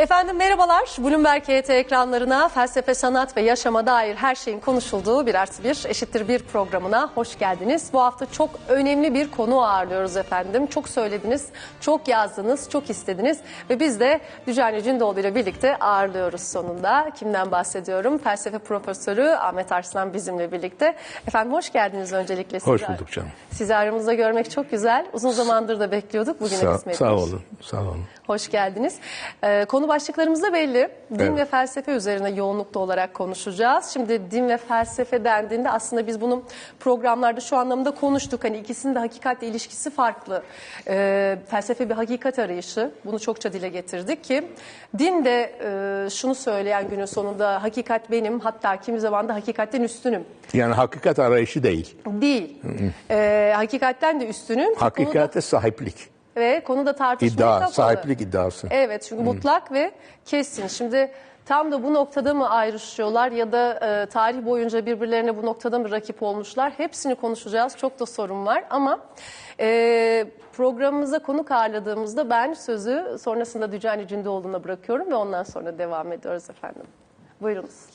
Efendim merhabalar. Bloomberg HT ekranlarına felsefe, sanat ve yaşama dair her şeyin konuşulduğu bir artı bir eşittir bir programına hoş geldiniz. Bu hafta çok önemli bir konu ağırlıyoruz efendim. Çok söylediniz, çok yazdınız, çok istediniz ve biz de Düzenli Cündoğlu ile birlikte ağırlıyoruz sonunda. Kimden bahsediyorum? Felsefe profesörü Ahmet Arslan bizimle birlikte. Efendim hoş geldiniz öncelikle. Hoş Sizi- bulduk canım. Sizi aramızda görmek çok güzel. Uzun zamandır da bekliyorduk. Bugüne Sağ, kısmetmiş. sağ olun, sağ olun. Hoş geldiniz. Ee, konu başlıklarımız da belli. Din Evet. ve felsefe üzerine yoğunlukta olarak konuşacağız. Şimdi din ve felsefe dendiğinde aslında biz bunu programlarda şu anlamda konuştuk. Hani ikisinin de hakikatle ilişkisi farklı. Ee, felsefe bir hakikat arayışı. Bunu çokça dile getirdik ki din de e, şunu söyleyen günün sonunda hakikat benim hatta kimi zaman da hakikatten üstünüm. Yani hakikat arayışı değil, Değil. Ee, hakikatten de üstünüm. Konu da- hakikate sahiplik, ve konu da tartışmaya iddia, kapalı. sahiplik iddiası. Evet çünkü mutlak ve kesin. Şimdi tam da bu noktada mı ayrışıyorlar ya da e, tarih boyunca birbirlerine bu noktada mı rakip olmuşlar? Hepsini konuşacağız. Çok da sorun var ama e, programımıza konuk ağırladığımızda ben sözü sonrasında Dücani Cündoğlu'na bırakıyorum ve ondan sonra devam ediyoruz efendim. Buyurunuz.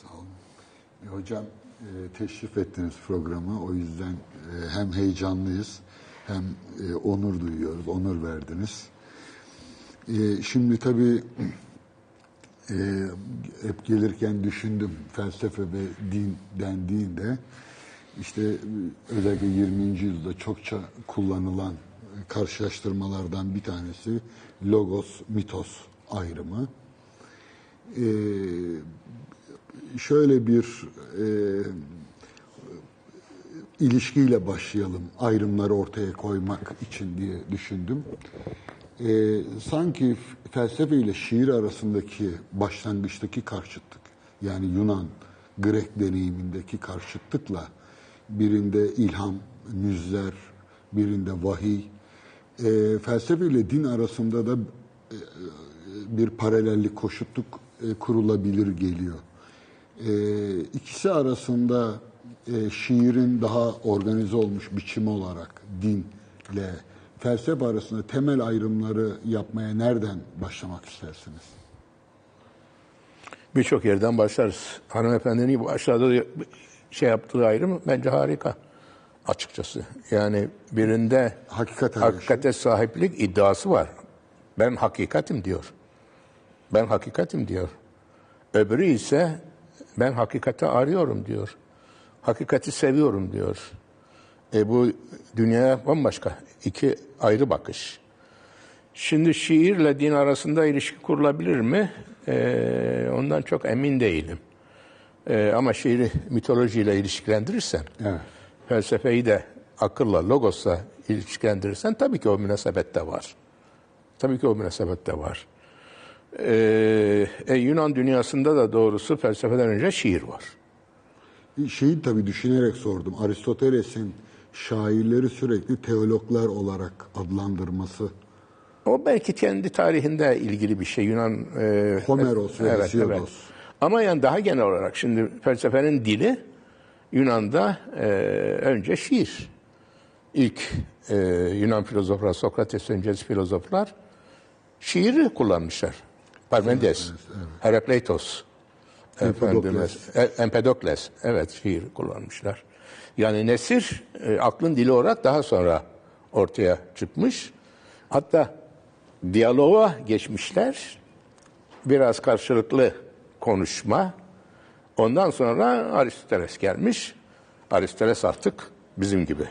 E, Hocam e, teşrif ettiniz programı. O yüzden e, hem heyecanlıyız hem e, onur duyuyoruz, onur verdiniz. E, Şimdi tabii e, hep gelirken düşündüm felsefe ve din dendiğinde işte özellikle 20. yüzyılda çokça kullanılan karşılaştırmalardan bir tanesi logos mitos ayrımı. E, şöyle bir e, ilişkiyle başlayalım ayrımları ortaya koymak için diye düşündüm. E, sanki felsefe ile şiir arasındaki başlangıçtaki karşıtlık yani Yunan Grek deneyimindeki karşıtlıkla birinde ilham, müzler, birinde vahiy, e, felsefe ile din arasında da e, bir paralellik, koşutluk e, kurulabilir geliyor. E, ikisi arasında e, şiirin daha organize olmuş biçimi olarak dinle felsefe arasında temel ayrımları yapmaya nereden başlamak istersiniz? Birçok yerden başlarız. Hanımefendinin başladığı şey yaptığı ayrım bence harika açıkçası. Yani birinde Hakikat arayışı. hakikate sahiplik iddiası var. Ben hakikatim diyor. Ben hakikatim diyor. Öbürü ise ben hakikati arıyorum diyor. Hakikati seviyorum diyor. E bu dünyaya bambaşka iki ayrı bakış. Şimdi şiirle din arasında ilişki kurulabilir mi? E, ondan çok emin değilim. E, ama şiiri mitolojiyle ilişkilendirirsen, Evet. felsefeyi de akılla, logosla ilişkilendirirsen tabii ki o münasebet de var. Tabii ki o münasebet de var. Ee, e, Yunan dünyasında da doğrusu felsefeden önce şiir var. Şeyi tabii düşünerek sordum. Aristoteles'in şairleri sürekli teologlar olarak adlandırması. O belki kendi tarihinde ilgili bir şey Yunan... E, Homeros ve Hesiodos. Ama yani daha genel olarak şimdi felsefenin dili Yunan'da e, önce şiir. İlk e, Yunan filozoflar, Sokrates öncesi filozoflar şiiri kullanmışlar. Parmenides, Herakleitos, Empedokles. e, Empedokles, evet şiir kullanmışlar. Yani nesir e, aklın dili olarak daha sonra ortaya çıkmış. Hatta diyaloğa geçmişler. Biraz karşılıklı konuşma. Ondan sonra Aristoteles gelmiş. Aristoteles artık bizim gibi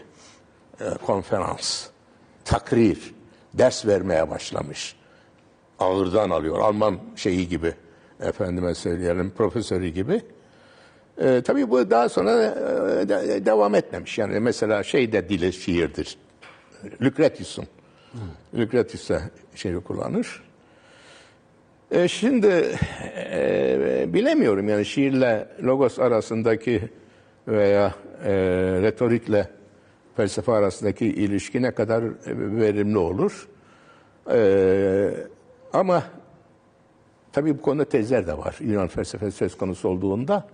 e, konferans, takrir, ders vermeye başlamış. Ağırdan alıyor. Alman şeyi gibi, efendime söyleyelim, profesörü gibi. E, tabii bu daha sonra e, de- devam etmemiş. Yani mesela şey de dili şiirdir. Lucretius'un. Lucretius da şeyi kullanır. E, şimdi e, bilemiyorum yani şiirle logos arasındaki veya e, retorikle felsefe arasındaki ilişki ne kadar e, verimli olur. E, ama tabii bu konuda tezler de var. Yunan felsefesi söz konusu olduğunda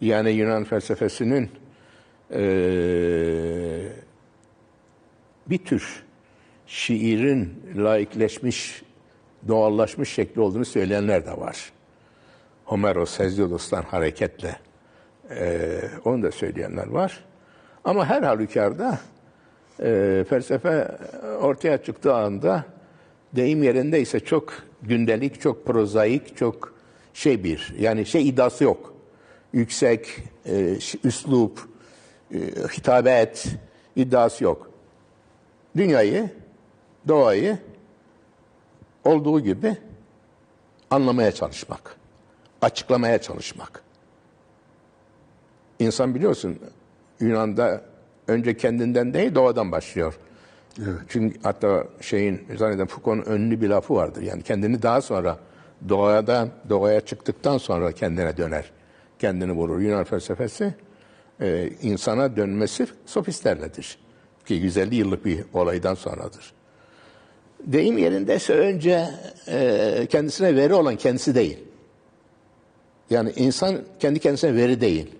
yani Yunan felsefesinin e, bir tür şiirin laikleşmiş doğallaşmış şekli olduğunu söyleyenler de var. Homeros, Hesiodos'tan hareketle e, onu da söyleyenler var. Ama her halükarda e, felsefe ortaya çıktığı anda deyim yerindeyse çok gündelik, çok prozaik, çok şey bir yani şey iddiası yok. Yüksek, e, üslup, e, hitabet iddiası yok. Dünyayı, doğayı olduğu gibi anlamaya çalışmak, açıklamaya çalışmak. İnsan biliyorsun Yunan'da önce kendinden değil doğadan başlıyor. Evet. Çünkü hatta şeyin zanneden Foucault'un ünlü bir lafı vardır. Yani kendini daha sonra doğadan doğaya çıktıktan sonra kendine döner. Kendini bulur. Yunan felsefesi e, insana dönmesi sofistlerledir. Ki 150 yıllık bir olaydan sonradır. Deyim yerindeyse önce e, kendisine veri olan kendisi değil. Yani insan kendi kendisine veri değil.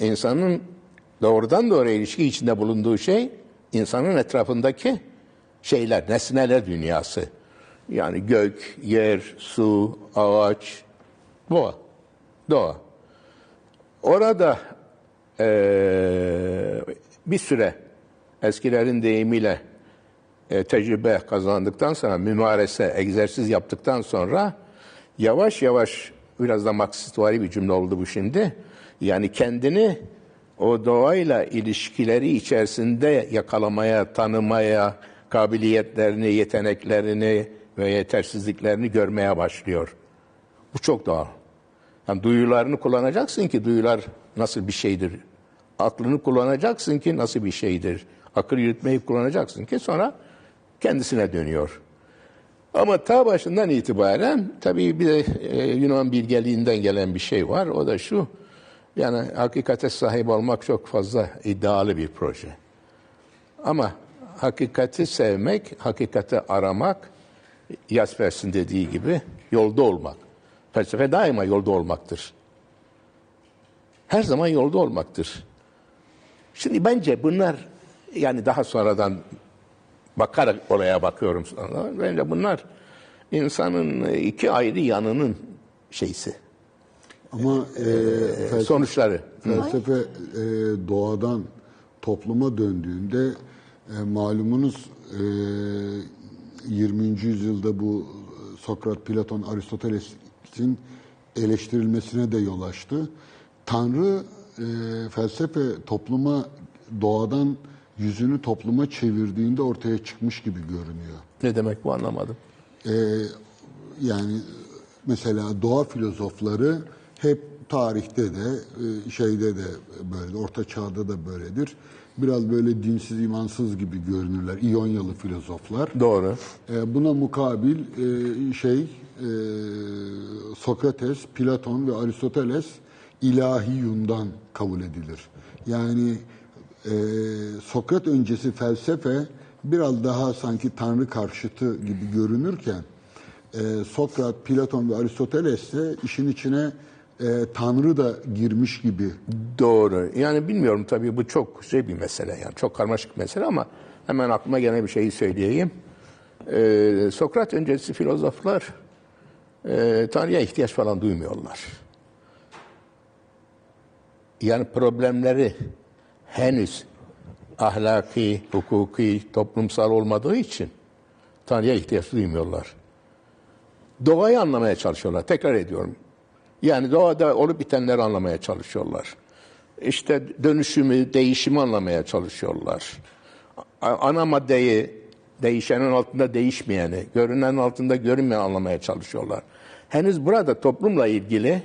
İnsanın doğrudan doğruya ilişki içinde bulunduğu şey insanın etrafındaki şeyler, nesneler dünyası. Yani gök, yer, su, ağaç, doğa. Doğa. Orada eee, bir süre eskilerin deyimiyle e, tecrübe kazandıktan sonra, mümarese, egzersiz yaptıktan sonra yavaş yavaş biraz da maksitvari bir cümle oldu bu şimdi. Yani kendini o doğayla ilişkileri içerisinde yakalamaya, tanımaya, kabiliyetlerini, yeteneklerini ve yetersizliklerini görmeye başlıyor. Bu çok doğal. Yani duyularını kullanacaksın ki duyular nasıl bir şeydir. Aklını kullanacaksın ki nasıl bir şeydir. Akıl yürütmeyi kullanacaksın ki sonra kendisine dönüyor. Ama ta başından itibaren tabii bir de e, Yunan bilgeliğinden gelen bir şey var. O da şu. Yani hakikate sahip olmak çok fazla iddialı bir proje. Ama hakikati sevmek, hakikati aramak, Jaspers'in dediği gibi yolda olmak. Felsefe daima yolda olmaktır. Her zaman yolda olmaktır. Şimdi bence bunlar yani daha sonradan bakarak olaya bakıyorum. Bence bunlar insanın iki ayrı yanının şeysi, Ama e, felsefe, sonuçları. felsefe e, doğadan topluma döndüğünde e, malumunuz e, 20. yüzyılda bu Sokrat, Platon, Aristoteles'in eleştirilmesine de yol açtı. Tanrı e, felsefe topluma doğadan yüzünü topluma çevirdiğinde ortaya çıkmış gibi görünüyor. Ne demek bu anlamadım. Ee, yani mesela doğa filozofları hep tarihte de e, şeyde de böyle orta çağda da böyledir. Biraz böyle dinsiz imansız gibi görünürler. İyonyalı filozoflar. Doğru. Ee, buna mukabil e, şey e, Sokrates, Platon ve Aristoteles ilahi yundan kabul edilir. Yani e, Sokrat öncesi felsefe biraz daha sanki Tanrı karşıtı gibi görünürken e, Sokrat, Platon ve Aristoteles de işin içine e, Tanrı da girmiş gibi. Doğru. Yani bilmiyorum tabii bu çok şey bir mesele yani çok karmaşık bir mesele ama hemen aklıma gelen bir şeyi söyleyeyim. Ee, Sokrat öncesi filozoflar e, Tanrı'ya ihtiyaç falan duymuyorlar. Yani problemleri henüz ahlaki, hukuki, toplumsal olmadığı için Tanrı'ya ihtiyaç duymuyorlar. Doğayı anlamaya çalışıyorlar. Tekrar ediyorum. Yani doğada olup bitenleri anlamaya çalışıyorlar. İşte dönüşümü, değişimi anlamaya çalışıyorlar. Ana maddeyi, değişenin altında değişmeyeni, görünenin altında görünmeyeni anlamaya çalışıyorlar. Henüz burada toplumla ilgili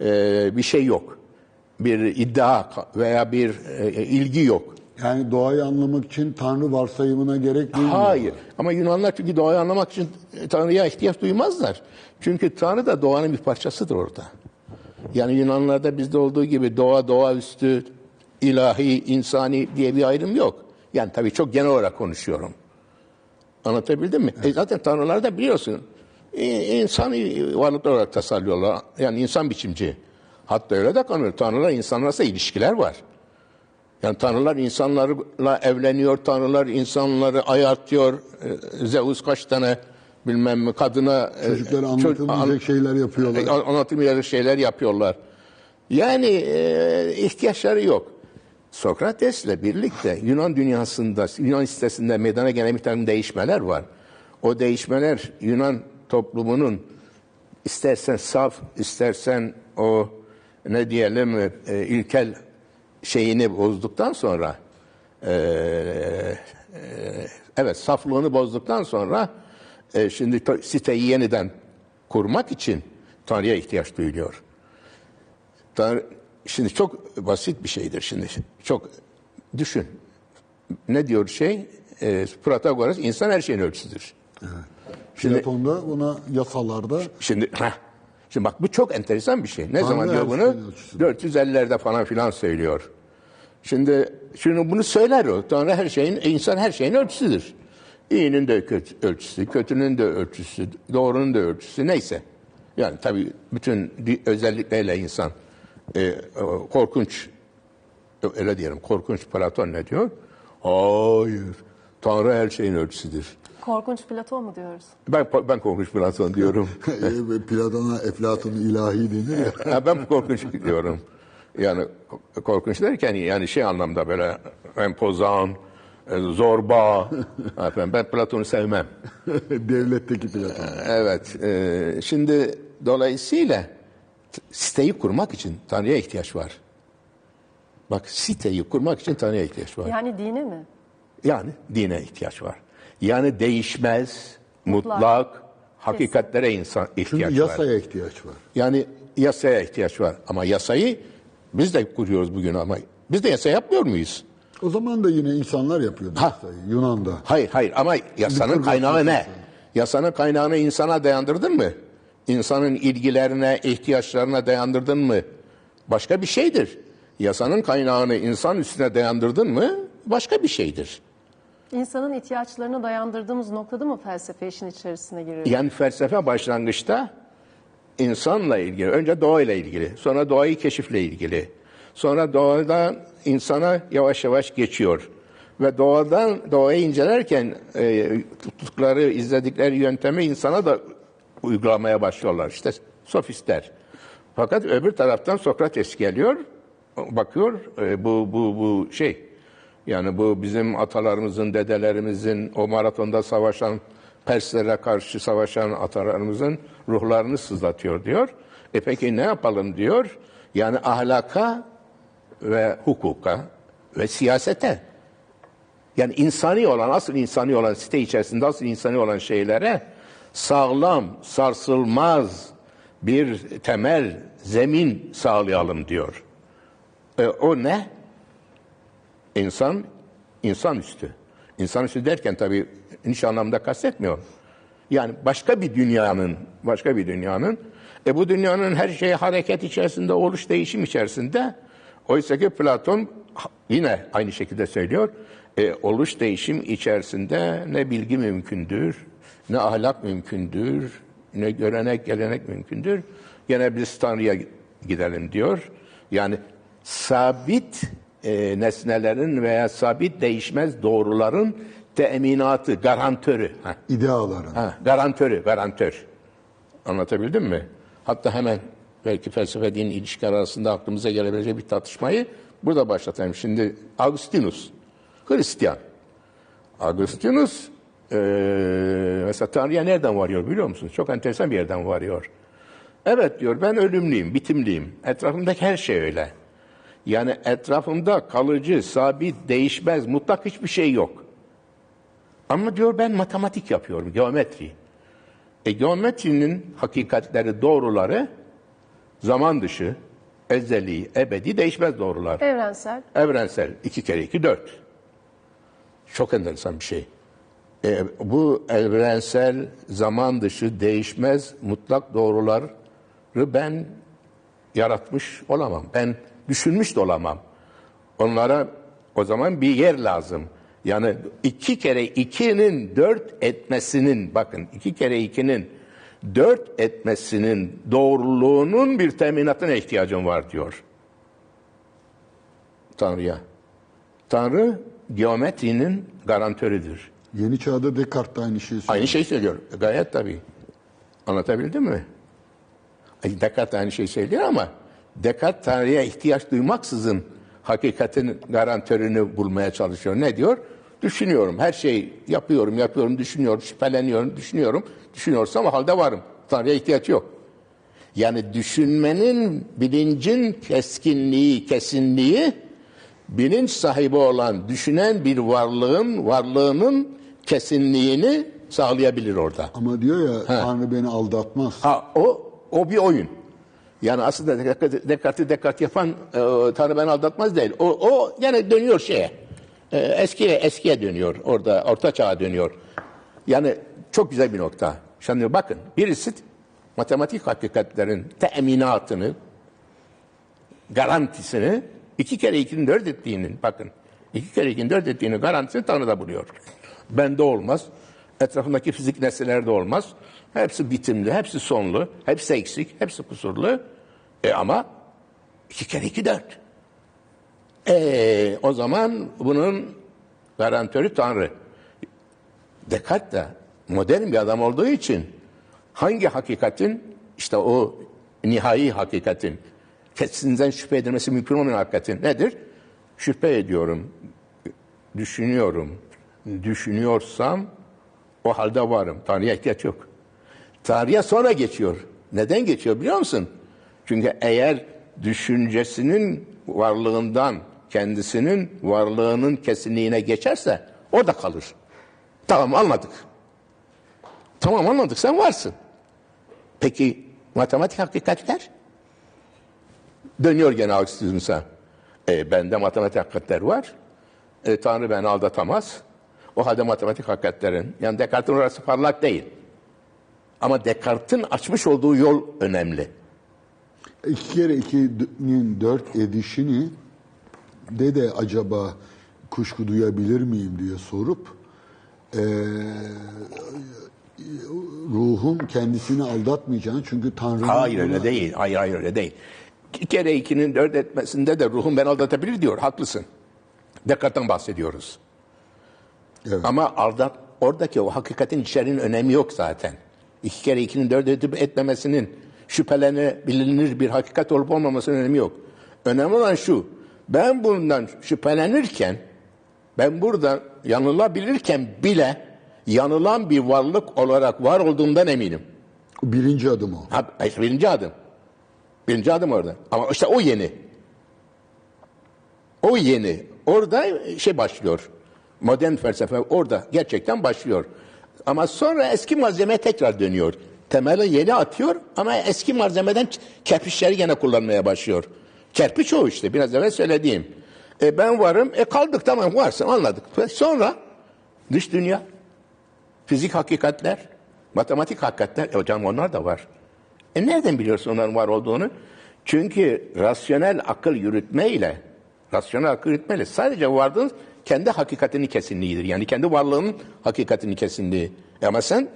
e, bir şey yok. Bir iddia veya bir e, ilgi yok. Yani doğayı anlamak için Tanrı varsayımına gerek duymuyor. Hayır. Ama Yunanlar çünkü doğayı anlamak için Tanrı'ya ihtiyaç duymazlar. Çünkü Tanrı da doğanın bir parçasıdır orada. Yani Yunanlarda bizde olduğu gibi doğa, doğaüstü, ilahi, insani diye bir ayrım yok. Yani tabii çok genel olarak konuşuyorum. Anlatabildim mi? E zaten tanrılar da biliyorsun i- insani varlıklar olarak tasarlıyorlar. Yani insan biçimci. Hatta öyle de kanıyor. Tanrılar insanlarla ilişkiler var. Yani tanrılar insanlarla evleniyor, tanrılar insanları ayartıyor. Ee, Zeus kaç tane bilmem kadına e, Çocuklara çocuk- anlatılmayacak şeyler yapıyorlar. e, anlatılmayacak şeyler yapıyorlar. Yani e, ihtiyaçları yok. Sokrates'le birlikte Yunan dünyasında, Yunan sitesinde meydana gelen bir takım değişmeler var. O değişmeler Yunan toplumunun istersen saf, istersen o ne diyelim e, ilkel şeyini bozduktan sonra e, e, evet saflığını bozduktan sonra e, şimdi siteyi yeniden kurmak için Tanrı'ya ihtiyaç duyuluyor. Tanrı, şimdi çok basit bir şeydir şimdi. Çok düşün. Ne diyor şey? E, Protagoras insan her şeyin ölçüsüdür. Şimdi Platon'da buna yasalarda Şimdi heh, Şimdi bak bu çok enteresan bir şey. Ne Tanrı zaman diyor bunu? şeyin ölçüsüdür. 450'lerde falan filan söylüyor. Şimdi şimdi bunu söyler o. Tanrı her şeyin, insan her şeyin ölçüsüdür. İyinin de kötü, ölçüsü, kötünün de ölçüsü, doğrunun da ölçüsü neyse. Yani tabii bütün özellikleriyle insan e, korkunç öyle diyelim korkunç Platon ne diyor? Hayır. Tanrı her şeyin ölçüsüdür. Korkunç Platon mu diyoruz? Ben ben korkunç Platon diyorum. e, Platon'a Eflatun ilahi denir ya. Ben korkunç diyorum. Yani korkunç derken yani şey anlamda böyle empozan, e, zorba. Efendim, ben Platon'u sevmem. Devletteki Platon. Evet. e, şimdi dolayısıyla siteyi kurmak için Tanrı'ya ihtiyaç var. Bak siteyi kurmak için Tanrı'ya ihtiyaç var. Yani dine mi? Yani dine ihtiyaç var. Yani değişmez, mutlak, hakikatlere insan ihtiyaç Çünkü var. yasaya ihtiyaç var. Yani yasaya ihtiyaç var. Ama yasayı biz de kuruyoruz bugün ama biz de yasa yapmıyor muyuz? O zaman da yine insanlar yapıyordu Ha. yasayı Yunan'da. Hayır hayır ama yasanın kaynağı ne? yasa. Yasanın kaynağını insana dayandırdın mı? İnsanın ilgilerine, ihtiyaçlarına dayandırdın mı? Başka bir şeydir. Yasanın kaynağını insan üstüne dayandırdın mı? Başka bir şeydir. İnsanın ihtiyaçlarına dayandırdığımız noktada mı felsefe işin içerisine giriyor? Yani felsefe başlangıçta insanla ilgili, önce doğayla ilgili, sonra doğayı keşifle ilgili. Sonra doğadan insana yavaş yavaş geçiyor. Ve doğadan doğayı incelerken e, tuttukları, izledikleri yöntemi insana da uygulamaya başlıyorlar. İşte sofistler. Fakat öbür taraftan Sokrates geliyor, bakıyor e, bu bu bu şey yani bu bizim atalarımızın, dedelerimizin o maratonda savaşan Perslere karşı savaşan atalarımızın ruhlarını sızlatıyor diyor. E peki ne yapalım diyor? Yani ahlaka ve hukuka ve siyasete yani insani olan, asıl insani olan site içerisinde asıl insani olan şeylere sağlam, sarsılmaz bir temel zemin sağlayalım diyor. E, o ne? İnsan, insanüstü. İnsanüstü derken tabii niş anlamda kastetmiyor. Yani başka bir dünyanın, başka bir dünyanın, e bu dünyanın her şeyi hareket içerisinde, oluş değişim içerisinde. Oysa ki Platon yine aynı şekilde söylüyor. E, oluş değişim içerisinde ne bilgi mümkündür, ne ahlak mümkündür, ne görenek, gelenek mümkündür. Gene biz Tanrı'ya gidelim diyor. Yani sabit e, nesnelerin veya sabit değişmez doğruların teminatı, garantörü. Heh. İdeaların. Ha, garantörü, garantör. Anlatabildim mi? Hatta hemen belki felsefe din ilişki arasında aklımıza gelebilecek bir tartışmayı burada başlatayım. Şimdi Agustinus, Hristiyan. Agustinus eee mesela Tanrı'ya nereden varıyor biliyor musunuz? Çok enteresan bir yerden varıyor. Evet diyor ben ölümlüyüm, bitimliyim. Etrafımdaki her şey öyle. Yani etrafımda kalıcı, sabit, değişmez, mutlak hiçbir şey yok. Ama diyor ben matematik yapıyorum, geometri. E geometrinin hakikatleri, doğruları zaman dışı, ezeli, ebedi, değişmez doğrular. Evrensel. Evrensel. iki kere iki dört. Çok enteresan bir şey. E, bu evrensel, zaman dışı, değişmez, mutlak doğruları ben yaratmış olamam. Ben düşünmüş de olamam. Onlara o zaman bir yer lazım. Yani iki kere ikinin dört etmesinin, bakın iki kere ikinin dört etmesinin doğruluğunun bir teminatına ihtiyacım var diyor. Tanrı'ya. Tanrı geometrinin garantörüdür. Yeni çağda Descartes de aynı şeyi söylüyor. Aynı şeyi söylüyor. Gayet tabii. Anlatabildim mi? Descartes de aynı şeyi söylüyor ama Descartes tarihe ihtiyaç duymaksızın hakikatin garantörünü bulmaya çalışıyor. Ne diyor? Düşünüyorum. Her şeyi yapıyorum, yapıyorum, düşünüyorum, şüpheleniyorum, düşünüyorum. Düşünüyorsam o halde varım. Tarihe ihtiyaç yok. Yani düşünmenin, bilincin keskinliği, kesinliği bilinç sahibi olan, düşünen bir varlığın, varlığının kesinliğini sağlayabilir orada. Ama diyor ya Tanrı beni aldatmaz. Ha o o bir oyun. Yani aslında Descartes'i Descartes, yapan e, Tanrı beni aldatmaz değil. O, o gene dönüyor şeye. E, eskiye eskiye dönüyor. Orada orta çağa dönüyor. Yani çok güzel bir nokta. Şimdi bakın birisi matematik hakikatlerin teminatını garantisini iki kere ikinin dört ettiğinin bakın iki kere ikinin dört ettiğini garantisini Tanrı'da buluyor. Bende olmaz. Etrafındaki fizik nesnelerde olmaz. Hepsi bitimli, hepsi sonlu, hepsi eksik, hepsi kusurlu. E ama iki kere iki dört. E, o zaman bunun garantörü Tanrı. Descartes de modern bir adam olduğu için hangi hakikatin işte o nihai hakikatin kesinlikle şüphe edilmesi mümkün olmayan hakikatin nedir? Şüphe ediyorum, düşünüyorum, düşünüyorsam o halde varım. Tanrı'ya ihtiyaç yok. Tarihe sonra geçiyor. Neden geçiyor biliyor musun? Çünkü eğer düşüncesinin varlığından kendisinin varlığının kesinliğine geçerse o da kalır. Tamam anladık. Tamam anladık sen varsın. Peki matematik hakikatler? Dönüyor gene Augustinus'a. E, bende matematik hakikatler var. E, Tanrı beni aldatamaz. O halde matematik hakikatlerin, yani Descartes'in orası parlak değil. Ama Descartes'in açmış olduğu yol önemli. İki kere ikinin dört edişini de de acaba kuşku duyabilir miyim diye sorup eee, ruhun kendisini aldatmayacağını çünkü Tanrı'nın Hayır öyle değil. Hayır hayır öyle değil. İki kere ikinin dört etmesinde de ruhum ben aldatabilir diyor. Haklısın. Descartes'ten bahsediyoruz. Evet. Ama aldat, oradaki o hakikatin içeriğinin önemi yok zaten. İki kere ikinin dört edip etmemesinin şüphelenebilir bir hakikat olup olmamasının önemi yok. Önemli olan şu. Ben bundan şüphelenirken, ben burada yanılabilirken bile yanılan bir varlık olarak var olduğumdan eminim. birinci adım o. Ha, işte birinci adım. Birinci adım orada. Ama işte o yeni. O yeni. Orada şey başlıyor. Modern felsefe orada gerçekten başlıyor. Ama sonra eski malzeme tekrar dönüyor. Temeli yeni atıyor ama eski malzemeden kerpiçleri gene kullanmaya başlıyor. Kerpiç o işte biraz evvel söylediğim. E ben varım, e kaldık tamam varsın anladık. Ve Sonra dış dünya, fizik hakikatler, matematik hakikatler, e hocam onlar da var. E nereden biliyorsun onların var olduğunu? Çünkü rasyonel akıl yürütmeyle, rasyonel akıl yürütmeyle sadece vardığınız kendi hakikatini kesinliğidir. Yani kendi varlığının hakikatini kesinliği. E ama sen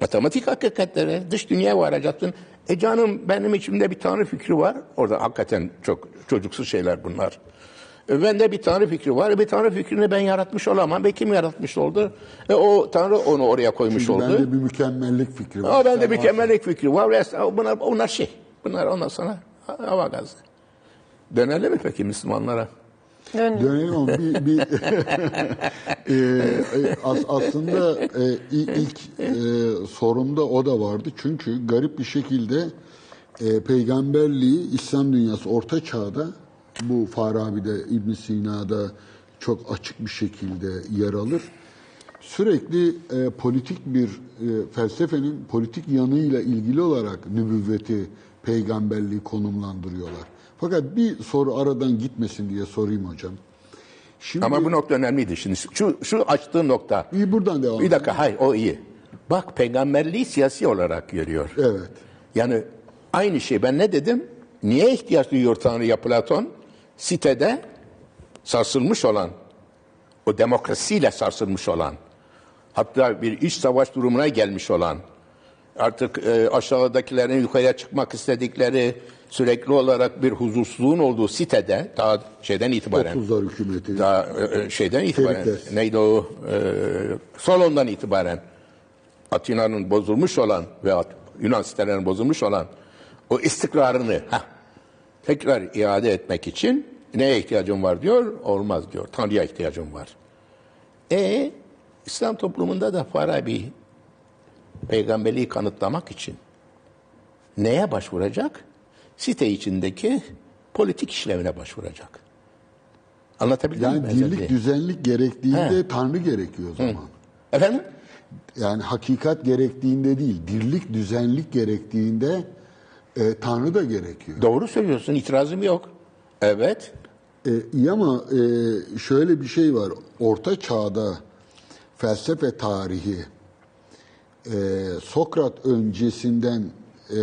matematik hakikatlere, dış dünyaya varacaksın. E canım benim içimde bir tanrı fikri var. Orada hakikaten çok çocuksu şeyler bunlar. E bende bir tanrı fikri var. E bir tanrı fikrini ben yaratmış olamam. Ve kim yaratmış oldu? E o tanrı onu oraya koymuş Çünkü oldu. bende bir mükemmellik fikri var. Ama bende varsın. kemerlik fikri var. Bunlar, bunlar şey. Bunlar ondan sonra hava gazı. Dönelim mi peki Müslümanlara? Dön. Dönelim ama bir, bir e, e, as- aslında e, ilk e, sorumda o da vardı. Çünkü garip bir şekilde e, peygamberliği İslam dünyası orta çağda bu Farabi'de İbn Sina'da çok açık bir şekilde yer alır. Sürekli e, politik bir e, felsefenin politik yanıyla ilgili olarak nübüvveti, peygamberliği konumlandırıyorlar. Fakat bir soru aradan gitmesin diye sorayım hocam. Şimdi Ama bu nokta önemliydi. Şimdi şu, şu açtığın nokta. iyi buradan devam. Bir dakika hayır o iyi. Bak peygamberliği siyasi olarak görüyor. Evet. Yani aynı şey ben ne dedim? Niye ihtiyaç duyuyor Tanrı'ya Platon? Sitede sarsılmış olan, o demokrasiyle sarsılmış olan, hatta bir iç savaş durumuna gelmiş olan artık e, aşağıdakilerin yukarıya çıkmak istedikleri sürekli olarak bir huzursuzluğun olduğu sitede daha şeyden itibaren 30'lar hükümeti. daha e, e, şeyden itibaren Perikles. neydi o e, Solon'dan itibaren Atina'nın bozulmuş olan ve Yunan sitelerinin bozulmuş olan o istikrarını heh, tekrar iade etmek için neye ihtiyacım var diyor, olmaz diyor. Tanrı'ya ihtiyacım var. E İslam toplumunda da Farabi peygamberliği kanıtlamak için neye başvuracak? Site içindeki politik işlevine başvuracak. Anlatabildim mi? Yani dirlik düzenlik gerektiğinde He. Tanrı gerekiyor o zaman. Efendim? Yani hakikat gerektiğinde değil, dirlik düzenlik gerektiğinde e, Tanrı da gerekiyor. Doğru söylüyorsun, itirazım yok. Evet. E, iyi ama e, şöyle bir şey var. Orta çağda felsefe tarihi e, Sokrat öncesinden e,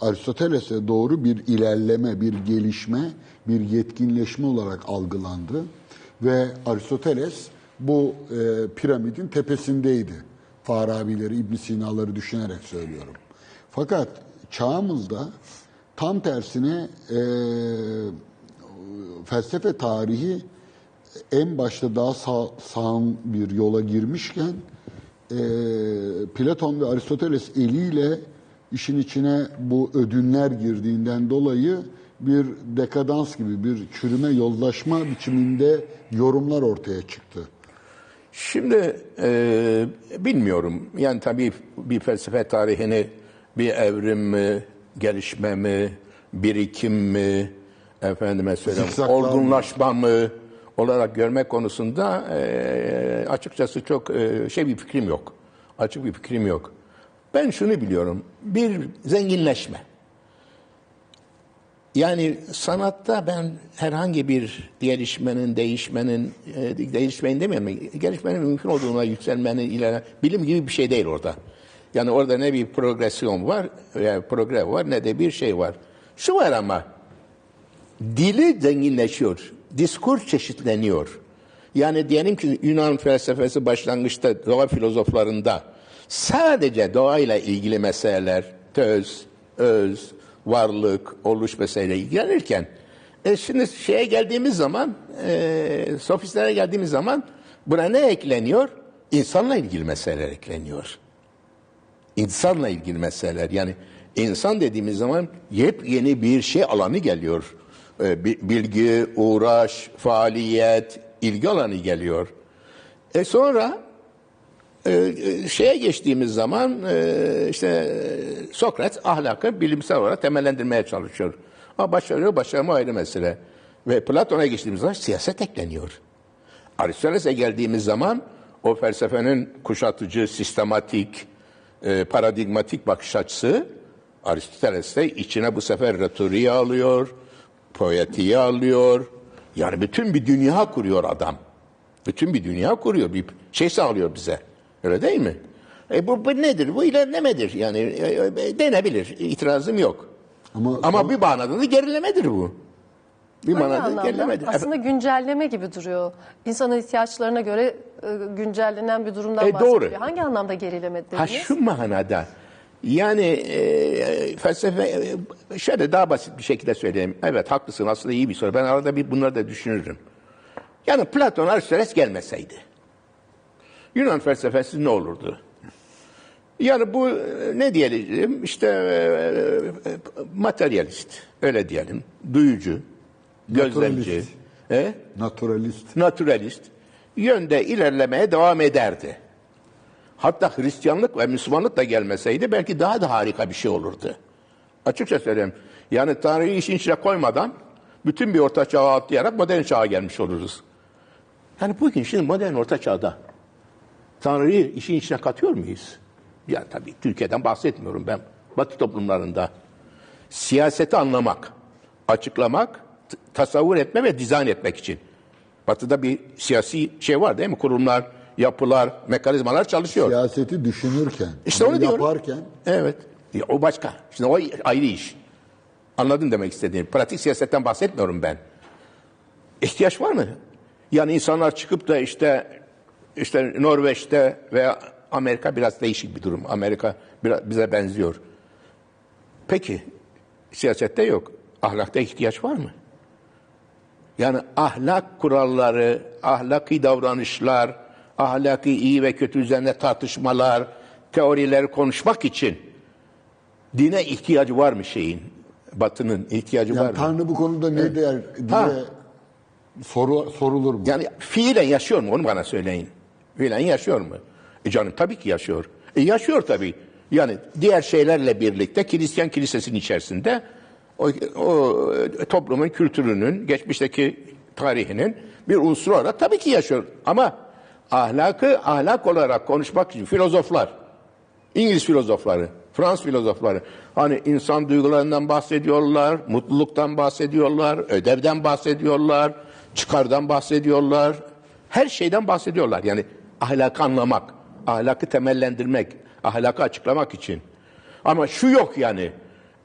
Aristoteles'e doğru bir ilerleme, bir gelişme, bir yetkinleşme olarak algılandı. Ve Aristoteles bu e, piramidin tepesindeydi. Farabileri, İbn Sina'ları düşünerek söylüyorum. Fakat çağımızda tam tersine e, felsefe tarihi en başta daha sağ, sağım bir yola girmişken e, Platon ve Aristoteles eliyle işin içine bu ödünler girdiğinden dolayı bir dekadans gibi bir çürüme yollaşma biçiminde yorumlar ortaya çıktı. Şimdi e, bilmiyorum. Yani tabii bir felsefe tarihini bir evrim mi, gelişme mi, birikim mi, efendime söyleyeyim, Zikzaklar mı? olgunlaşma mı olarak görmek konusunda açıkçası çok şey bir fikrim yok. Açık bir fikrim yok. Ben şunu biliyorum. Bir zenginleşme. Yani sanatta ben herhangi bir gelişmenin, değişmenin, e, değişmeyin demiyorum. Gelişmenin mümkün olduğuna yükselmenin ileri, bilim gibi bir şey değil orada. Yani orada ne bir progresyon var, yani progre var ne de bir şey var. Şu var ama, dili zenginleşiyor, diskur çeşitleniyor. Yani diyelim ki Yunan felsefesi başlangıçta doğa filozoflarında sadece doğayla ilgili meseleler, töz, öz, varlık, oluş meseleyle ilgilenirken e şimdi şeye geldiğimiz zaman, e, sofistlere geldiğimiz zaman buna ne ekleniyor? İnsanla ilgili meseleler ekleniyor. İnsanla ilgili meseleler. Yani insan dediğimiz zaman yepyeni bir şey alanı geliyor. E, bi- Bilgi, uğraş, faaliyet, ilgi alanı geliyor. E sonra e, e, şeye geçtiğimiz zaman e, işte e, Sokrat ahlakı bilimsel olarak temellendirmeye çalışıyor. Ama başarıyor, başarma ayrı mesele. Ve Platon'a geçtiğimiz zaman siyaset ekleniyor. Aristoteles'e geldiğimiz zaman o felsefenin kuşatıcı, sistematik, e, paradigmatik bakış açısı Aristoteles de içine bu sefer retoriği alıyor, poetiği alıyor. Yani bütün bir dünya kuruyor adam. Bütün bir dünya kuruyor, bir şey sağlıyor bize. Öyle değil mi? E bu, bu nedir? Bu ilerlemedir. Yani e, e, denebilir. İtirazım yok. Ama- Ama, bir manada da gerilemedir bu. Bir Hangi manada gerilemedir. Aslında güncelleme gibi duruyor. İnsanın ihtiyaçlarına göre e, güncellenen bir durumdan E, bahsediyor. doğru. Hangi anlamda gerileme dediniz? Ha şu manada yani e, felsefe e, şöyle daha basit bir şekilde söyleyeyim. Evet haklısın aslında iyi bir soru. Ben arada bir bunları da düşünürüm. Yani Platon Aristoteles gelmeseydi Yunan felsefesi ne olurdu? Yani bu e, ne diyelim işte e, e, materyalist öyle diyelim. Duyucu, gözlemci, Naturalist. e, Naturalist. naturalist yönde ilerlemeye devam ederdi. Hatta Hristiyanlık ve Müslümanlık da gelmeseydi belki daha da harika bir şey olurdu. Açıkça söyleyeyim. Yani Tanrı'yı işin içine koymadan bütün bir orta çağa atlayarak modern çağa gelmiş oluruz. Yani bugün şimdi modern orta çağda Tanrı'yı işin içine katıyor muyuz? Ya tabii Türkiye'den bahsetmiyorum ben. Batı toplumlarında siyaseti anlamak, açıklamak, tasavvur etme ve dizayn etmek için. Batı'da bir siyasi şey var değil mi? Kurumlar, yapılar, mekanizmalar çalışıyor. Siyaseti düşünürken, İşte onu diyorum. yaparken Evet. Ya o başka. Şimdi o ayrı iş. Anladın demek istediğim. Pratik siyasetten bahsetmiyorum ben. İhtiyaç var mı? Yani insanlar çıkıp da işte işte Norveç'te veya Amerika biraz değişik bir durum. Amerika biraz bize benziyor. Peki siyasette yok. Ahlakta ihtiyaç var mı? Yani ahlak kuralları, ahlaki davranışlar, ahlaki iyi ve kötü üzerine tartışmalar, teorileri konuşmak için dine ihtiyacı var mı şeyin? Batının ihtiyacı var Yani mı? Tanrı bu konuda ne der diye Ha. soru, sorulur mu? Yani fiilen yaşıyor mu onu bana söyleyin. Fiilen yaşıyor mu? E canım tabii ki yaşıyor. E yaşıyor tabii. Yani diğer şeylerle birlikte Hristiyan kilisesinin içerisinde o, o toplumun kültürünün, geçmişteki tarihinin bir unsuru olarak tabii ki yaşıyor. Ama ahlakı ahlak olarak konuşmak için filozoflar, İngiliz filozofları, Fransız filozofları hani insan duygularından bahsediyorlar, mutluluktan bahsediyorlar, ödevden bahsediyorlar, çıkardan bahsediyorlar. Her şeyden bahsediyorlar. Yani ahlakı anlamak, ahlakı temellendirmek, ahlakı açıklamak için. Ama şu yok yani.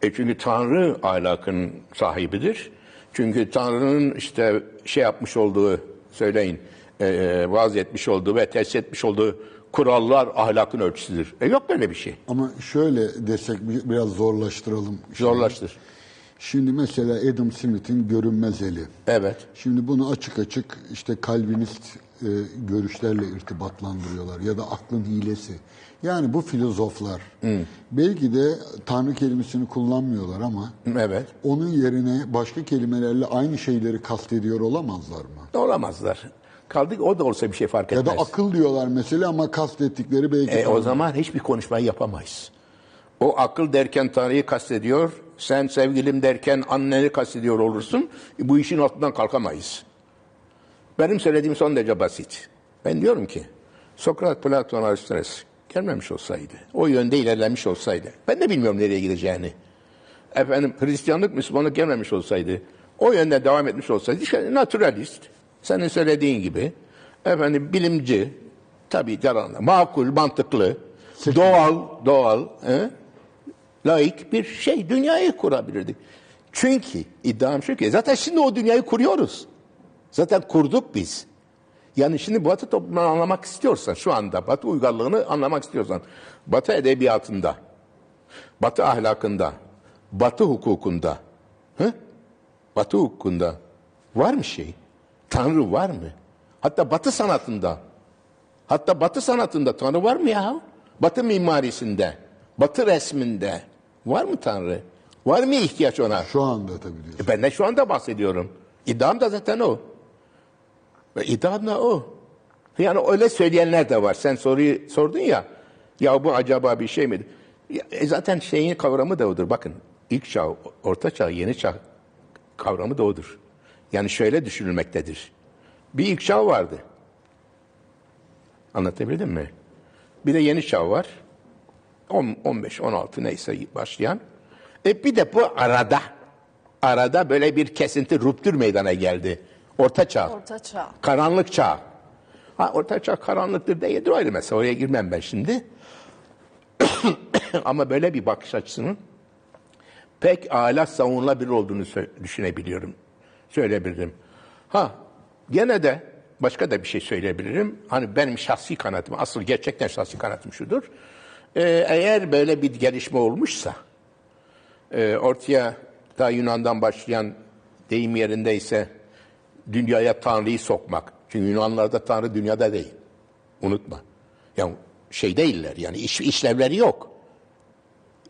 E çünkü Tanrı ahlakın sahibidir. Çünkü Tanrı'nın işte şey yapmış olduğu söyleyin, e, e, vaaz etmiş olduğu ve tesis etmiş olduğu kurallar ahlakın ölçüsüdür. E yok böyle bir şey. Ama şöyle desek bi- biraz zorlaştıralım. Zorlaştır. Şimdi mesela Adam Smith'in görünmez eli. Evet. Şimdi bunu açık açık işte kalvinist e, görüşlerle irtibatlandırıyorlar ya da aklın hilesi. Yani bu filozoflar belki de Tanrı kelimesini kullanmıyorlar ama Evet. onun yerine başka kelimelerle aynı şeyleri kastediyor olamazlar mı? Olamazlar. Kaldı ki o da olsa bir şey fark Ya etmez. da akıl diyorlar mesela ama kastettikleri belki E, o zaman hiçbir konuşmayı yapamayız. O akıl derken Tanrı'yı kastediyor. Sen sevgilim derken anneni kastediyor olursun. E, bu işin altından kalkamayız. Benim söylediğim son derece basit. Ben diyorum ki Sokrat, Platon, Aristoteles gelmemiş olsaydı, o yönde ilerlemiş olsaydı, ben de bilmiyorum nereye gideceğini. Efendim Hristiyanlık, Müslümanlık gelmemiş olsaydı, o yönde devam etmiş olsaydı, işte naturalist, senin söylediğin gibi, efendim bilimci, tabii yalanla, makul, mantıklı, doğal, doğal, he? laik bir şey, dünyayı kurabilirdik. Çünkü iddiam şu ki, zaten şimdi o dünyayı kuruyoruz. Zaten kurduk biz. Yani şimdi Batı toplumunu anlamak istiyorsan, şu anda Batı uygarlığını anlamak istiyorsan, Batı edebiyatında, Batı ahlakında, Batı hukukunda, hı? Batı hukukunda var mı şey? Tanrı var mı? Hatta Batı sanatında, hatta Batı sanatında Tanrı var mı ya? Batı mimarisinde, Batı resminde var mı Tanrı? Var mı ihtiyaç ona? Şu anda tabii diyorsun. E Ben de şu anda bahsediyorum. İddiam da zaten o. Ve iddiam da o. Yani öyle söyleyenler de var. Sen soruyu sordun ya. Ya bu acaba bir şey? Ya, e zaten şeyin kavramı da odur. Bakın ilk çağ, orta çağ, yeni çağ kavramı da odur. Yani şöyle düşünülmektedir. Bir ilk çağ vardı. Anlatabildim mi? Bir de yeni çağ var. 10, 15, 16 neyse başlayan. E bir de bu arada, arada böyle bir kesinti, ruptür meydana geldi. Orta çağ. Orta çağ. Karanlık çağ. Ha orta çağ karanlıktır değildir o ayrı mesele. Oraya girmem ben şimdi. Ama böyle bir bakış açısının pek âlâ savunulabilir olduğunu düşünebiliyorum. Söyleyebilirim. Ha gene de başka da bir şey söyleyebilirim. Hani benim şahsi kanaatim, asıl gerçekten şahsi kanaatim şudur. Ee, eğer böyle bir gelişme olmuşsa, e, ortaya da Yunan'dan başlayan deyim yerindeyse dünyaya Tanrı'yı sokmak. Çünkü Yunanlarda Tanrı dünyada değil. Unutma. Yani şey değiller yani iş, işlevleri yok.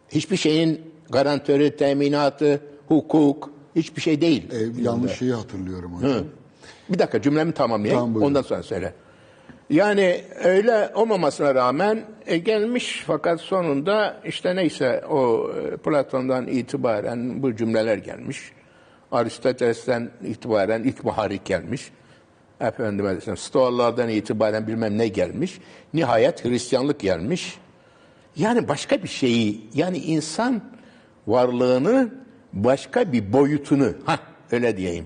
Hiçbir şeyin garantörü, teminatı, hukuk hiçbir şey değil. E, yanlış şeyi hatırlıyorum hocam. Bir dakika cümlemi tamamlayayım. Tamam, buyurun. Ondan sonra söyle. Yani öyle olmamasına rağmen e, gelmiş fakat sonunda işte neyse o e, Platon'dan itibaren bu cümleler gelmiş. Aristoteles'ten itibaren ilk muharik gelmiş. Efendime Stoalardan itibaren bilmem ne gelmiş. Nihayet Hristiyanlık gelmiş. Yani başka bir şeyi, yani insan varlığını başka bir boyutunu, ha öyle diyeyim.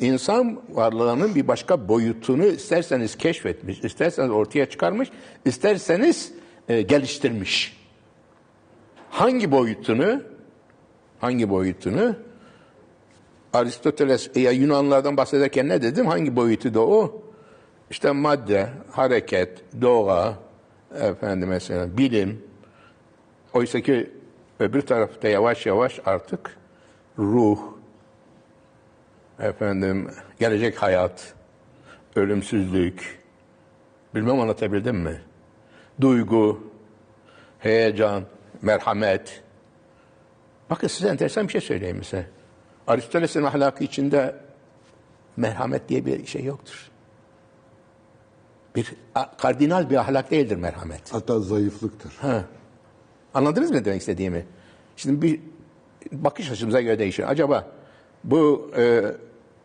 İnsan varlığının bir başka boyutunu isterseniz keşfetmiş, isterseniz ortaya çıkarmış, isterseniz e, geliştirmiş. Hangi boyutunu? Hangi boyutunu? Aristoteles ya Yunanlardan bahsederken ne dedim? Hangi boyutu da o? İşte madde, hareket, doğa, efendim mesela bilim. Oysa ki öbür tarafta yavaş yavaş artık ruh, efendim gelecek hayat, ölümsüzlük, bilmem anlatabildim mi? Duygu, heyecan, merhamet. Bakın size enteresan bir şey söyleyeyim size. Aristoteles'in ahlakı içinde merhamet diye bir şey yoktur. Bir kardinal bir ahlak değildir merhamet. Hatta zayıflıktır. Anladınız mı demek istediğimi? Şimdi bir bakış açımıza göre değişir. Acaba bu e,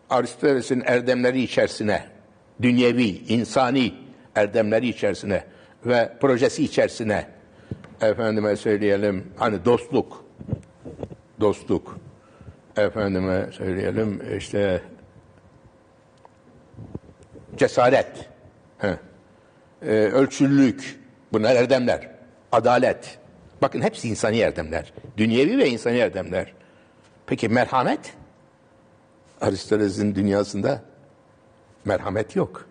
Aristoteles'in erdemleri içerisine, dünyevi, insani erdemleri içerisine ve projesi içerisine efendime söyleyelim hani dostluk, dostluk, efendime söyleyelim işte cesaret, he, e, ölçülülük, bunlar erdemler, adalet. Bakın hepsi insani erdemler. Dünyevi ve insani erdemler. Peki merhamet? Aristoteles'in dünyasında merhamet yok.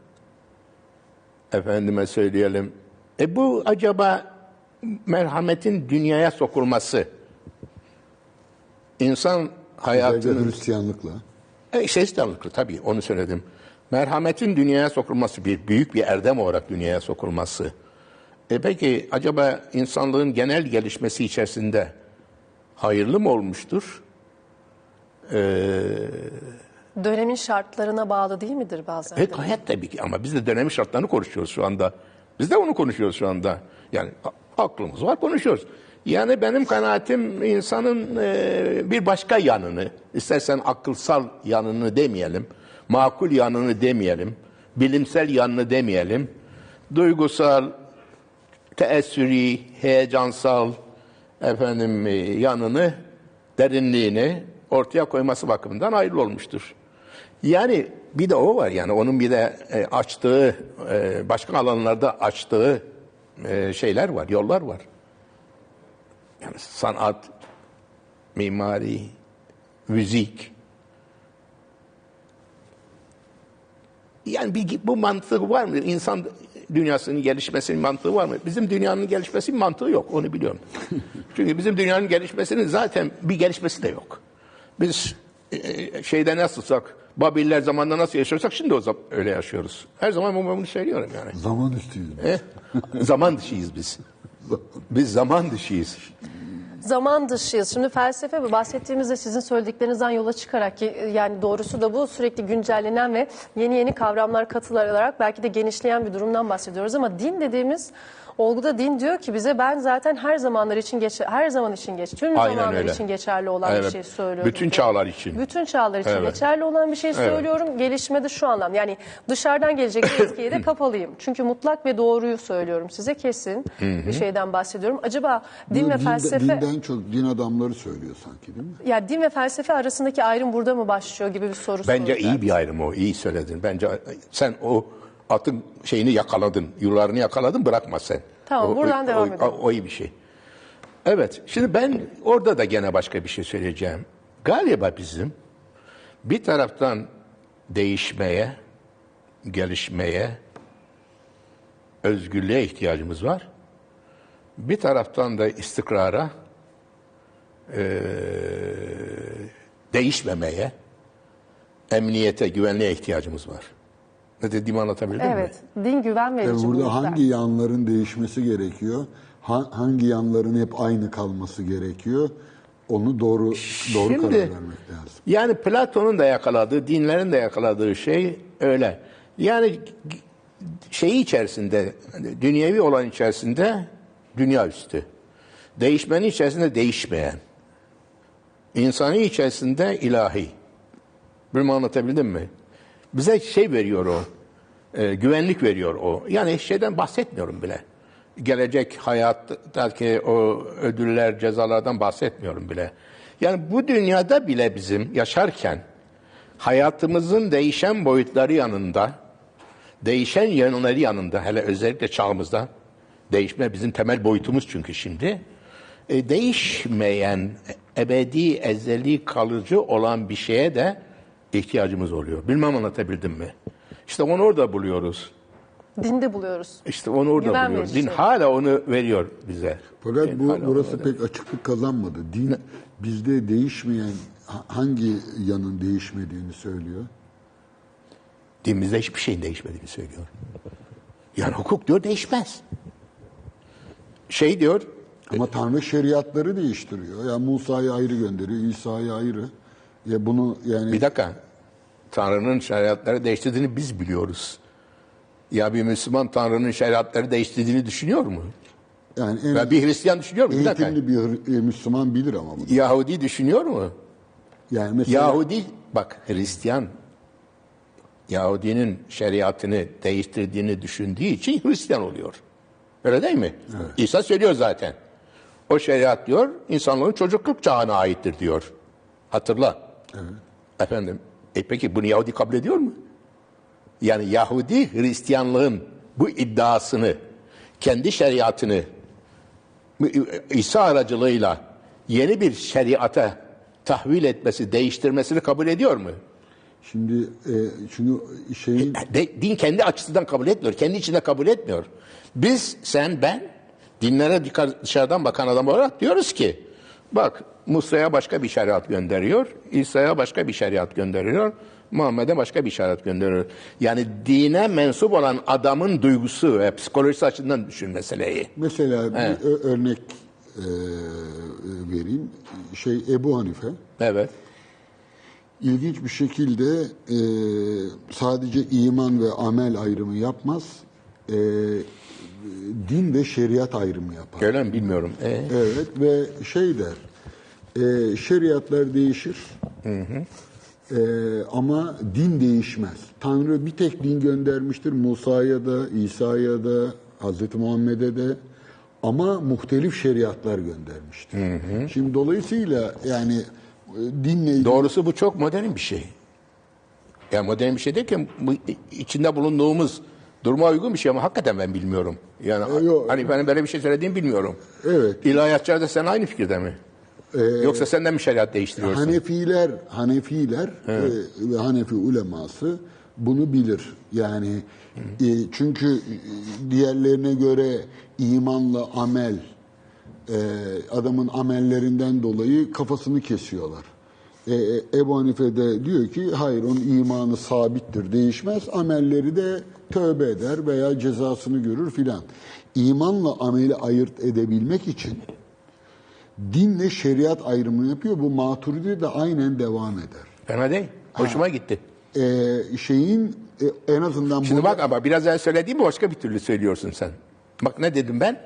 Efendime söyleyelim. E bu acaba merhametin dünyaya sokulması, insan hayatının... Hristiyanlıkla. E, işte Hristiyanlıklı tabii onu söyledim. Merhametin dünyaya sokulması bir büyük bir erdem olarak dünyaya sokulması. E peki acaba insanlığın genel gelişmesi içerisinde hayırlı mı olmuştur? Dönemin şartlarına bağlı değil midir bazen? E gayet tabii ki ama biz de dönemin şartlarını konuşuyoruz şu anda. Biz de onu konuşuyoruz şu anda. Yani aklımız var konuşuyoruz. Yani benim kanaatim insanın e, bir başka yanını, istersen akılsal yanını demeyelim, makul yanını demeyelim, bilimsel yanını demeyelim, duygusal, teessüri, heyecansal efendim e, yanını, derinliğini ortaya koyması bakımından ayrı olmuştur. Yani bir de o var yani onun bir de e, açtığı e, başka alanlarda açtığı şeyler var, yollar var. Yani sanat, mimari, müzik. Yani bir, bu mantığı var mı? İnsan dünyasının gelişmesinin mantığı var mı? Bizim dünyanın gelişmesinin mantığı yok. Onu biliyorum. Çünkü bizim dünyanın gelişmesinin zaten bir gelişmesi de yok. Biz e, şeyde nasılsak, Babiller zamanında nasıl yaşıyorsak şimdi o zaman öyle yaşıyoruz. Her zaman ben bunu söylüyorum yani. Zaman üstüyüz. biz. E, zaman dışıyız biz. Biz zaman dışıyız. Zaman dışıyız. Şimdi felsefe ve bahsettiğimizde sizin söylediklerinizden yola çıkarak ki yani doğrusu da bu sürekli güncellenen ve yeni yeni kavramlar katılarak belki de genişleyen bir durumdan bahsediyoruz ama din dediğimiz olguda din diyor ki bize ben zaten her zamanlar için geç her zaman için geç tüm Aynen zamanlar öyle. için geçerli olan bir Evet. şey söylüyorum. Bütün çağlar için. Bütün çağlar için Evet. geçerli olan bir şey söylüyorum. Gelişmede şu anlam. Yani dışarıdan gelecek bir etkiye de kapalıyım. Çünkü mutlak ve doğruyu söylüyorum size kesin bir şeyden bahsediyorum. Acaba din Bunu ve dinde- felsefe Dinden çok din adamları söylüyor sanki değil mi? ya din ve felsefe arasındaki ayrım burada mı başlıyor gibi bir soru Bence soracağım. iyi bir ayrım o. iyi söyledin. Bence sen o atın şeyini yakaladın. Yularını yakaladın bırakma sen. Tamam, O- buradan o, devam o, edelim. O, iyi bir şey. Evet. Şimdi ben orada da gene başka bir şey söyleyeceğim. Galiba bizim bir taraftan değişmeye, gelişmeye, özgürlüğe ihtiyacımız var. Bir taraftan da istikrara, eee, değişmemeye, emniyete, güvenliğe ihtiyacımız var. Ne dediğimi anlatabildim mi? Evet, din güven verici. Ve bu burada hangi yanların değişmesi gerekiyor? Ha- hangi yanların hep aynı kalması gerekiyor? Onu doğru doğru Şimdi- karar vermek lazım. Yani Platon'un da yakaladığı, dinlerin de yakaladığı şey öyle. Yani şeyi içerisinde, hani dünyevi olan içerisinde dünya üstü. Değişmenin içerisinde değişmeyen. İnsani içerisinde ilahi. Bilmem anlatabildim mi? Bize şey veriyor o, e, güvenlik veriyor o. Yani şeyden bahsetmiyorum bile. Gelecek hayattaki o ödüller, cezalardan bahsetmiyorum bile. Yani bu dünyada bile bizim yaşarken hayatımızın değişen boyutları yanında, değişen yönleri yanında, hele özellikle çağımızda, değişme bizim temel boyutumuz çünkü şimdi, e, değişmeyen, ebedi, ezeli, kalıcı olan bir şeye de ihtiyacımız oluyor. Bilmem anlatabildim mi? İşte onu orada buluyoruz. dinde buluyoruz. İşte onu orada Güven buluyoruz. Din verici. hala onu veriyor bize. Fakat Din bu burası pek açıklık kazanmadı. Din bizde değişmeyen ha- hangi yanın değişmediğini söylüyor. Dinimizde hiçbir şeyin değişmediğini söylüyor. Yani hukuk diyor değişmez. Şey diyor, Ama Tanrı şeriatları değiştiriyor. Ya Musa'yı ayrı gönderiyor, İsa'yı ayrı. Ya bunu yani bir dakika. Tanrı'nın şeriatları değiştirdiğini biz biliyoruz. Ya bir Müslüman Tanrı'nın şeriatları değiştirdiğini düşünüyor mu? yani en Ya bir Hristiyan düşünüyor mu? Bir dakika. eğitimli bir Hri- e, Müslüman bilir ama bunu. Yahudi düşünüyor mu? Yani mesela Yahudi bak Hristiyan Yahudinin şeriatını değiştirdiğini düşündüğü için Hristiyan oluyor. Öyle değil mi? İsa söylüyor zaten. O şeriat diyor insanlığın çocukluk çağına aittir diyor. Hatırla. Efendim. E peki bunu Yahudi kabul ediyor mu? Yani Yahudi Hristiyanlığın bu iddiasını, kendi şeriatını İsa aracılığıyla yeni bir şeriata tahvil etmesi, değiştirmesini kabul ediyor mu? şimdi e, şunu şeyin De- din kendi açısından kabul etmiyor, kendi içinde kabul etmiyor. Biz, sen, ben dinlere dışarıdan bakan adam olarak diyoruz ki bak Musa'ya başka bir şeriat gönderiyor, İsa'ya başka bir şeriat gönderiyor, Muhammed'e başka bir şeriat gönderiyor. Yani dine mensup olan adamın duygusu ve psikolojisi açısından düşün meseleyi. mesela bir ö- örnek e, vereyim. Şey Ebu Hanife Evet. ilginç bir şekilde e, sadece iman ve amel ayrımı yapmaz. E, din ve şeriat ayrımı yapar. Öyle mi bilmiyorum. E, Evet ve şey der, e, şeriatlar değişir E, ama din değişmez. Tanrı bir tek din göndermiştir Musa'ya da, İsa'ya da, Hazreti Muhammed'e de ama muhtelif şeriatlar göndermiştir. Şimdi dolayısıyla yani e, dinle ilgili Doğrusu bu çok modern bir şey. Yani modern bir şey derken bu içinde bulunduğumuz duruma uygun bir şey ama hakikaten ben bilmiyorum. Yani E, yok. hani benim böyle bir şey söylediğimi bilmiyorum. Evet. İlahiyatçılar da sen aynı fikirde mi? Yoksa sen de mi şeriat değiştiriyorsun? Hanefiler, Hanefiler e, ve Hanefi uleması bunu bilir. Yani e, çünkü e, diğerlerine göre imanla amel e, adamın amellerinden dolayı kafasını kesiyorlar. E, e, Ebu Hanife de diyor ki hayır onun imanı sabittir, değişmez. Amelleri de tövbe eder veya cezasını görür filan. İmanla ameli ayırt edebilmek için dinle şeriat ayrımını yapıyor. Bu maturidi de aynen devam eder. Fena değil. Hoşuma gitti. Ee, şeyin e, en azından Şimdi burada- bak ama biraz önce söylediğimi başka bir türlü söylüyorsun sen. Bak ne dedim ben?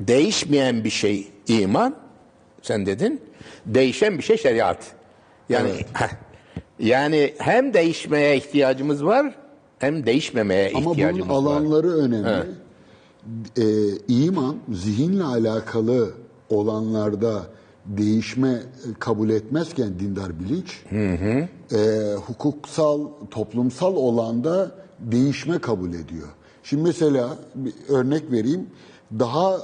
Değişmeyen bir şey iman, sen dedin. Değişen bir şey şeriat. Yani yani hem değişmeye ihtiyacımız var, hem değişmemeye ama bunun ihtiyacımız var. alanları önemli. Ee, iman zihinle alakalı olanlarda değişme e, kabul etmezken dindar bilinç e, hukuksal, toplumsal olanda değişme kabul ediyor. Şimdi mesela bir örnek vereyim. Daha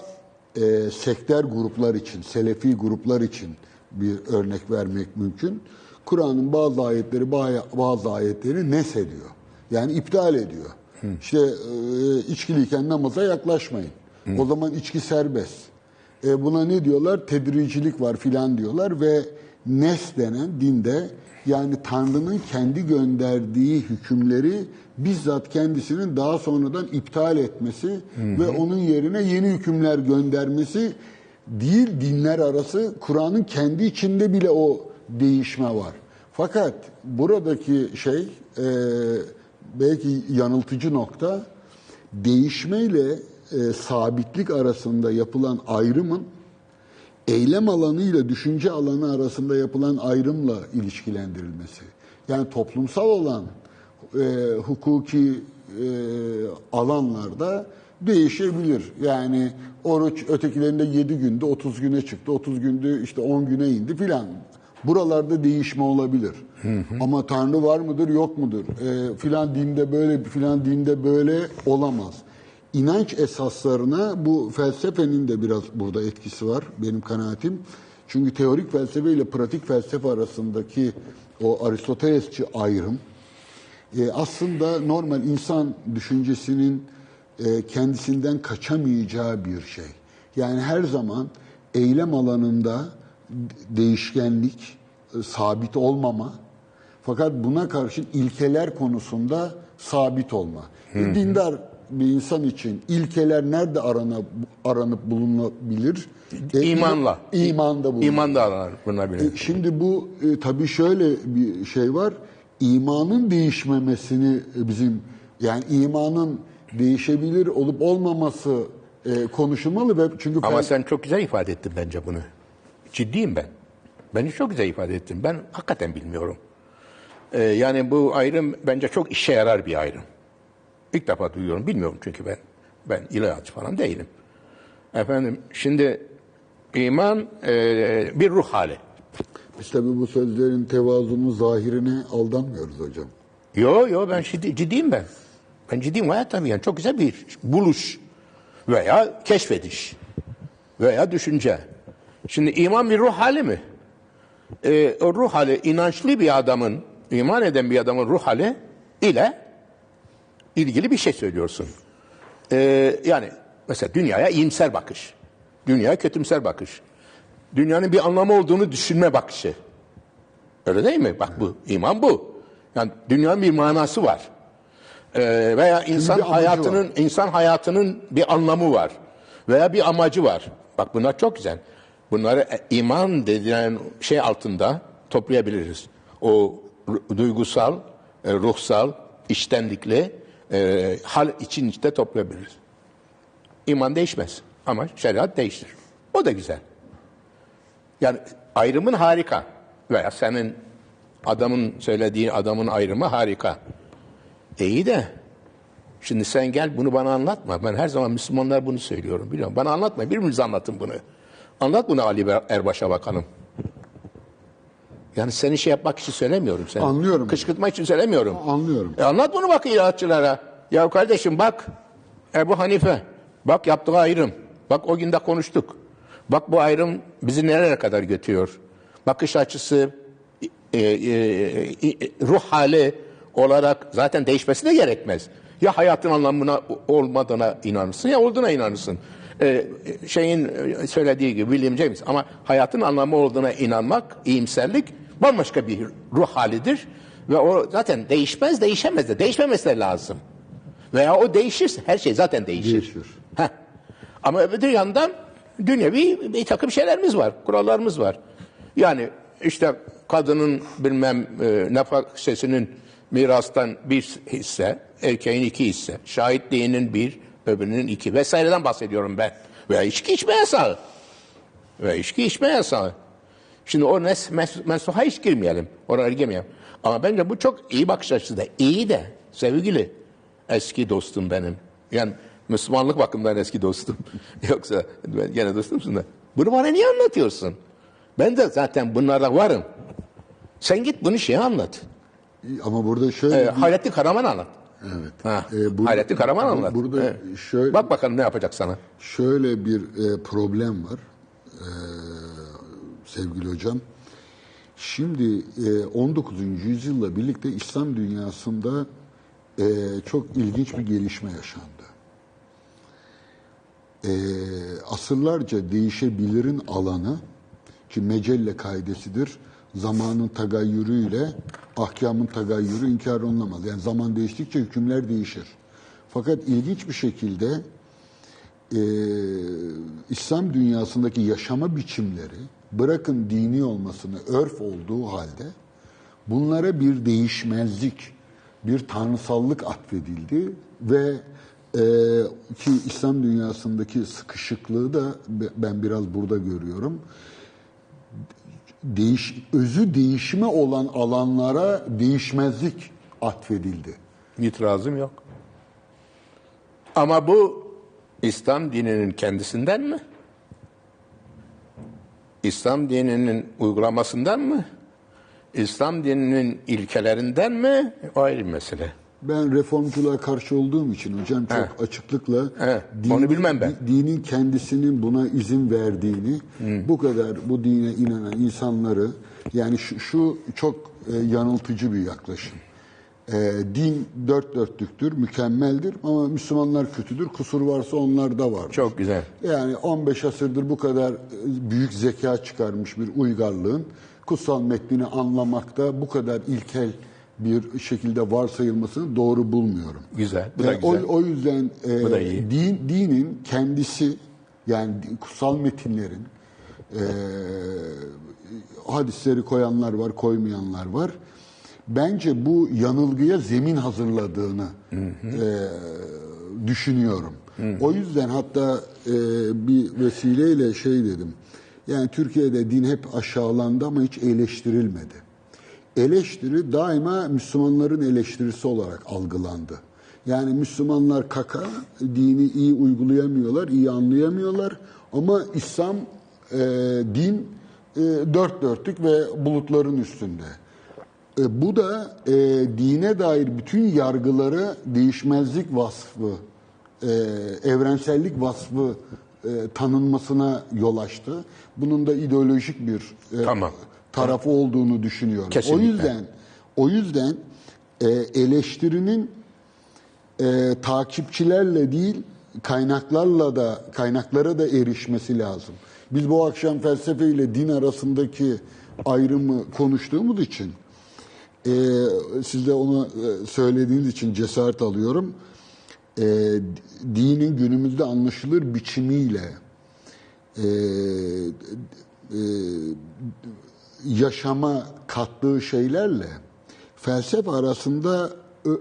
e, sektör gruplar için, selefi gruplar için bir örnek vermek mümkün. Kur'an'ın bazı ayetleri bazı ayetleri nesediyor. Yani iptal ediyor. İşte e, içkiliyken namaza yaklaşmayın. O zaman içki serbest. E, buna ne diyorlar? Tedricilik var filan diyorlar ve nes denen dinde yani Tanrı'nın kendi gönderdiği hükümleri bizzat kendisinin daha sonradan iptal etmesi ve onun yerine yeni hükümler göndermesi değil dinler arası Kur'an'ın kendi içinde bile o değişme var. Fakat buradaki şey e, belki yanıltıcı nokta değişmeyle e, sabitlik arasında yapılan ayrımın eylem alanı ile düşünce alanı arasında yapılan ayrımla ilişkilendirilmesi. Yani toplumsal olan e, hukuki e, alanlarda değişebilir. Yani oruç ötekilerinde 7 günde 30 güne çıktı, 30 günde işte 10 güne indi filan. Buralarda değişme olabilir. Ama Tanrı var mıdır yok mudur? E, filan dinde böyle filan dinde böyle olamaz. İnanç esaslarına bu felsefenin de biraz burada etkisi var benim kanaatim. Çünkü teorik felsefe ile pratik felsefe arasındaki o Aristotelesçi ayrım e, aslında normal insan düşüncesinin e, kendisinden kaçamayacağı bir şey. Yani her zaman eylem alanında değişkenlik, e, sabit olmama fakat buna karşın ilkeler konusunda sabit olma. Bir Dindar bir insan için ilkeler nerede aranıp, aranıp bulunabilir? E, İmanla. İmanda bulunur. İman da arar buna bile. E, Şimdi bu e, tabii şöyle bir şey var. İmanın değişmemesini e, bizim yani imanın değişebilir olup olmaması e, konuşulmalı ve çünkü Ama fel- sen çok güzel ifade ettin bence bunu. Ciddiyim ben. Beni çok güzel ifade ettin. Ben hakikaten bilmiyorum. Ee, yani bu ayrım bence çok işe yarar bir ayrım. İlk defa duyuyorum. Bilmiyorum çünkü ben. Ben ilahiyatçı falan değilim. Efendim şimdi iman e, bir ruh hali. biz tabii bu sözlerin tevazunun zahirine aldanmıyoruz hocam. Yo yo ben ciddi, ciddiyim ben. Ben ciddiyim hayat tabii yani çok güzel bir buluş veya keşfediş veya düşünce. Şimdi iman bir ruh hali mi? Ee, o ruh hali inançlı bir adamın, iman eden bir adamın ruh hali ile ilgili bir şey söylüyorsun. Ee, yani mesela dünyaya iyimser bakış, dünyaya kötümser bakış, dünyanın bir anlamı olduğunu düşünme bakışı. Öyle değil mi? Bak bu, iman bu. Yani dünyanın bir manası var. Ee, veya insan hayatının insan hayatının bir anlamı var. Veya bir amacı var. Bak bunlar çok güzel. Bunları e, iman denilen şey altında toplayabiliriz. O duygusal, e, ruhsal, içtenlikli e, hal için içte toplayabiliriz. İman değişmez ama şeriat değiştir. O da güzel. Yani ayrımın harika. Veya senin adamın söylediği adamın ayrımı harika. İyi de şimdi sen gel bunu bana anlatma. Ben her zaman Müslümanlar bunu söylüyorum biliyorum. Bana anlatma. Birbirimize anlatın bunu. Anlat bunu Ali Erbaş'a bakalım. Yani seni şey yapmak için söylemiyorum. Seni. Anlıyorum. Kışkırtmak için söylemiyorum. Anlıyorum. E anlat bunu bak ilaççılara. Ya kardeşim bak Ebu Hanife. Bak yaptığı ayrım. Bak o gün de konuştuk. Bak bu ayrım bizi nereye kadar götürüyor? Bakış açısı, e, e, e, ruh hali olarak zaten değişmesi de gerekmez. Ya hayatın anlamına olmadığına inanırsın ya olduğuna inanırsın. E, şeyin e, söylediği gibi William James ama hayatın anlamı olduğuna inanmak, iyimserlik bambaşka bir ruh halidir. Ve o zaten değişmez, değişemez de. Değişmemesi de lazım. Veya o değişirse her şey zaten değişir. Değişir. Heh. Ama öbür yandan dünyevi bir takım şeylerimiz var, kurallarımız var. Yani işte kadının bilmem e, nafakasının mirastan bir hisse, erkeğin iki hisse, şahitliğinin bir, öbürünün iki vesaireden bahsediyorum ben. Veya içki içme yasağı. Ve içki içme yasağı. Şimdi o nes, mes, mensuha hiç girmeyelim. Oraya girmeyelim. Ama bence bu çok iyi bakış açısı da. İyi de sevgili eski dostum benim. Yani Müslümanlık bakımından eski dostum. Yoksa ben gene dostumsun da. Bunu bana niye anlatıyorsun? Ben de zaten bunlara varım. Sen git bunu şeye anlat. Ama burada şöyle Ee, bir- Hayrettin Karaman anlat. Evet. Ha, Ee, bu- Hayrettin Karaman bu- anlat. burada Evet. şöyle- Bak bakalım ne yapacak sana. Şöyle bir e, problem var e, sevgili hocam. Şimdi e, 19. yüzyılla birlikte İslam dünyasında e, çok ilginç bir gelişme yaşandı. E, asırlarca değişebilirin alanı ki mecelle kaidesidir. Zamanın tagayyürüyle ahkamın tagayyürü inkar olunamaz. Yani zaman değiştikçe hükümler değişir. Fakat ilginç bir şekilde e, İslam dünyasındaki yaşama biçimleri bırakın dini olmasını örf olduğu halde bunlara bir değişmezlik, bir tanrısallık atfedildi ve e, ki İslam dünyasındaki sıkışıklığı da be- ben biraz burada görüyorum. Değiş, özü değişime olan alanlara değişmezlik atfedildi. İtirazım yok. Ama bu İslam dininin kendisinden mi? İslam dininin uygulamasından mı? İslam dininin ilkelerinden mi? O ayrı mesele. Ben reformculuğa karşı olduğum için hocam çok He. açıklıkla He, onu bilmem ben. di- dinin kendisinin buna izin verdiğini, bu kadar bu dine inanan insanları yani şu, şu çok e, yanıltıcı bir yaklaşım. E, din dört dörtlüktür, mükemmeldir ama Müslümanlar kötüdür. Kusur varsa onlarda var. Çok güzel. Yani 15 asırdır bu kadar e, büyük zeka çıkarmış bir uygarlığın kutsal metnini anlamakta bu kadar ilkel bir şekilde varsayılmasını doğru bulmuyorum. Güzel. Bu da o, güzel. o yüzden e, Bu da iyi. din dinin kendisi yani kutsal metinlerin e, hadisleri koyanlar var, koymayanlar var. Bence bu yanılgıya zemin hazırladığını e, düşünüyorum. O yüzden hatta e, bir vesileyle şey dedim. Yani Türkiye'de din hep aşağılandı ama hiç eleştirilmedi. Eleştiri daima Müslümanların eleştirisi olarak algılandı. Yani Müslümanlar kaka, dini iyi uygulayamıyorlar, iyi anlayamıyorlar. Ama İslam e, din e, dört dörtlük ve bulutların üstünde. E, bu da e, dine dair bütün yargıları değişmezlik vasfı, e, evrensellik vasfı e, tanınmasına yol açtı. Bunun da ideolojik bir e, Tamam. tarafı olduğunu düşünüyorum. Kesinlikle. O yüzden o yüzden e, eleştirinin e, takipçilerle değil kaynaklarla da kaynaklara da erişmesi lazım. Biz bu akşam felsefe ile din arasındaki ayrımı konuştuğumuz için e, siz de onu e, söylediğiniz için cesaret alıyorum. E, dinin günümüzde anlaşılır biçimiyle e, e, yaşama kattığı şeylerle felsefe arasında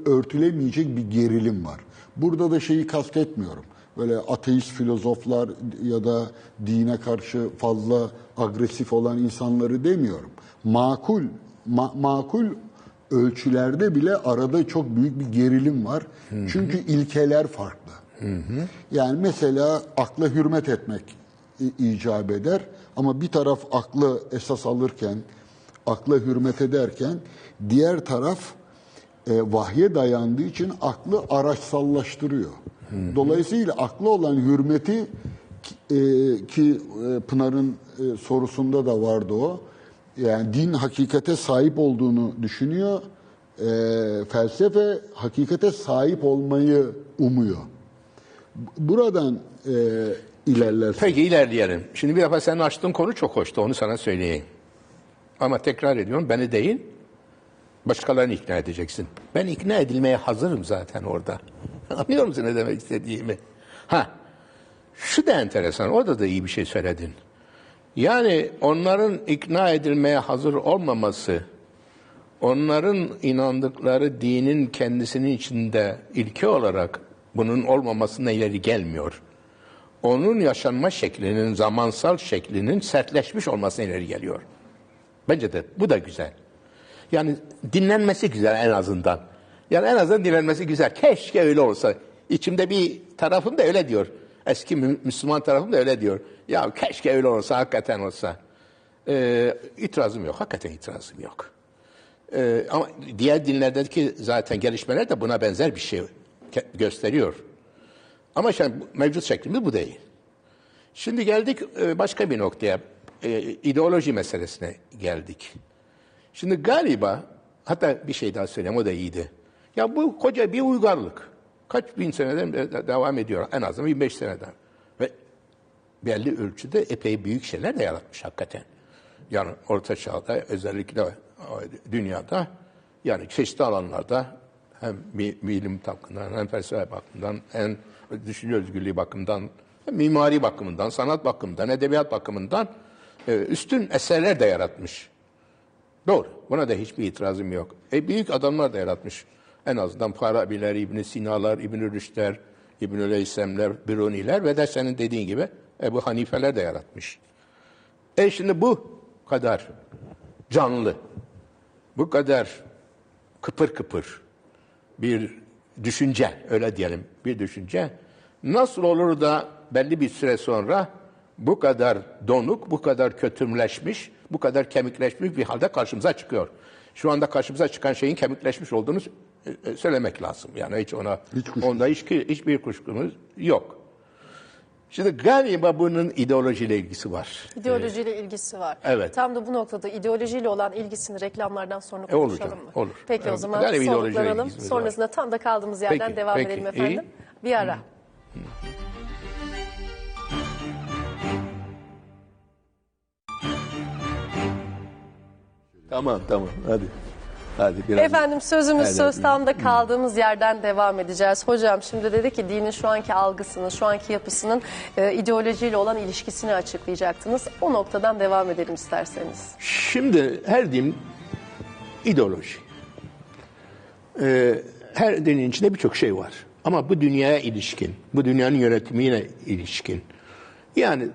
örtülemeyecek bir gerilim var. Burada da şeyi kastetmiyorum. Böyle ateist filozoflar ya da dine karşı fazla agresif olan insanları demiyorum. Makul, ma- makul ölçülerde bile arada çok büyük bir gerilim var. Çünkü ilkeler farklı. Yani mesela akla hürmet etmek icap eder ama bir taraf aklı esas alırken, akla hürmet ederken diğer taraf e, vahye dayandığı için aklı araçsallaştırıyor. Dolayısıyla aklı olan hürmeti e, ki e, Pınar'ın e, sorusunda da vardı o. Yani din hakikate sahip olduğunu düşünüyor. E, felsefe hakikate sahip olmayı umuyor. Buradan e, ilerlersin. Peki ilerleyelim. Şimdi bir defa senin açtığın konu çok hoştu. Onu sana söyleyeyim. Ama tekrar ediyorum beni değil başkalarını ikna edeceksin. Ben ikna edilmeye hazırım zaten orada. Anlıyor musun ne demek istediğimi? Ha, şu da enteresan. Orada da iyi bir şey söyledin. Yani onların ikna edilmeye hazır olmaması, onların inandıkları dinin kendisinin içinde ilke olarak bunun olmamasına ileri gelmiyor. Onun yaşanma şeklinin, zamansal şeklinin sertleşmiş olmasına ileri geliyor. Bence de bu da güzel. Yani dinlenmesi güzel en azından. Yani en azından dinlenmesi güzel. Keşke öyle olsa. İçimde bir tarafım da öyle diyor. Eski Mü- Müslüman tarafım da öyle diyor. Ya keşke öyle olsa, hakikaten olsa. Ee, itirazım yok, hakikaten itirazım yok. Ee, ama diğer dinlerdeki zaten gelişmeler de buna benzer bir şey gösteriyor. Ama şimdi mevcut şeklimiz bu değil. Şimdi geldik e, başka bir noktaya. E, ideoloji meselesine geldik. Şimdi galiba, hatta bir şey daha söyleyeyim o da iyiydi. Ya bu koca bir uygarlık. Kaç bin seneden devam ediyor. En azından 25 seneden. Belli ölçüde epey büyük şeyler de yaratmış hakikaten. Yani Orta Çağ'da özellikle dünyada yani çeşitli alanlarda hem bi- bilim bakımından hem felsefe bakımından hem düşünce özgürlüğü bakımından hem mimari bakımından, sanat bakımından, edebiyat bakımından e, üstün eserler de yaratmış. Doğru. Buna da hiçbir itirazım yok. E, büyük adamlar da yaratmış. En azından Farabiler, İbn Sina'lar, İbn Rüşdler, İbn Leysemler, Biruniler ve de senin dediğin gibi Ebu Hanifeler de yaratmış. E şimdi bu kadar canlı, bu kadar kıpır kıpır bir düşünce, öyle diyelim bir düşünce nasıl olur da belli bir süre sonra bu kadar donuk, bu kadar kötümleşmiş, bu kadar kemikleşmiş bir halde karşımıza çıkıyor. Şu anda karşımıza çıkan şeyin kemikleşmiş olduğunu e, söylemek lazım. Yani hiç ona Hiç onda hiç, hiçbir kuşkumuz yok. Şimdi galiba bunun ideolojiyle ilgisi var. İdeolojiyle ilgisi var. Evet. Tam da bu noktada ideolojiyle olan ilgisini reklamlardan sonra E, olur konuşalım canım, mı? olur. Peki o Evet, zaman galiba ideolojiyle soluklanalım. ilgisimiz Sonrasında tam da kaldığımız yerden Peki, devam peki, edelim efendim. Bir ara. Tamam tamam hadi. Hadi biraz. Efendim sözümüz Evet, söz evet. tam da kaldığımız yerden devam edeceğiz. Hocam şimdi dedi ki dinin şu anki algısının, şu anki yapısının e, ideolojiyle olan ilişkisini açıklayacaktınız. O noktadan devam edelim isterseniz. Şimdi her din ideoloji. Ee, her dinin içinde birçok şey var. Ama bu dünyaya ilişkin, bu dünyanın yönetimine ilişkin. Yani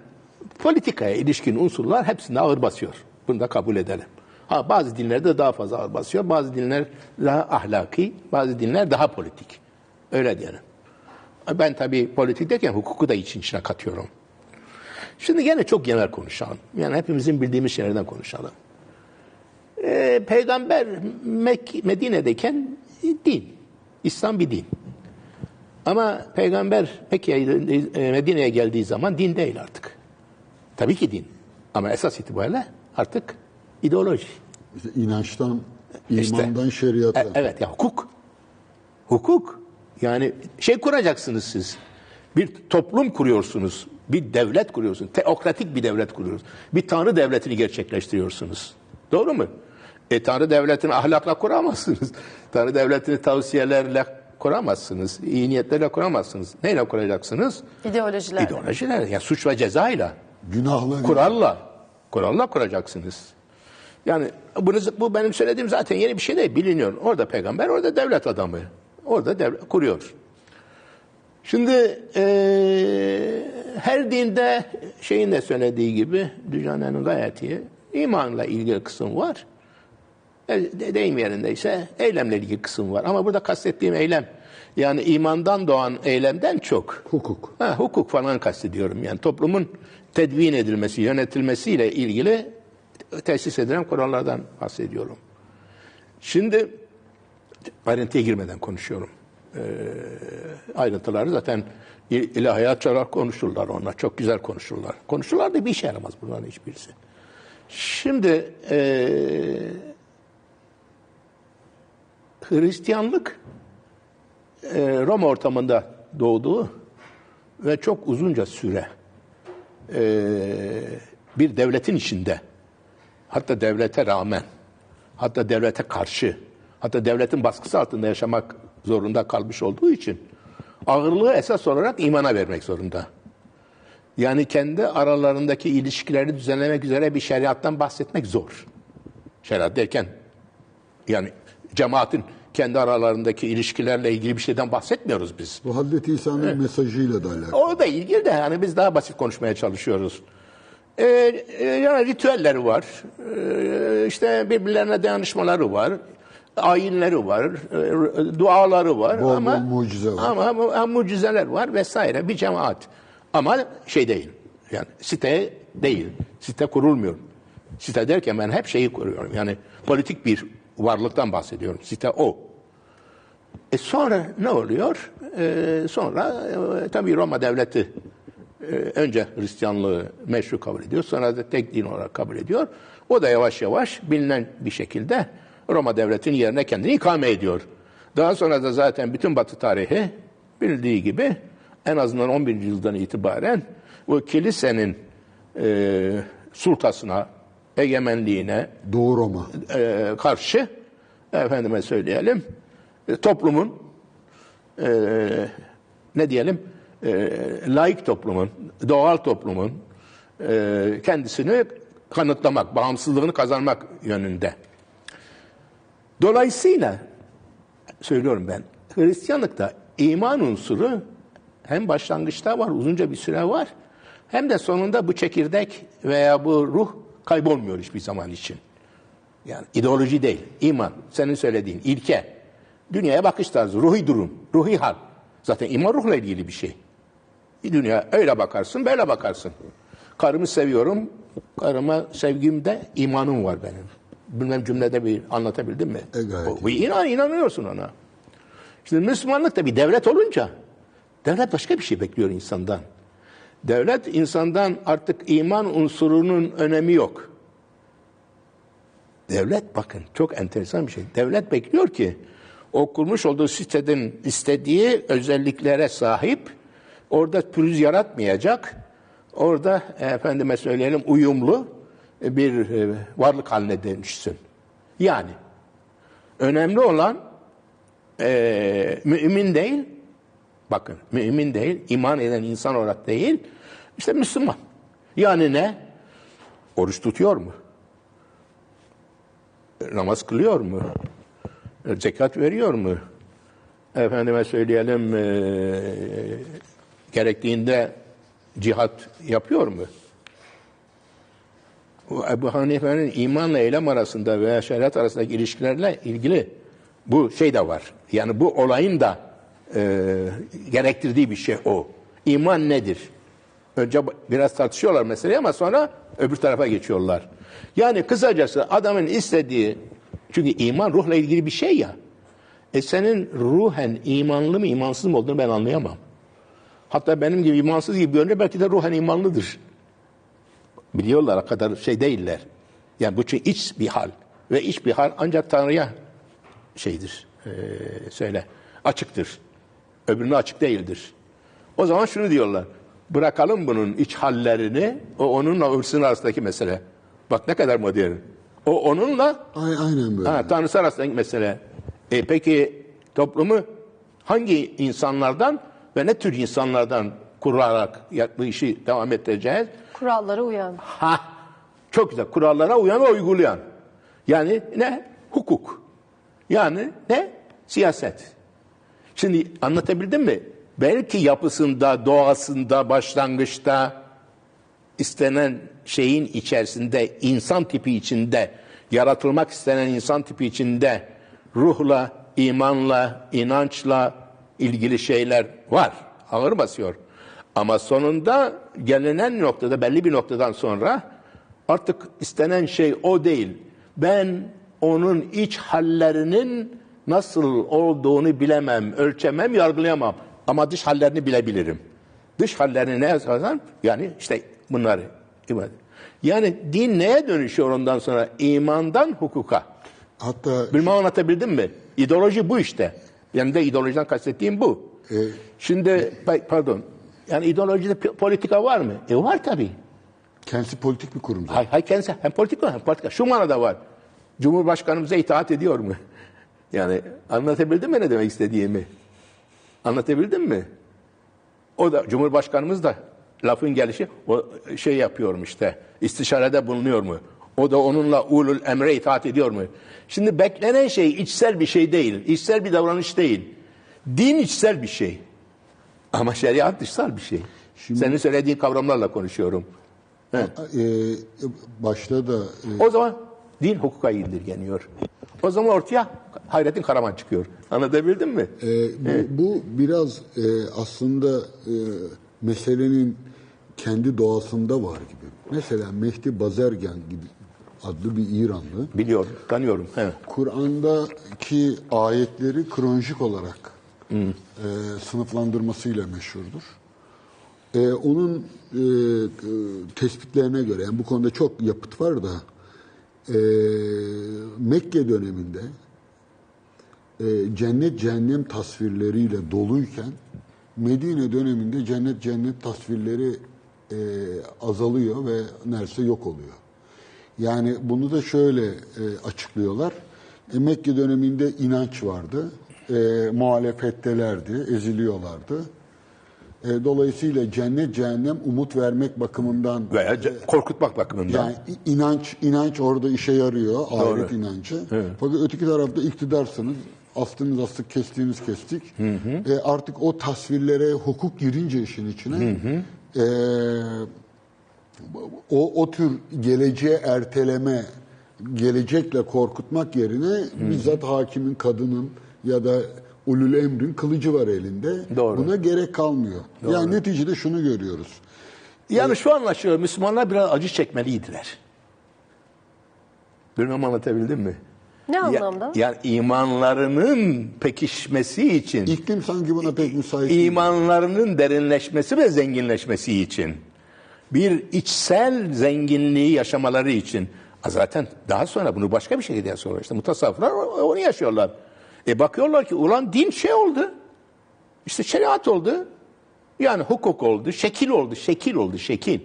politikaya ilişkin unsurlar hepsinde ağır basıyor. Bunu da kabul edelim. Ha, bazı dinlerde daha fazla ağır basıyor. Bazı dinler daha ahlaki, bazı dinler daha politik. Öyle diyelim. Ben tabii politik derken hukuku da için içine katıyorum. Şimdi gene çok genel konuşalım. Yani hepimizin bildiğimiz şeylerden konuşalım. Ee, peygamber Mek Medine'deyken din. İslam bir din. Ama peygamber Mekke'ye e, Medine'ye geldiği zaman din değil artık. Tabii ki din. Ama esas itibariyle artık ideoloji. İşte inançtan, İşte. imandan şeriata. E, evet ya hukuk. Hukuk. Yani şey kuracaksınız siz. Bir toplum kuruyorsunuz. Bir devlet kuruyorsunuz. Teokratik bir devlet kuruyorsunuz. Bir tanrı devletini gerçekleştiriyorsunuz. Doğru mu? E tanrı devletini ahlakla kuramazsınız. Tanrı devletini tavsiyelerle kuramazsınız. İyi niyetlerle kuramazsınız. Neyle kuracaksınız? İdeolojiler. İdeolojiler. Yani suç ve cezayla. Günahla Kuralla. Kuralla kuracaksınız. Yani bunu, bu benim söylediğim zaten yeni bir şey değil biliniyor. Orada peygamber, orada devlet adamı. Orada devlet kuruyor. Şimdi eee, her dinde şeyin de söylediği gibi dünyanın gayet iyi imanla ilgili kısım var. E, de- deyim yerindeyse eylemle ilgili kısım var. Ama burada kastettiğim eylem yani imandan doğan eylemden çok hukuk. Ha, hukuk falan kastediyorum. Yani toplumun tedvin edilmesi, yönetilmesiyle ilgili tesis edilen kurallardan bahsediyorum. Şimdi ayrıntıya girmeden konuşuyorum. Ee, ayrıntıları zaten il- ilahiyatçılar konuşurlar onlar. Çok güzel konuşurlar. Konuşurlar da bir işe yaramaz bunların hiçbirisi. Şimdi ee, Hristiyanlık ee, Roma ortamında doğduğu ve çok uzunca süre ee, bir devletin içinde hatta devlete rağmen hatta devlete karşı hatta devletin baskısı altında yaşamak zorunda kalmış olduğu için ağırlığı esas olarak imana vermek zorunda. Yani kendi aralarındaki ilişkileri düzenlemek üzere bir şeriattan bahsetmek zor. Şeriat derken yani cemaatin kendi aralarındaki ilişkilerle ilgili bir şeyden bahsetmiyoruz biz. Bu Hazreti İsa'nın mesajıyla da alakalı. O da ilgili de yani biz daha basit konuşmaya çalışıyoruz. Ee, e, yani ritüelleri var. Ee, işte birbirlerine dayanışmaları var. Ayinleri var. e, duaları var. Bol bol ama, mucize var. Ama, ama mucizeler var vesaire. Bir cemaat. Ama şey değil. Yani site değil. Site kurulmuyor. Site derken ben hep şeyi kuruyorum. Yani politik bir varlıktan bahsediyorum. Site o. E sonra ne oluyor? E, sonra e, tabii Roma devleti e, önce Hristiyanlığı meşru kabul ediyor. Sonra da tek din olarak kabul ediyor. O da yavaş yavaş bilinen bir şekilde Roma devletinin yerine kendini ikame ediyor. Daha sonra da zaten bütün Batı tarihi bildiği gibi en azından 11. yüzyıldan itibaren bu kilisenin e, sultasına, egemenliğine, Doğu Roma. e, karşı efendime söyleyelim e, toplumun e, ne diyelim e, laik toplumun, doğal toplumun e, kendisini kanıtlamak, bağımsızlığını kazanmak yönünde. Dolayısıyla söylüyorum ben Hristiyanlıkta iman unsuru hem başlangıçta var, uzunca bir süre var. Hem de sonunda bu çekirdek veya bu ruh kaybolmuyor hiçbir zaman için. Yani ideoloji değil, iman, senin söylediğin ilke, dünyaya bakış tarzı, ruhi durum, ruhi hal. Zaten iman ruhla ilgili bir şey. Dünya öyle bakarsın, böyle bakarsın. Karımı seviyorum, karıma sevgimde imanım var benim. Bilmem cümlede bir anlatabildim mi? E, gayet bu inan, inanıyorsun ona. Şimdi Müslümanlık da bir devlet olunca, devlet başka bir şey bekliyor insandan. Devlet insandan artık iman unsurunun önemi yok. Devlet bakın çok enteresan bir şey. Devlet bekliyor ki o kurmuş olduğu sitenin istediği özelliklere sahip, orada pürüz yaratmayacak, orada e, efendime söyleyelim uyumlu bir e, varlık haline dönüşsün. Yani önemli olan e, mümin değil, bakın mümin değil, iman eden insan olarak değil, işte Müslüman. Yani ne? Oruç tutuyor mu? namaz kılıyor mu? Zekat veriyor mu? Efendime söyleyelim e, gerektiğinde cihat yapıyor mu? Bu Ebu Hanife'nin imanla eylem arasında veya şeriat arasındaki ilişkilerle ilgili bu şey de var. Yani bu olayın da e, gerektirdiği bir şey o. İman nedir? Önce biraz tartışıyorlar meseleyi ama sonra öbür tarafa geçiyorlar. Yani kısacası adamın istediği, çünkü iman ruhla ilgili bir şey ya. E senin ruhen imanlı mı imansız mı olduğunu ben anlayamam. Hatta benim gibi imansız gibi görünüyor belki de ruhen imanlıdır. Biliyorlar kadar şey değiller. Yani bu çünkü iç bir hal. Ve iç bir hal ancak Tanrı'ya şeydir, e, söyle, açıktır. Öbürüne açık değildir. O zaman şunu diyorlar. Bırakalım bunun iç hallerini, o onunla hırsın arasındaki mesele. Bak ne kadar modern. O onunla Ay- Aynen böyle. ha, Tanrısı arasındaki mesele. E, peki toplumu hangi insanlardan ve ne tür insanlardan kurarak bu işi devam ettireceğiz? Kurallara uyan. Ha, çok güzel. Kurallara uyan ve uygulayan. Yani ne? Hukuk. Yani ne? Siyaset. Şimdi anlatabildim mi? Belki yapısında, doğasında, başlangıçta istenen şeyin içerisinde, insan tipi içinde, yaratılmak istenen insan tipi içinde ruhla, imanla, inançla ilgili şeyler var. Ağır basıyor. Ama sonunda gelinen noktada belli bir noktadan sonra artık istenen şey o değil. Ben onun iç hallerinin nasıl olduğunu bilemem, ölçemem, yargılayamam. Ama dış hallerini bilebilirim. Dış hallerini ne yazarsan yani işte bunları. ibadet. Yani din neye dönüşüyor ondan sonra? İmandan hukuka. Hatta Bilmem anlatabildim mi? İdeoloji bu işte. Yani de ideolojiden kastettiğim bu. Şimdi pa- pardon. Yani ideolojide politika var mı? E var tabii. kendisi politik bir kurum zaten. Hay, hay kendisi hem politika hem politika. Şu manada var. Cumhurbaşkanımıza itaat ediyor mu? Yani anlatabildim mi ne demek istediğimi? Anlatabildim mi? O da Cumhurbaşkanımız da lafın gelişi o şey yapıyor mu işte istişarede bulunuyor mu? O da onunla ulul emre itaat ediyor mu? Şimdi beklenen şey içsel bir şey değil. içsel bir davranış değil. Din içsel bir şey. Ama şeriat dışsal bir şey. Senin söylediğin kavramlarla konuşuyorum. Ee, başta da e, O zaman din hukuka indirgeniyor. O zaman ortaya Hayrettin Karaman çıkıyor. Anlatabildim mi? e, bu, bu biraz e, aslında e, meselenin kendi doğasında var gibi. Mesela Mehdi Bazergen gibi adlı bir İranlı Biliyorum, tanıyorum. Evet. Kur'an'daki ayetleri kronolojik olarak e, sınıflandırmasıyla meşhurdur. E, onun e, tespitlerine göre, yani bu konuda çok yapıt var da, e, Mekke döneminde e, cennet cehennem tasvirleriyle doluyken, Medine döneminde cennet cennet tasvirleri e, azalıyor ve neredeyse yok oluyor. Yani bunu da şöyle e, açıklıyorlar. E, Mekke döneminde inanç vardı. E, muhalefettelerdi, eziliyorlardı. E, dolayısıyla cennet cehennem umut vermek bakımından Veya ce- korkutmak bakımından. yani inanç inanç orada işe yarıyor, ahiret inancı. Fakat öteki tarafta iktidarsınız. Astınız astık, kestiğiniz kestik. E, artık o tasvirlere hukuk girince işin içine e, o, o tür geleceğe erteleme, gelecekle korkutmak yerine bizzat hakimin, kadının ya da ulul emrin kılıcı var elinde. Doğru. Buna gerek kalmıyor. Yani neticede şunu görüyoruz. Yani şu anlaşılıyor, Müslümanlar biraz acı çekmeliydiler. Bilmem anlatabildim mi? Ne Ya- anlamda? yani imanlarının pekişmesi için, İklim sanki buna pek müsait. değil. imanlarının derinleşmesi ve zenginleşmesi için, bir içsel zenginliği yaşamaları için. Zaten daha sonra bunu başka bir şekilde sonra işte mutasavvıflar onu yaşıyorlar. E bakıyorlar ki ulan din şey oldu. İşte şeriat oldu. Yani hukuk oldu, şekil oldu, şekil oldu, şekil.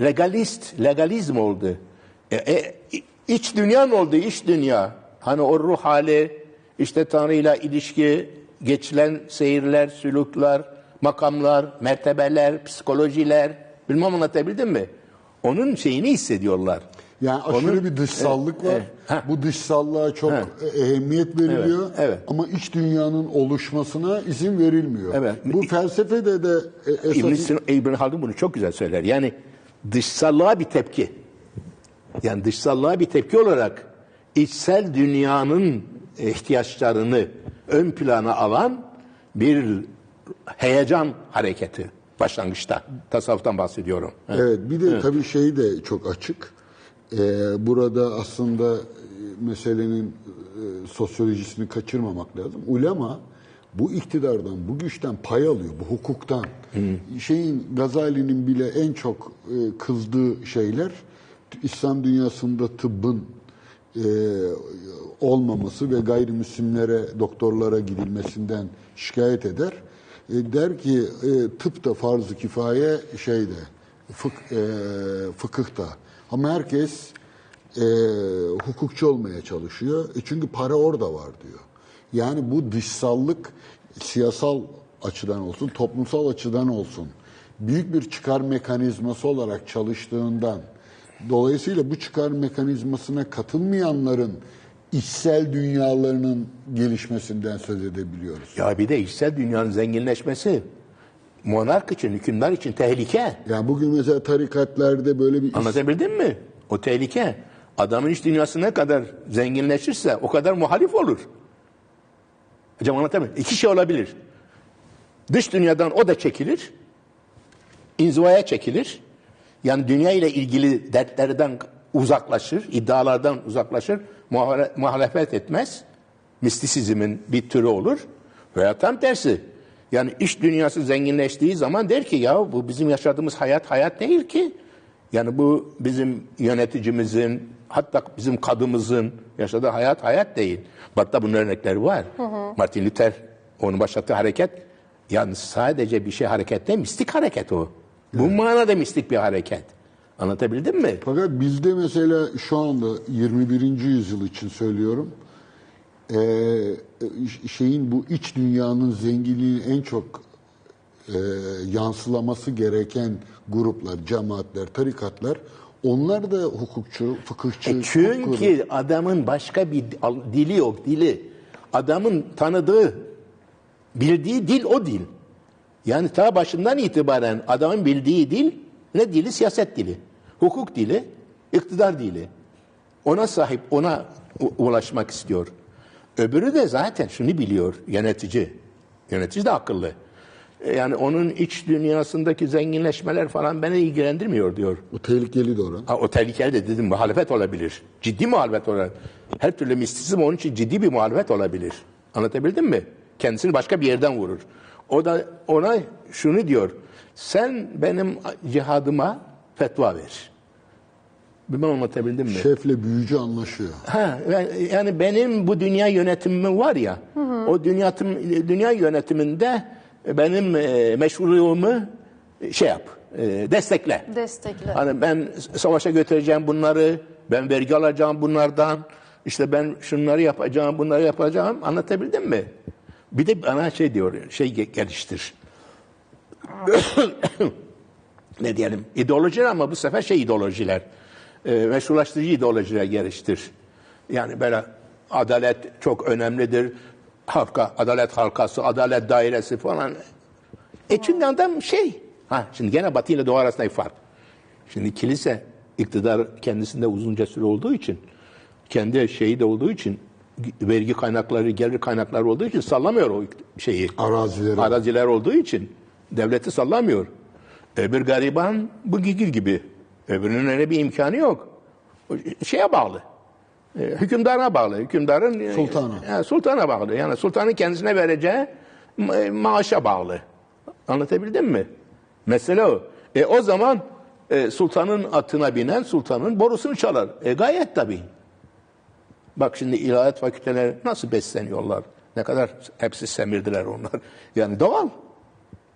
Legalist, legalizm oldu. E, e, iç dünya ne oldu? İç dünya. Hani o ruh hali, işte Tanrı'yla ilişki, geçilen seyirler, sülükler, makamlar, mertebeler, psikolojiler. Bilmem anlatabildim mi? Onun şeyini hissediyorlar. Yani aşırı Onun- bir dışsallık var. evet. Ha. Bu dışsallığa çok e- ehemmiyet veriliyor. Evet, evet. Ama iç dünyanın oluşmasına izin verilmiyor. Evet. Bu felsefede de e, esas İbn Haldun bunu çok güzel söyler. Yani dışsallığa bir tepki. Yani dışsallığa bir tepki olarak içsel dünyanın ihtiyaçlarını ön plana alan bir heyecan hareketi başlangıçta. Tasavvuftan bahsediyorum. Evet bir de tabii şey de çok açık. Ee, burada aslında e, meselenin e, sosyolojisini kaçırmamak lazım. Ulema bu iktidardan, bu güçten pay alıyor, bu hukuktan. Şeyin Gazali'nin bile en çok e, kızdığı şeyler İslam dünyasında tıbbın e, olmaması ve gayrimüslimlere, doktorlara gidilmesinden şikayet eder. E, der ki e, tıp da farz-ı kifaye şeyde, fık, e, fıkıhta. Ama herkes e, hukukçu olmaya çalışıyor. E, çünkü para orada var diyor. Yani bu dışsallık siyasal açıdan olsun, toplumsal açıdan olsun büyük bir çıkar mekanizması olarak çalıştığından dolayısıyla bu çıkar mekanizmasına katılmayanların içsel dünyalarının gelişmesinden söz edebiliyoruz. Ya bir de içsel dünyanın zenginleşmesi monark için, hükümdar için tehlike. Yani bugün mesela tarikatlarda böyle bir Anlatabildim mi? O tehlike. Adamın iç dünyası ne kadar zenginleşirse o kadar muhalif olur. Hocam anlatabildim. İki şey olabilir. Dış dünyadan o da çekilir. inzivaya çekilir. Yani dünya ile ilgili dertlerden uzaklaşır, iddialardan uzaklaşır, muhalefet etmez. Mistisizmin bir türü olur. Veya tam tersi. Yani iş dünyası zenginleştiği zaman der ki ya bu bizim yaşadığımız hayat hayat değil ki. Yani bu bizim yöneticimizin hatta bizim kadımızın yaşadığı hayat hayat değil. Hatta bunun örnekleri var. Martin Luther onun başlattığı hareket yani sadece bir şey hareket değil mistik hareket o. Bu manada mistik bir hareket. Anlatabildim mi? Fakat bizde mesela şu anda 21. yüzyıl için söylüyorum. eee, şeyin bu iç dünyanın zenginliğini en çok eee, yansılaması gereken gruplar, cemaatler, tarikatlar onlar da hukukçu, fıkıhçı. E çünkü adamın başka bir dili yok, dili. Adamın tanıdığı, bildiği dil o dil. Yani ta başından itibaren adamın bildiği dil ne dili? Siyaset dili. Hukuk dili, iktidar dili. Ona sahip, ona ulaşmak istiyor. Öbürü de zaten şunu biliyor, yönetici. Yönetici de akıllı. E, Yani onun iç dünyasındaki zenginleşmeler falan beni ilgilendirmiyor diyor. O tehlikeli oran. Ha, o tehlikeli de dedim muhalefet olabilir. Ciddi muhalefet olabilir. Her türlü mistizm onun için ciddi bir muhalefet olabilir. Anlatabildim mi? Kendisini başka bir yerden vurur. O da ona şunu diyor. Sen benim cihadıma fetva ver. Bilmem anlatabildim mi? Şefle büyücü anlaşıyor. Ha, yani benim bu dünya yönetimim var ya, o dünya, dünya yönetiminde benim e, meşruluğumu şey yap, e, destekle. Destekle. Hani ben savaşa götüreceğim bunları, ben vergi alacağım bunlardan, işte ben şunları yapacağım, bunları yapacağım. Anlatabildim mi? Bir de bana şey diyor, şey ge- geliştir. ne diyelim, ideolojiler ama bu sefer şey ideolojiler. E, meşrulaştırıcı ideolojiler geliştir. Yani böyle adalet çok önemlidir. Halka, adalet halkası, adalet dairesi falan. E çünkü adam şey. Ha, şimdi gene Batı ile Doğu arasında bir fark. Şimdi kilise iktidar kendisinde uzunca süre olduğu için, kendi şeyi de olduğu için, vergi kaynakları, gelir kaynakları olduğu için sallamıyor o şeyi. Arazileri. Araziler olduğu için devleti sallamıyor. Öbür gariban bu gigil gibi. Öbürünün öyle bir imkanı yok. Şeye bağlı. e, hükümdara bağlı. Hükümdarın e, Sultana. e, sultana bağlı. Yani sultanın kendisine vereceği ma- maaşa bağlı. Anlatabildim mi? Mesele o. E, o zaman e, sultanın atına binen sultanın borusunu çalar. E, gayet tabii. Bak şimdi ilahiyat fakülteleri nasıl besleniyorlar. Ne kadar hepsi semirdiler onlar. Yani doğal.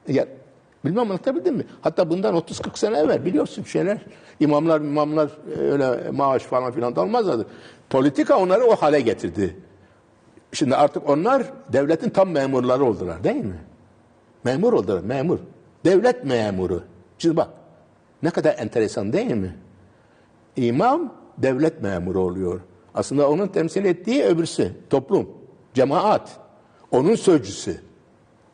Ya, bilmem anlatabildim mi? Hatta bundan 30-40 sene evvel biliyorsun şeyler. imamlar imamlar e, öyle maaş falan filan da almazlardı. Politika onları o hale getirdi. Şimdi artık onlar devletin tam memurları oldular değil mi? Memur oldular, memur. Devlet memuru. Şimdi bak ne kadar enteresan değil mi? İmam devlet memuru oluyor. Aslında onun temsil ettiği öbürsü, toplum, cemaat. Onun sözcüsü.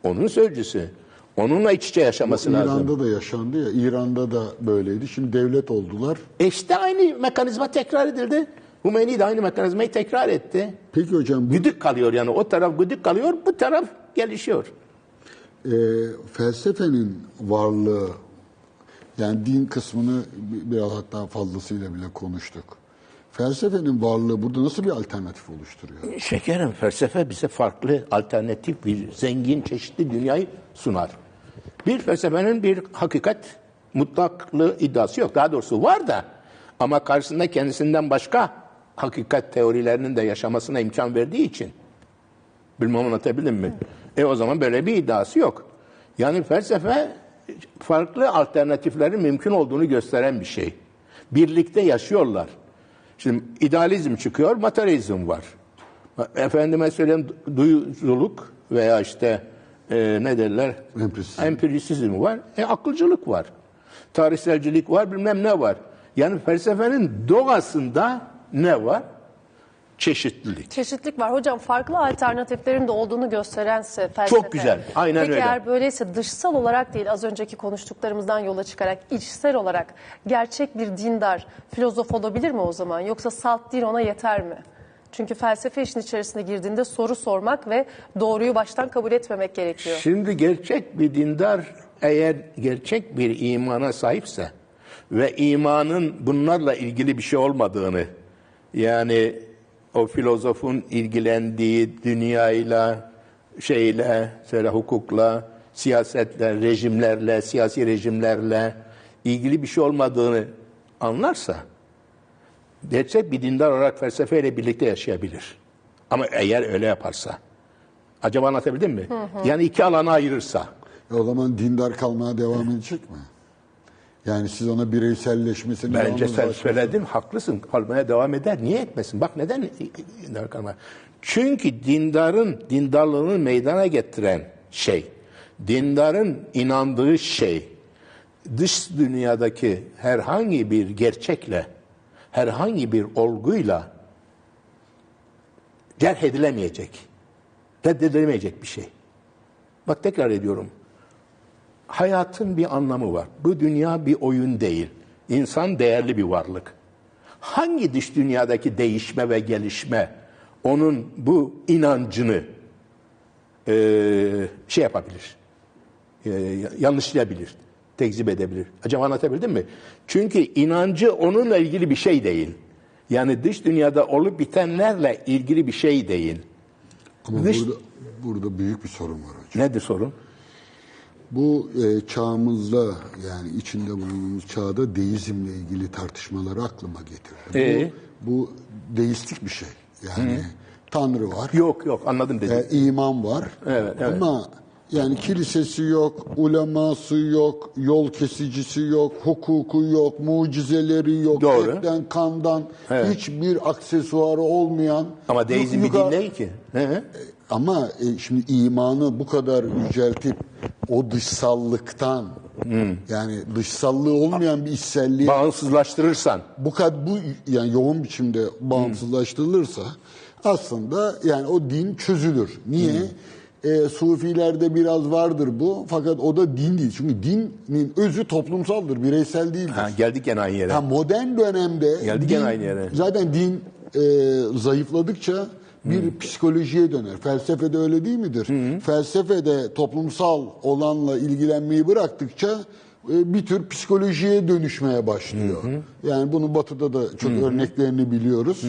Onun sözcüsü. Onunla iç içe yaşaması lazım. İran'da da yaşandı ya. İran'da da böyleydi. Şimdi devlet oldular. E işte aynı mekanizma tekrar edildi. Hümeyni de aynı mekanizmayı tekrar etti. Peki hocam bu Güdük kalıyor yani o taraf güdük kalıyor, bu taraf gelişiyor. e, felsefenin varlığı yani din kısmını bi- biraz hatta fazlasıyla bile konuştuk. Felsefenin varlığı burada nasıl bir alternatif oluşturuyor? Şekerim felsefe bize farklı, alternatif bir zengin, çeşitli dünyayı sunar. Bir felsefenin bir hakikat mutlaklığı iddiası yok. Daha doğrusu var da ama karşısında kendisinden başka hakikat teorilerinin de yaşamasına imkan verdiği için bilmem anlatabildim mi? E o zaman böyle bir iddiası yok. Yani felsefe farklı alternatiflerin mümkün olduğunu gösteren bir şey. Birlikte yaşıyorlar. Şimdi idealizm çıkıyor, materyalizm var. Efendime söyleyeyim duyuculuk veya işte e, ne derler? Empirisizm. Empirisizm var. E, akılcılık var. Tarihselcilik var, bilmem ne var. Yani felsefenin doğasında ne var? Çeşitlilik. Çeşitlilik var. Hocam farklı alternatiflerin de olduğunu gösterense felsefe. Çok güzel. Aynen Peki öyle. eğer böyleyse dışsal olarak değil az önceki konuştuklarımızdan yola çıkarak içsel olarak gerçek bir dindar filozof olabilir mi o zaman? Yoksa salt din ona yeter mi? Çünkü felsefe işin içerisine girdiğinde soru sormak ve doğruyu baştan kabul etmemek gerekiyor. Şimdi gerçek bir dindar eğer gerçek bir imana sahipse ve imanın bunlarla ilgili bir şey olmadığını yani o filozofun ilgilendiği dünyayla şeyle, söyle hukukla, siyasetle, rejimlerle, siyasi rejimlerle ilgili bir şey olmadığını anlarsa gerçek bir dindar olarak felsefeyle birlikte yaşayabilir. Ama eğer öyle yaparsa. Acaba anlatabildim mi? Yani iki alana ayırırsa. E o zaman dindar kalmaya devam edecek mi? Yani siz ona bireyselleşmesini Bence sen söyledin, haklısın. Kalmaya devam eder. Niye etmesin? Bak neden dindar kalmaya? Çünkü dindarın, dindarlığını meydana getiren şey, dindarın inandığı şey, dış dünyadaki herhangi bir gerçekle, herhangi bir olguyla cerh edilemeyecek, reddedilemeyecek bir şey. Bak tekrar ediyorum. Hayatın bir anlamı var. Bu dünya bir oyun değil. İnsan değerli bir varlık. Hangi dış dünyadaki değişme ve gelişme onun bu inancını eee, şey yapabilir, eee, yanlışlayabilir, tekzip edebilir. Acaba anlatabildim mi? Çünkü inancı onunla ilgili bir şey değil. Yani dış dünyada olup bitenlerle ilgili bir şey değil. Ama Dış- burada, burada büyük bir sorun var hocam. Nedir sorun? Bu e, çağımızda yani içinde bulunduğumuz çağda deizmle ilgili tartışmaları aklıma getirdi. Ee? Bu, bu deistik bir şey. Yani Tanrı var, Yok yok anladım dedim. e, iman var. Evet, evet. Ama yani kilisesi yok, uleması yok, yol kesicisi yok, hukuku yok, mucizeleri yok, Doğru. etten kandan Evet. hiçbir aksesuarı olmayan. Ama deizm bir din değil ki. Hı? Ama e, şimdi imanı bu kadar yüceltip o dışsallıktan yani dışsallığı olmayan bir içselliğe Bağımsızlaştırırsan. bu kadar bu yani yoğun biçimde bağımsızlaştırılırsa aslında yani o din çözülür. Niye? E, Sufilerde biraz vardır bu fakat o da din değil. Çünkü dinin özü toplumsaldır, bireysel değildir. Ha, geldik gene aynı yere. Ha, modern dönemde Geldik gene aynı yere. zaten din e, zayıfladıkça bir psikolojiye döner. Felsefede öyle değil midir? Felsefede toplumsal olanla ilgilenmeyi bıraktıkça e, bir tür psikolojiye dönüşmeye başlıyor. Yani bunu Batı'da da çok örneklerini biliyoruz.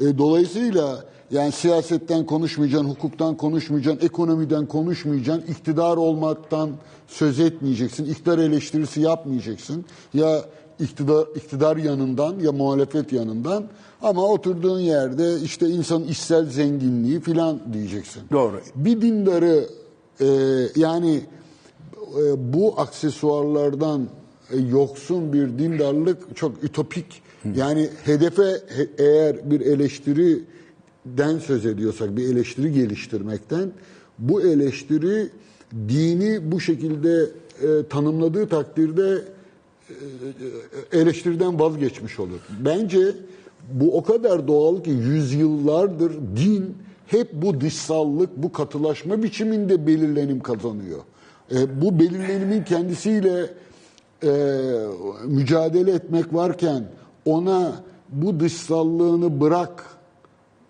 E, dolayısıyla yani siyasetten konuşmayacaksın, hukuktan konuşmayacaksın, ekonomiden konuşmayacaksın, iktidar olmaktan söz etmeyeceksin, iktidar eleştirisi yapmayacaksın. Ya iktidar, iktidar yanından ya muhalefet yanından ama oturduğun yerde işte insanın içsel zenginliği filan diyeceksin. Doğru. Bir dindarı e, yani e, bu aksesuarlardan e, yoksun bir dindarlık çok ütopik. Yani hedefe he- eğer bir eleştiriden söz ediyorsak, bir eleştiri geliştirmekten bu eleştiri dini bu şekilde e, tanımladığı takdirde e, eleştiriden vazgeçmiş olur. Bence bu o kadar doğal ki yüzyıllardır din hep bu dışsallık, bu katılaşma biçiminde belirlenim kazanıyor. E, bu belirlenimin kendisiyle e, mücadele etmek varken ona bu dışsallığını bırak.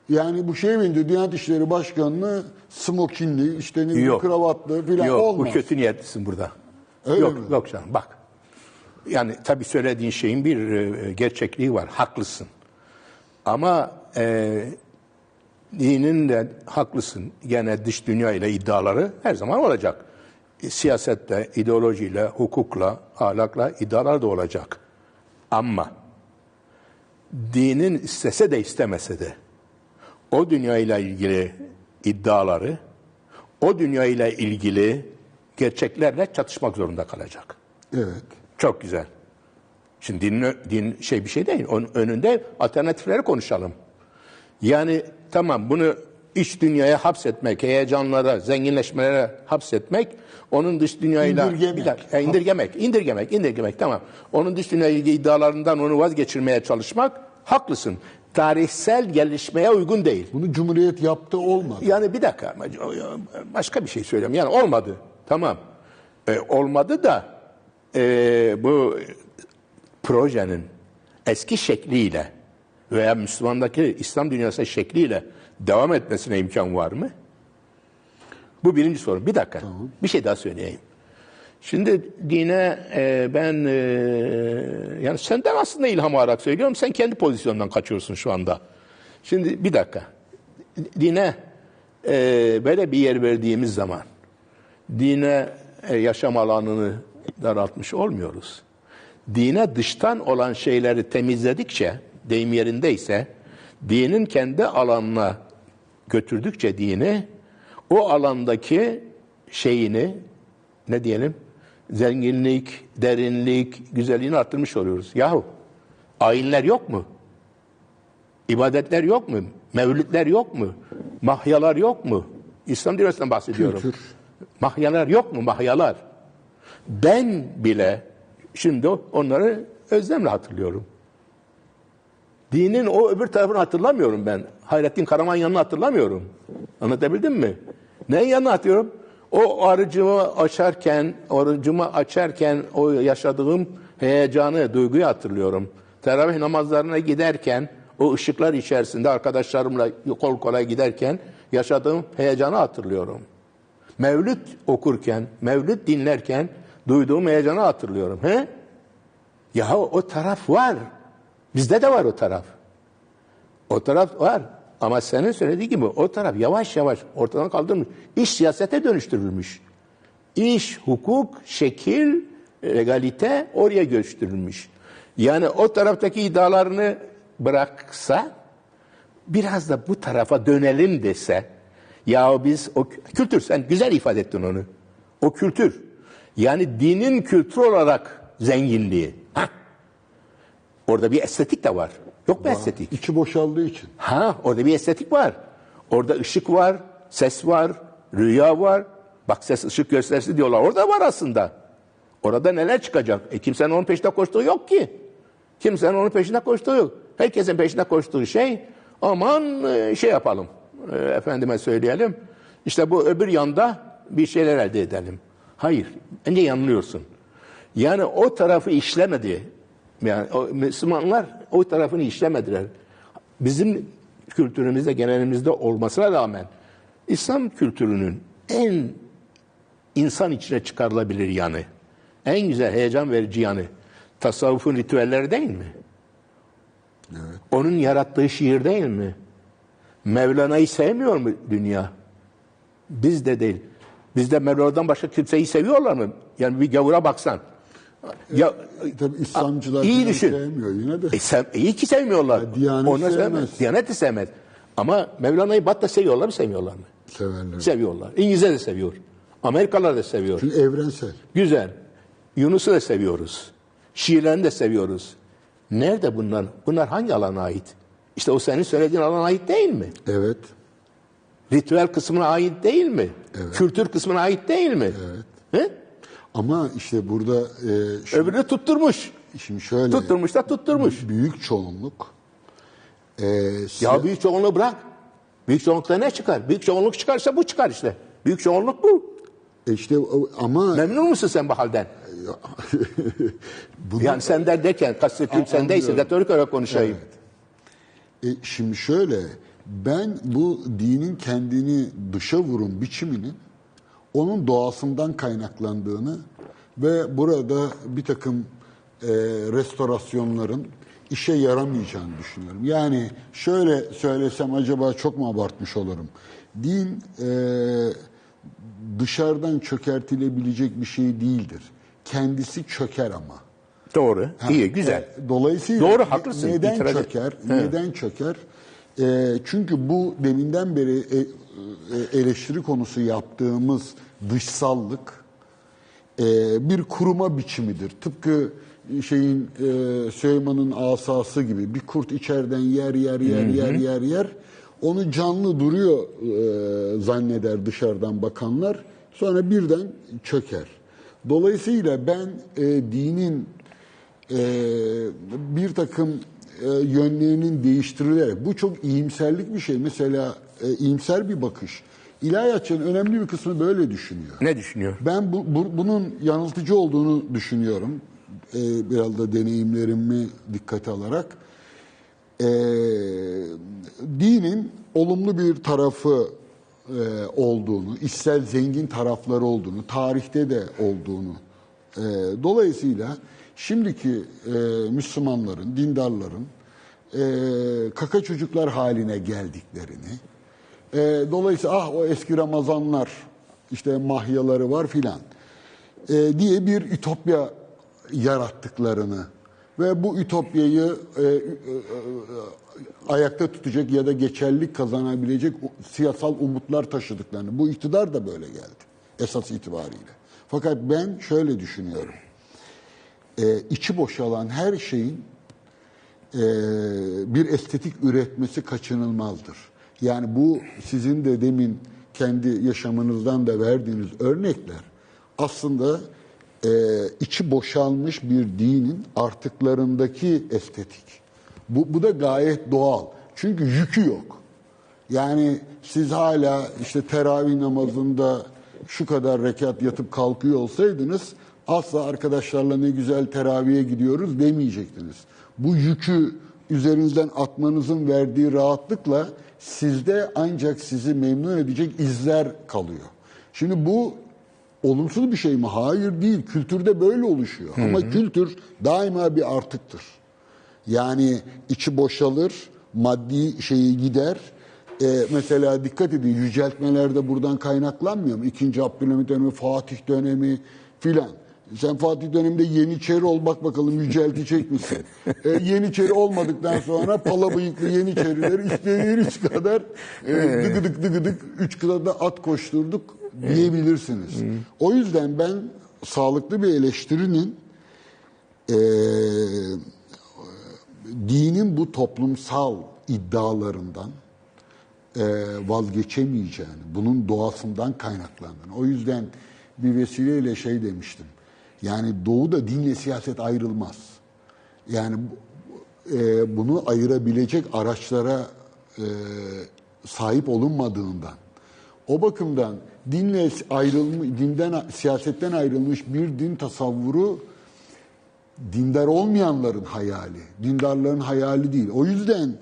Yani bu şey diyor Diyanet İşleri Başkanı'nı smokinli, işte ne bileyim, Yok. kravatlı filan Yok olmaz. bu kötü niyetlisin burada. Öyle yok mi? yok canım bak. Yani tabii söylediğin şeyin bir e, gerçekliği var. Haklısın. Ama e, dinin de haklısın. Gene dış dünya ile iddiaları her zaman olacak. E, siyasette, ideolojiyle, hukukla, ahlakla iddialar da olacak. Ama dinin istese de istemese de o dünya ile ilgili iddiaları o dünya ile ilgili gerçeklerle çatışmak zorunda kalacak. Evet. Çok güzel. Şimdi din, din şey bir şey değil. Onun önünde alternatifleri konuşalım. Yani tamam bunu iç dünyaya hapsetmek, heyecanlara, zenginleşmelere hapsetmek, onun dış dünyayla İndirgemek. bir dakika, e, indirgemek, indirgemek, indirgemek tamam. Onun dış dünyayla ilgili iddialarından onu vazgeçirmeye çalışmak haklısın. Tarihsel gelişmeye uygun değil. Bunu Cumhuriyet yaptı olmadı. Yani bir dakika başka bir şey söyleyeyim. Yani olmadı. Tamam. E, olmadı da e, bu projenin eski şekliyle veya Müslümandaki İslam dünyası şekliyle devam etmesine imkan var mı? Bu birinci soru. Bir dakika. Bir şey daha söyleyeyim. Şimdi dine e, ben e, yani senden aslında ilham alarak söylüyorum. Sen kendi pozisyondan kaçıyorsun şu anda. Şimdi bir dakika. Dine e, böyle bir yer verdiğimiz zaman dine e, yaşam alanını daraltmış olmuyoruz. Dine dıştan olan şeyleri temizledikçe, deyim yerindeyse, dinin kendi alanına götürdükçe dini, o alandaki şeyini, ne diyelim, zenginlik, derinlik, güzelliğini arttırmış oluyoruz. Yahu, ayinler yok mu? İbadetler yok mu? Mevlütler yok mu? Mahyalar yok mu? İslam dünyasından bahsediyorum. Kültür. Mahyalar yok mu? Mahyalar. Ben bile şimdi onları özlemle hatırlıyorum. Dinin o öbür tarafını hatırlamıyorum ben. Hayrettin Karaman yanını hatırlamıyorum. Anlatabildim mi? Neyin yanını hatırlıyorum? O arıcımı açarken, arıcımı açarken o yaşadığım heyecanı, duyguyu hatırlıyorum. Teravih namazlarına giderken, o ışıklar içerisinde arkadaşlarımla kol kola giderken yaşadığım heyecanı hatırlıyorum. Mevlüt okurken, mevlüt dinlerken duyduğum heyecanı hatırlıyorum. He? Ya o taraf var. Bizde de var o taraf. O taraf var. Ama senin söylediği gibi o taraf yavaş yavaş ortadan kaldırılmış. İş siyasete dönüştürülmüş. İş, hukuk, şekil, legalite oraya göçtürülmüş. Yani o taraftaki iddialarını bıraksa biraz da bu tarafa dönelim dese ya biz o kültür sen güzel ifade ettin onu. O kültür. Yani dinin kültür olarak zenginliği. Hah. Orada bir estetik de var. Yok mu estetik? İçi boşaldığı için. Ha orada bir estetik var. Orada ışık var, ses var, rüya var. Bak ses ışık gösterisi diyorlar. Orada var aslında. Orada neler çıkacak? E kimsenin onun peşinde koştuğu yok ki. Kimsenin onun peşinde koştuğu yok. Herkesin peşinde koştuğu şey aman e, şey yapalım. E, Efendime söyleyelim. İşte bu öbür yanda bir şeyler elde edelim. Hayır. Bence yanılıyorsun. Yani o tarafı işlemedi. Yani o Müslümanlar o tarafını işlemediler. Bizim kültürümüzde, genelimizde olmasına rağmen İslam kültürünün en insan içine çıkarılabilir yanı, en güzel heyecan verici yanı tasavvufun ritüelleri değil mi? Onun yarattığı şiir değil mi? Mevlana'yı sevmiyor mu dünya? Biz de değil. Bizde Mevlana'dan başka kimseyi seviyorlar mı? Yani bir gavura baksan. Ya, Tabii İslamcılar iyi düşün. sevmiyor yine de. E, sev, iyi ki sevmiyorlar. Ya, Diyanet Onu sevmez. Diyanet de sevmez. Ama Mevlana'yı Bat'ta seviyorlar mı sevmiyorlar mı? Severler. Seviyorlar. İngilizler de seviyor. Amerikalılar da seviyor. Çünkü evrensel. Güzel. Yunus'u da seviyoruz. Şiirlerini de seviyoruz. Nerede bunlar? Bunlar hangi alana ait? İşte o senin söylediğin alana ait değil mi? Evet. Ritüel kısmına ait değil mi? Evet. Kültür kısmına ait değil mi? Evet. Ama işte burada e, şu- Öbürünü tutturmuş. şimdi şöyle Tutturmuş da tutturmuş. büyük çoğunluk e, Ya büyük çoğunluğu bırak. Büyük çoğunlukta ne çıkar? Büyük çoğunluk çıkarsa bu çıkar işte. Büyük çoğunluk bu. e, işte ama Memnun musun sen bu halden? bunu, Yani sen der derken kastettiğim sendeyse retorik olarak konuşayım. E, şimdi şöyle, ben bu dinin kendini dışa vurun biçiminin onun doğasından kaynaklandığını ve burada bir takım e, restorasyonların işe yaramayacağını düşünüyorum. Yani şöyle söylesem acaba çok mu abartmış olurum? Din e, dışarıdan çökertilebilecek bir şey değildir. Kendisi çöker ama. Doğru. iyi, güzel. E, Dolayısıyla Doğru, haklısın. neden İtiraz çöker? Evet. Neden çöker? E, çünkü bu deminden beri e, eleştiri konusu yaptığımız dışsallık e, bir kuruma biçimidir. Tıpkı şeyin e, Süleyman'ın asası gibi bir kurt içeriden yer yer yer yer yer yer onu canlı duruyor e, zanneder dışarıdan bakanlar sonra birden çöker. Dolayısıyla ben e, dinin e, bir takım e, yönlerinin değiştirilerek bu çok iyimserlik bir şey. Mesela e, iyimser bir bakış. İlahiyatçının önemli bir kısmı böyle düşünüyor. Ne düşünüyor? Ben bu, bu- bunun yanıltıcı olduğunu düşünüyorum. Ee, biraz da deneyimlerimi dikkate alarak. Ee, dinin olumlu bir tarafı e, olduğunu, içsel zengin tarafları olduğunu, tarihte de olduğunu. e, dolayısıyla şimdiki e, Müslümanların, dindarların e, kaka çocuklar haline geldiklerini, e, dolayısıyla ah o eski Ramazanlar işte mahyaları var filan e, diye bir ütopya yarattıklarını ve bu ütopyayı e, e, e, ayakta tutacak ya da geçerlilik kazanabilecek siyasal umutlar taşıdıklarını. Bu iktidar da böyle geldi esas itibariyle. Fakat ben şöyle düşünüyorum. E, içi boşalan her şeyin e, bir estetik üretmesi kaçınılmazdır. Yani bu sizin de demin kendi yaşamınızdan da verdiğiniz örnekler aslında e, içi boşalmış bir dinin artıklarındaki estetik. Bu, bu da gayet doğal. Çünkü yükü yok. Yani siz hala işte teravih namazında şu kadar rekat yatıp kalkıyor olsaydınız asla arkadaşlarla ne güzel teravihe gidiyoruz demeyecektiniz. Bu yükü üzerinizden atmanızın verdiği rahatlıkla sizde ancak sizi memnun edecek izler kalıyor. Şimdi bu olumsuz bir şey mi? Hayır değil. Kültürde böyle oluşuyor. Ama kültür daima bir artıktır. Yani içi boşalır, maddi şeyi gider. Ee, mesela dikkat edin yüceltmelerde buradan kaynaklanmıyor mu? İkinci Abdülhamit dönemi, Fatih dönemi filan. Sen Fatih döneminde Yeniçeri ol bak bakalım yüceltecek misin? Ee, Yeniçeri olmadıktan sonra pala bıyıklı Yeniçerileri istediğiniz kadar e, dıgıdık dıgıdık üç kıtada at koşturduk diyebilirsiniz. O yüzden ben sağlıklı bir eleştirinin eee dinin bu toplumsal iddialarından e, vazgeçemeyeceğini, bunun doğasından kaynaklandığını. O yüzden bir vesileyle şey demiştim. Yani doğuda dinle siyaset ayrılmaz. Yani e, bunu ayırabilecek araçlara e, sahip olunmadığından. O bakımdan dinle ayrılmış, dinden siyasetten ayrılmış bir din tasavvuru dindar olmayanların hayali, dindarların hayali değil. O yüzden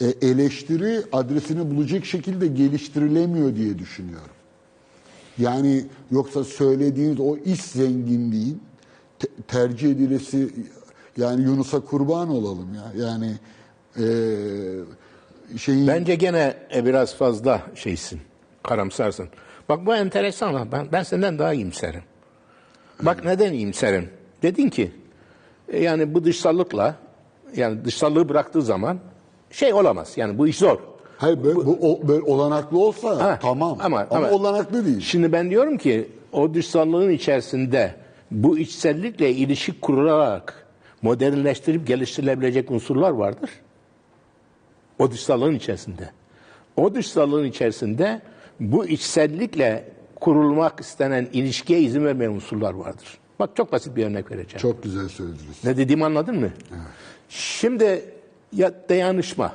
e, eleştiri adresini bulacak şekilde geliştirilemiyor diye düşünüyorum. Yani yoksa söylediğiniz o iş zenginliğin te- tercih edilesi yani Yunus'a kurban olalım ya. Yani Ee, şeyin Bence gene e, biraz fazla şeysin, karamsarsın. Bak bu enteresan. Ben, ben senden daha iyimserim. Bak neden iyimserim? Dedin ki e, yani bu dışsallıkla yani dışsallığı bıraktığı zaman şey olamaz. Yani bu iş zor. Hayır böyle, bu, o- böyle olanaklı olsa Ha, tamam ama, ama- ama- olanaklı değil. Şimdi ben diyorum ki o dışsallığın içerisinde bu içsellikle ilişki kurularak modernleştirip geliştirilebilecek unsurlar vardır. O dışsallığın içerisinde. O dışsallığın içerisinde bu içsellikle kurulmak istenen ilişkiye izin vermeyen unsurlar vardır. Bak çok basit bir örnek vereceğim. Çok güzel söylediniz. Ne dediğimi anladın mı? Şimdi ya dayanışma,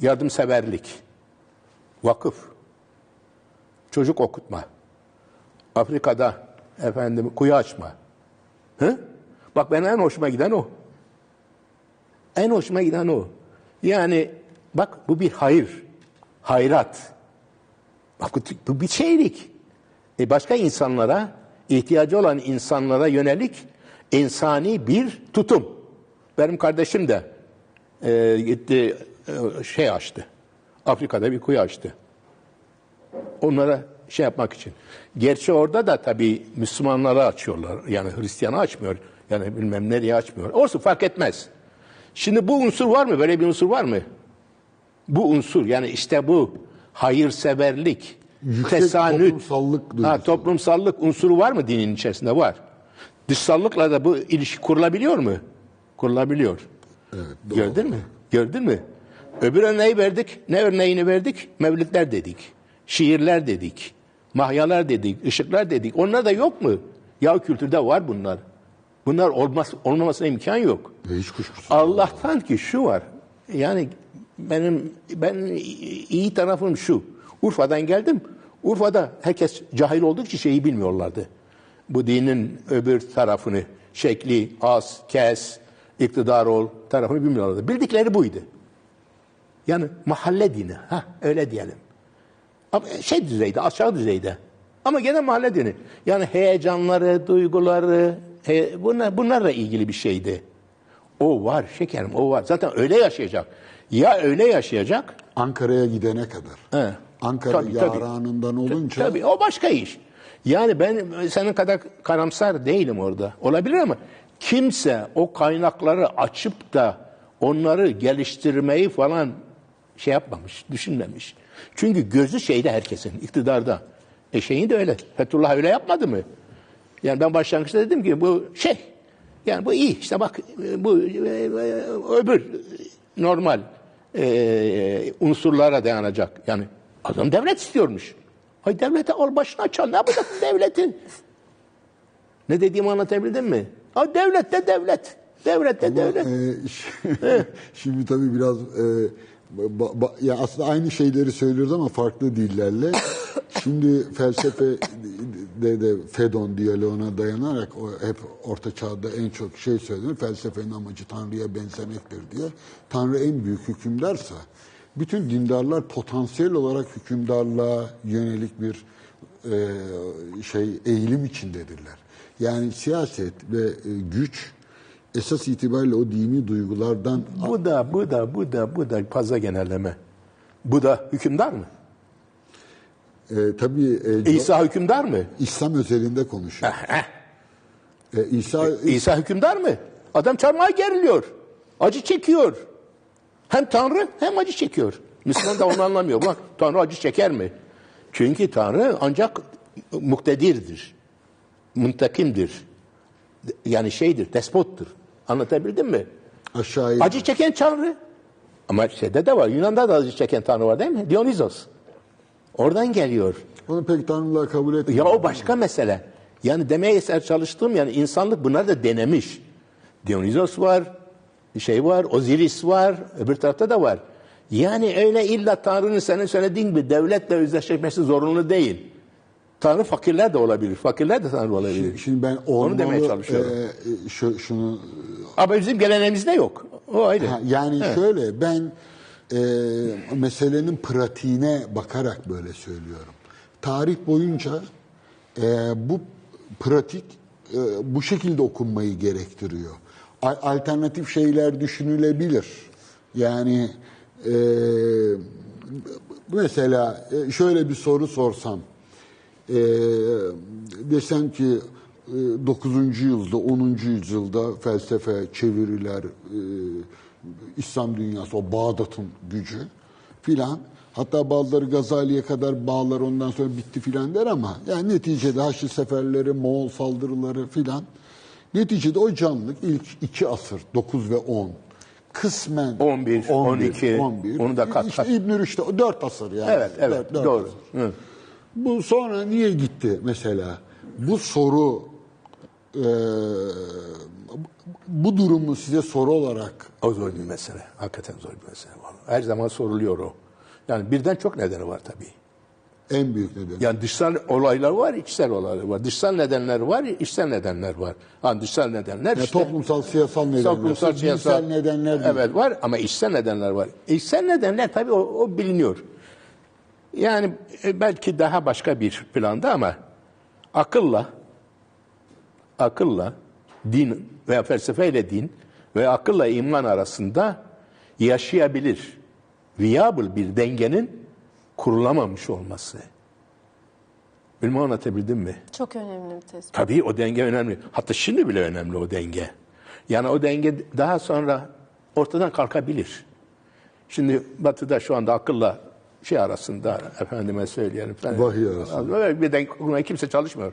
yardımseverlik, vakıf, çocuk okutma, Afrika'da efendim kuyu açma. Hı? Bak ben en hoşuma giden o. En hoşuma giden o. Yani bak bu bir hayır, hayrat. Bak bu, bir şeylik. E başka insanlara, ihtiyacı olan insanlara yönelik insani bir tutum. Benim kardeşim de e, gitti şey açtı. Afrika'da bir kuyu açtı. Onlara şey yapmak için. Gerçi orada da tabii Müslümanlara açıyorlar. Yani Hristiyan'a açmıyor. Yani bilmem nereye açmıyor. Olsun fark etmez. Şimdi bu unsur var mı? Böyle bir unsur var mı? Bu unsur yani işte bu hayırseverlik, Yüksek tesanüt, toplumsallık duygusu. ha, toplumsallık unsuru var mı dinin içerisinde? Var. Dışsallıkla da bu ilişki kurulabiliyor mu? Kurulabiliyor. Evet, doğru. Gördün mü? Gördün mü? Öbür örneği verdik. Ne örneğini verdik? Mevlütler dedik. Şiirler dedik. Mahyalar dedik. ışıklar dedik. Onlar da yok mu? Ya kültürde var bunlar. Bunlar olmaz, olmamasına imkan yok. Ve hiç kuşkusuz. Allah'tan ki şu var. Yani benim ben iyi tarafım şu. Urfa'dan geldim. Urfa'da herkes cahil olduğu için şeyi bilmiyorlardı. Bu dinin öbür tarafını, şekli, az, kes, iktidar ol tarafını bilmiyorlardı. Bildikleri buydu. Yani mahalle dini. Ha öyle diyelim. Ama şey düzeyde, aşağı düzeyde. Ama gene mahalle dini. Yani heyecanları, duyguları, he, bunlar, bunlarla ilgili bir şeydi. O var şekerim, o var. Zaten öyle yaşayacak. Ya öyle yaşayacak, Ankara'ya gidene kadar. He. Ankara Tabii, tabii. yaranından olunca tabii o başka iş. Yani ben senin kadar karamsar değilim orada. Olabilir ama kimse o kaynakları açıp da onları geliştirmeyi falan şey yapmamış, düşünmemiş. Çünkü gözü şeyde herkesin, iktidarda. E şeyin de öyle. Fethullah öyle yapmadı mı? Yani ben başlangıçta dedim ki bu şey, yani bu iyi. İşte bak e, bu e, e, öbür normal e, unsurlara dayanacak. Yani adam devlet istiyormuş. Hay devlete al başına çal. Ne yapacak devletin? Ne dediğimi anlatabildim mi? Ha devlet de devlet. Devlet de devlet. Ee, ş- şimdi tabii biraz e, ba- ba- ya aslında aynı şeyleri söylüyoruz ama farklı dillerle. Şimdi felsefe de, de Fedon diyaloğuna dayanarak o hep orta çağda en çok şey söylenir. Felsefenin amacı Tanrı'ya benzemektir diye. Tanrı en büyük hükümdarsa bütün dindarlar potansiyel olarak hükümdarlığa yönelik bir e, şey eğilim içindedirler. Yani siyaset ve e, güç esas itibariyle o dini duygulardan Bu da, bu da, bu da, bu da fazla genelleme. Bu da hükümdar mı? e, tabii e, İsa hükümdar mı? İslam özelinde konuşuyor. E, İsa İsa hükümdar mı? Adam çarmıha geriliyor. Acı çekiyor. Hem Tanrı hem acı çekiyor. Müslüman da onu anlamıyor. Bak Tanrı acı çeker mi? Çünkü Tanrı ancak muktedirdir. Muntakimdir. Yani şeydir, despottur. Anlatabildim mi? aşağıya Acı çeken Tanrı. Ama şeyde de var. Yunan'da da acı çeken Tanrı var değil mi? Dionysos. Oradan geliyor. onu pek tanrılığa kabul etmiyor. Ya o başka mesele. Yani demeye eser çalıştığım yani insanlık bunları da denemiş. Dionysos var, şey var, Osiris var, öbür tarafta da var. Yani öyle illa Tanrı'nın senin söylediğin gibi devletle özdeşleşmesi zorunlu değil. Tanrı fakirler de olabilir. Fakirler de Tanrı olabilir. Şimdi ben olmalı, demeye çalışıyorum. e, şu, şunu Ama bizim geleneğimizde yok. O ayrı. Ha, yani şöyle ben e, meselenin pratiğine bakarak böyle söylüyorum. Tarih boyunca e, bu pratik e, bu şekilde okunmayı gerektiriyor. Alternatif şeyler düşünülebilir. Yani e, mesela e, şöyle bir soru sorsam. E, desem ki e, 9. yüzyılda, 10. yüzyılda felsefe, çeviriler, e, İslam dünyası, o Bağdat'ın gücü filan. Hatta bazıları Gazali'ye kadar bağlar ondan sonra bitti filan der ama yani neticede Haçlı seferleri, Moğol saldırıları filan. Neticede o canlılık ilk iki asır, 9 ve 10. Kısmen 11, 12, onu da kat- İşte. İbn-i o dört asır yani. Evet, evet, Dört- dört doğru. asır. Hı. Bu sonra niye gitti mesela? Bu soru e, bu durumu size soru olarak O zor bir mesele. Hakikaten zor bir mesele. Her zaman soruluyor o. Yani birden çok nedeni var tabii. en büyük nedeni. Yani dışsal olaylar var, içsel olaylar var. Dışsal nedenler var, içsel nedenler var. Yani dışsal nedenler Ya işte... toplumsal, siyasal nedenler, toplumsal, siyasal nedenler değil. Evet var ama içsel nedenler var. İçsel nedenler tabii o, o biliniyor. Yani e, belki daha başka bir planda ama akılla akılla din veya felsefeyle din ve akılla iman arasında yaşayabilir, viable bir dengenin kurulamamış olması. Bilmem anlatabildim mi? Çok önemli bir tespit. Tabii o denge önemli. Hatta şimdi bile önemli o denge. Yani o denge daha sonra ortadan kalkabilir. Şimdi Batı'da şu anda akılla şey arasında efendime söyleyelim. falan. Vahiy arasında. Bir denge kurmaya kimse çalışmıyor.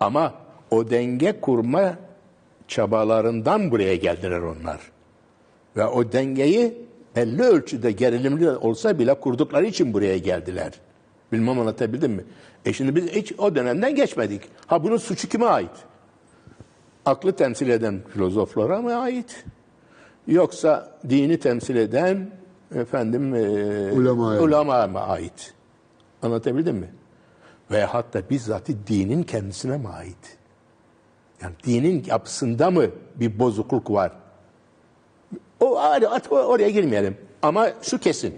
Ama o denge kurma çabalarından buraya geldiler onlar. Ve o dengeyi belli ölçüde gerilimli olsa bile kurdukları için buraya geldiler. Bilmem anlatabildim mi? E şimdi biz hiç o dönemden geçmedik. Ha bunun suçu kime ait? Aklı temsil eden filozoflara mı ait? Yoksa dini temsil eden efendim e, Ulemaya. ulemaya mı ait? Anlatabildim mi? Ve hatta bizzat dinin kendisine mi ait? Yani dinin yapısında mı bir bozukluk var? O ayrı, at- oraya girmeyelim. Ama şu kesin.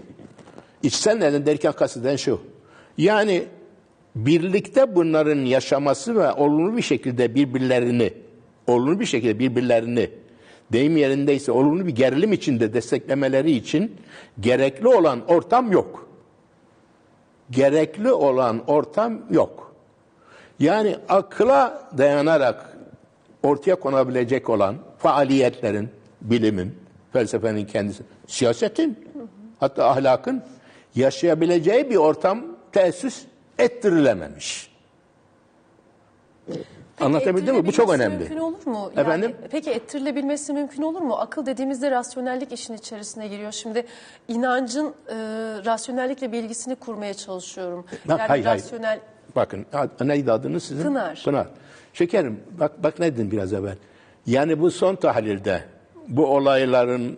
İçsel neden derken kasteden şu. Yani birlikte bunların yaşaması ve olumlu bir şekilde birbirlerini, olumlu bir şekilde birbirlerini deyim yerindeyse olumlu bir gerilim içinde desteklemeleri için gerekli olan ortam yok. Gerekli olan ortam yok. Yani akla dayanarak ortaya konabilecek olan faaliyetlerin, bilimin, felsefenin kendisi, siyasetin, hatta ahlakın yaşayabileceği bir ortam tesis ettirilememiş. Anlatabildim mi? Bu çok önemli. Mümkün olur mu? Yani, Efendim? Peki ettirilebilmesi mümkün olur mu? Akıl dediğimizde rasyonellik işin içerisine giriyor. Şimdi inancın e, rasyonellikle bir ilgisini kurmaya çalışıyorum. Ha, Yani hayır, hayır. rasyonel Bakın ad- neydi adınız sizin? Pınar. Pınar. Şekerim bak, bak ne dedim biraz evvel. Yani bu son tahlilde bu olayların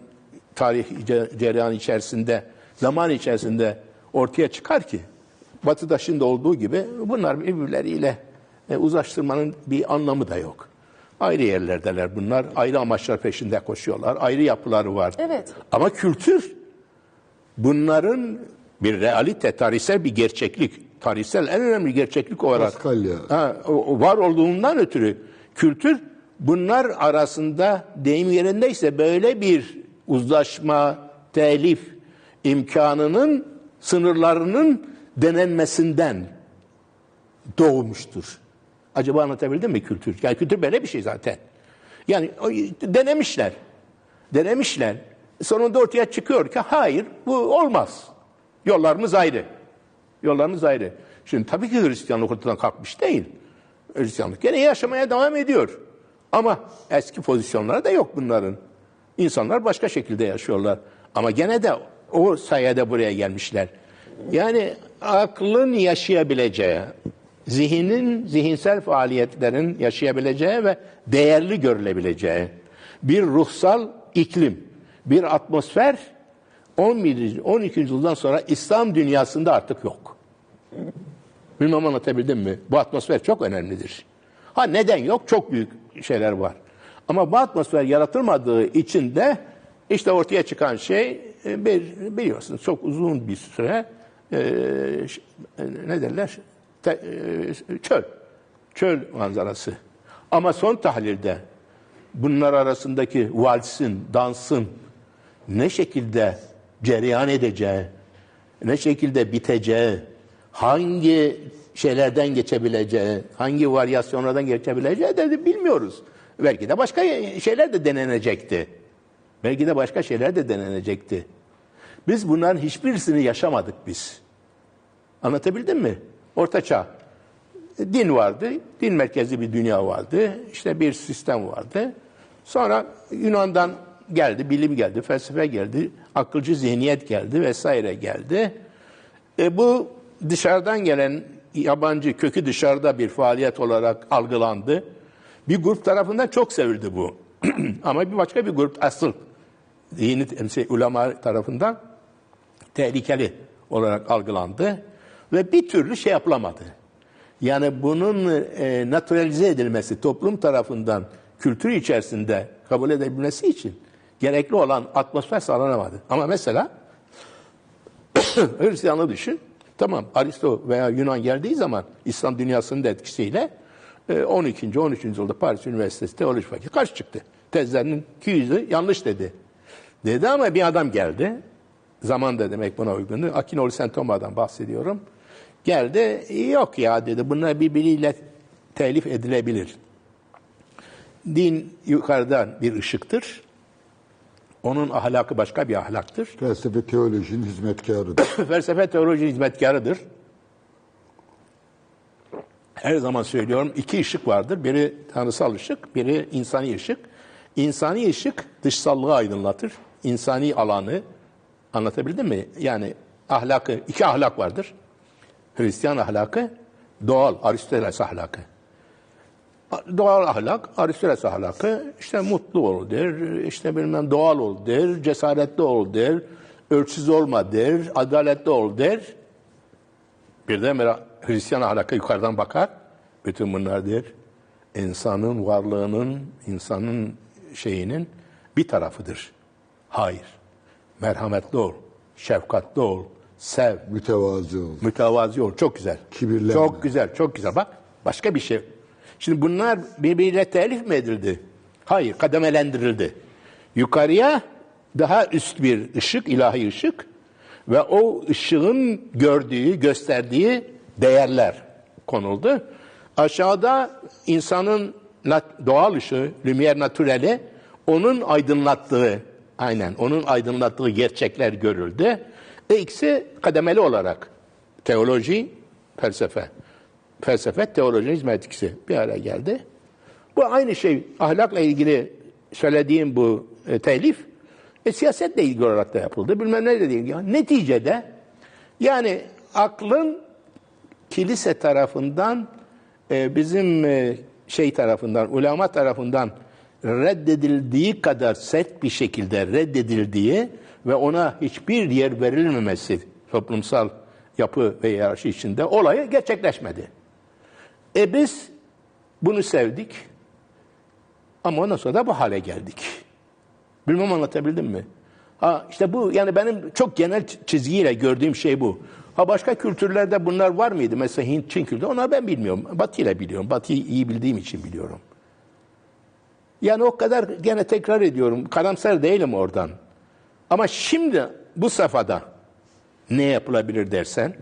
tarih ce- cereyan içerisinde zaman içerisinde ortaya çıkar ki Batı'da şimdi olduğu gibi bunlar birbirleriyle e, uzlaştırmanın bir anlamı da yok. Ayrı yerlerdeler bunlar. Ayrı amaçlar peşinde koşuyorlar. Ayrı yapıları var. Evet. Ama kültür bunların bir realite, tarihsel bir gerçeklik, tarihsel en önemli gerçeklik olarak Paskalya. ha, var olduğundan ötürü kültür bunlar arasında deyim yerindeyse böyle bir uzlaşma, telif imkanının sınırlarının denenmesinden doğmuştur. Acaba anlatabildim mi kültür? Yani kültür böyle bir şey zaten. Yani denemişler. Denemişler. Sonunda ortaya çıkıyor ki hayır bu olmaz. Yollarımız ayrı. Yollarımız ayrı. Şimdi tabii ki Hristiyanlık ortadan kalkmış değil. Hristiyanlık gene yaşamaya devam ediyor. Ama eski pozisyonları da yok bunların. İnsanlar başka şekilde yaşıyorlar. Ama gene de o sayede buraya gelmişler. Yani aklın yaşayabileceği, zihnin, zihinsel faaliyetlerin yaşayabileceği ve değerli görülebileceği bir ruhsal iklim, bir atmosfer 11. 12. yüzyıldan sonra İslam dünyasında artık yok. Bilmem anlatabildim mi? Bu atmosfer çok önemlidir. Ha neden yok? Çok büyük şeyler var. Ama bu atmosfer yaratılmadığı için de işte ortaya çıkan şey e, bir biliyorsunuz çok uzun bir süre e, e, ne derler? Te- e, çöl. Çöl manzarası. Ama son tahlilde bunlar arasındaki valsin, dansın, ne şekilde cereyan edeceği, ne şekilde biteceği, hangi şeylerden geçebileceği, hangi varyasyonlardan geçebileceği de bilmiyoruz. Belki de başka şeyler de denenecekti. Belki de başka şeyler de denenecekti. Biz bunların hiçbirisini yaşamadık biz. Anlatabildim mi? Orta Çağ. Din vardı, din merkezli bir dünya vardı, işte bir sistem vardı. Sonra Yunan'dan geldi, bilim geldi, felsefe geldi, akılcı zihniyet geldi vesaire geldi. E, bu dışarıdan gelen yabancı kökü dışarıda bir faaliyet olarak algılandı. Bir grup tarafından çok sevildi bu. Ama bir başka bir grup asıl dini şey, ulema tarafından tehlikeli olarak algılandı ve bir türlü şey yapılamadı. Yani bunun e, naturalize edilmesi toplum tarafından kültür içerisinde kabul edebilmesi için gerekli olan atmosfer sağlanamadı. Ama mesela Hristiyanlığı düşün. Tamam Aristo veya Yunan geldiği zaman İslam dünyasının da etkisiyle e, 12. 13. yılda Paris Üniversitesi Teoloji Fakültesi karşı çıktı. Tezlerinin 200'ü yanlış dedi. Dedi ama bir adam geldi. Zaman da demek buna uygundu. Akinoli Sentoma'dan bahsediyorum. Geldi, yok ya dedi, bunlar birbiriyle telif edilebilir. Din yukarıdan bir ışıktır. Onun ahlakı başka bir ahlaktır. Felsefe teolojinin hizmetkarıdır. Felsefe teoloji hizmetkarıdır. Her zaman söylüyorum iki ışık vardır. Biri tanrısal ışık, biri insani ışık. İnsani ışık dışsallığı aydınlatır. İnsani alanı anlatabildim mi? Yani ahlakı, iki ahlak vardır. Hristiyan ahlakı, doğal Aristoteles ahlakı. Doğal ahlak, Aristoteles ahlakı işte mutlu ol der, işte bilmem doğal ol der, cesaretli ol der, ölçüsüz olma der, adaletli ol der. Birdenbire Hristiyan ahlaka yukarıdan bakar. Bütün bunlar der. insanın varlığının, insanın şeyinin bir tarafıdır. Hayır. Merhametli ol, şefkatli ol, sev, Mütevazi ol. mütevazi ol. Çok güzel. Kibirlenme. Çok güzel, çok güzel. Bak başka bir şey. Şimdi bunlar birbiriyle telif mi edildi? Hayır, kademelendirildi. Yukarıya daha üst bir ışık, ilahi ışık ve o ışığın gördüğü, gösterdiği değerler konuldu. Aşağıda insanın doğal ışığı, lümiyer natureli, onun aydınlattığı, aynen onun aydınlattığı gerçekler görüldü. E ikisi kademeli olarak teoloji, felsefe. Felsefe, teoloji, hizmet ikisi bir araya geldi. Bu aynı şey ahlakla ilgili söylediğim bu e, telif e, siyasetle ilgili olarak da yapıldı. Bilmem neyle de ilgili. Neticede yani aklın kilise tarafından e, bizim e, şey tarafından, ulema tarafından reddedildiği kadar sert bir şekilde reddedildiği ve ona hiçbir yer verilmemesi toplumsal yapı ve yarışı içinde olayı gerçekleşmedi. E biz bunu sevdik ama ondan sonra da bu hale geldik. Bilmem anlatabildim mi? Ha işte bu yani benim çok genel çizgiyle gördüğüm şey bu. Ha başka kültürlerde bunlar var mıydı? Mesela Hint, Çin kültürü. Onları ben bilmiyorum. Batı ile biliyorum. Batı'yı iyi bildiğim için biliyorum. Yani o kadar gene tekrar ediyorum. Karamsar değilim oradan. Ama şimdi bu safhada ne yapılabilir dersen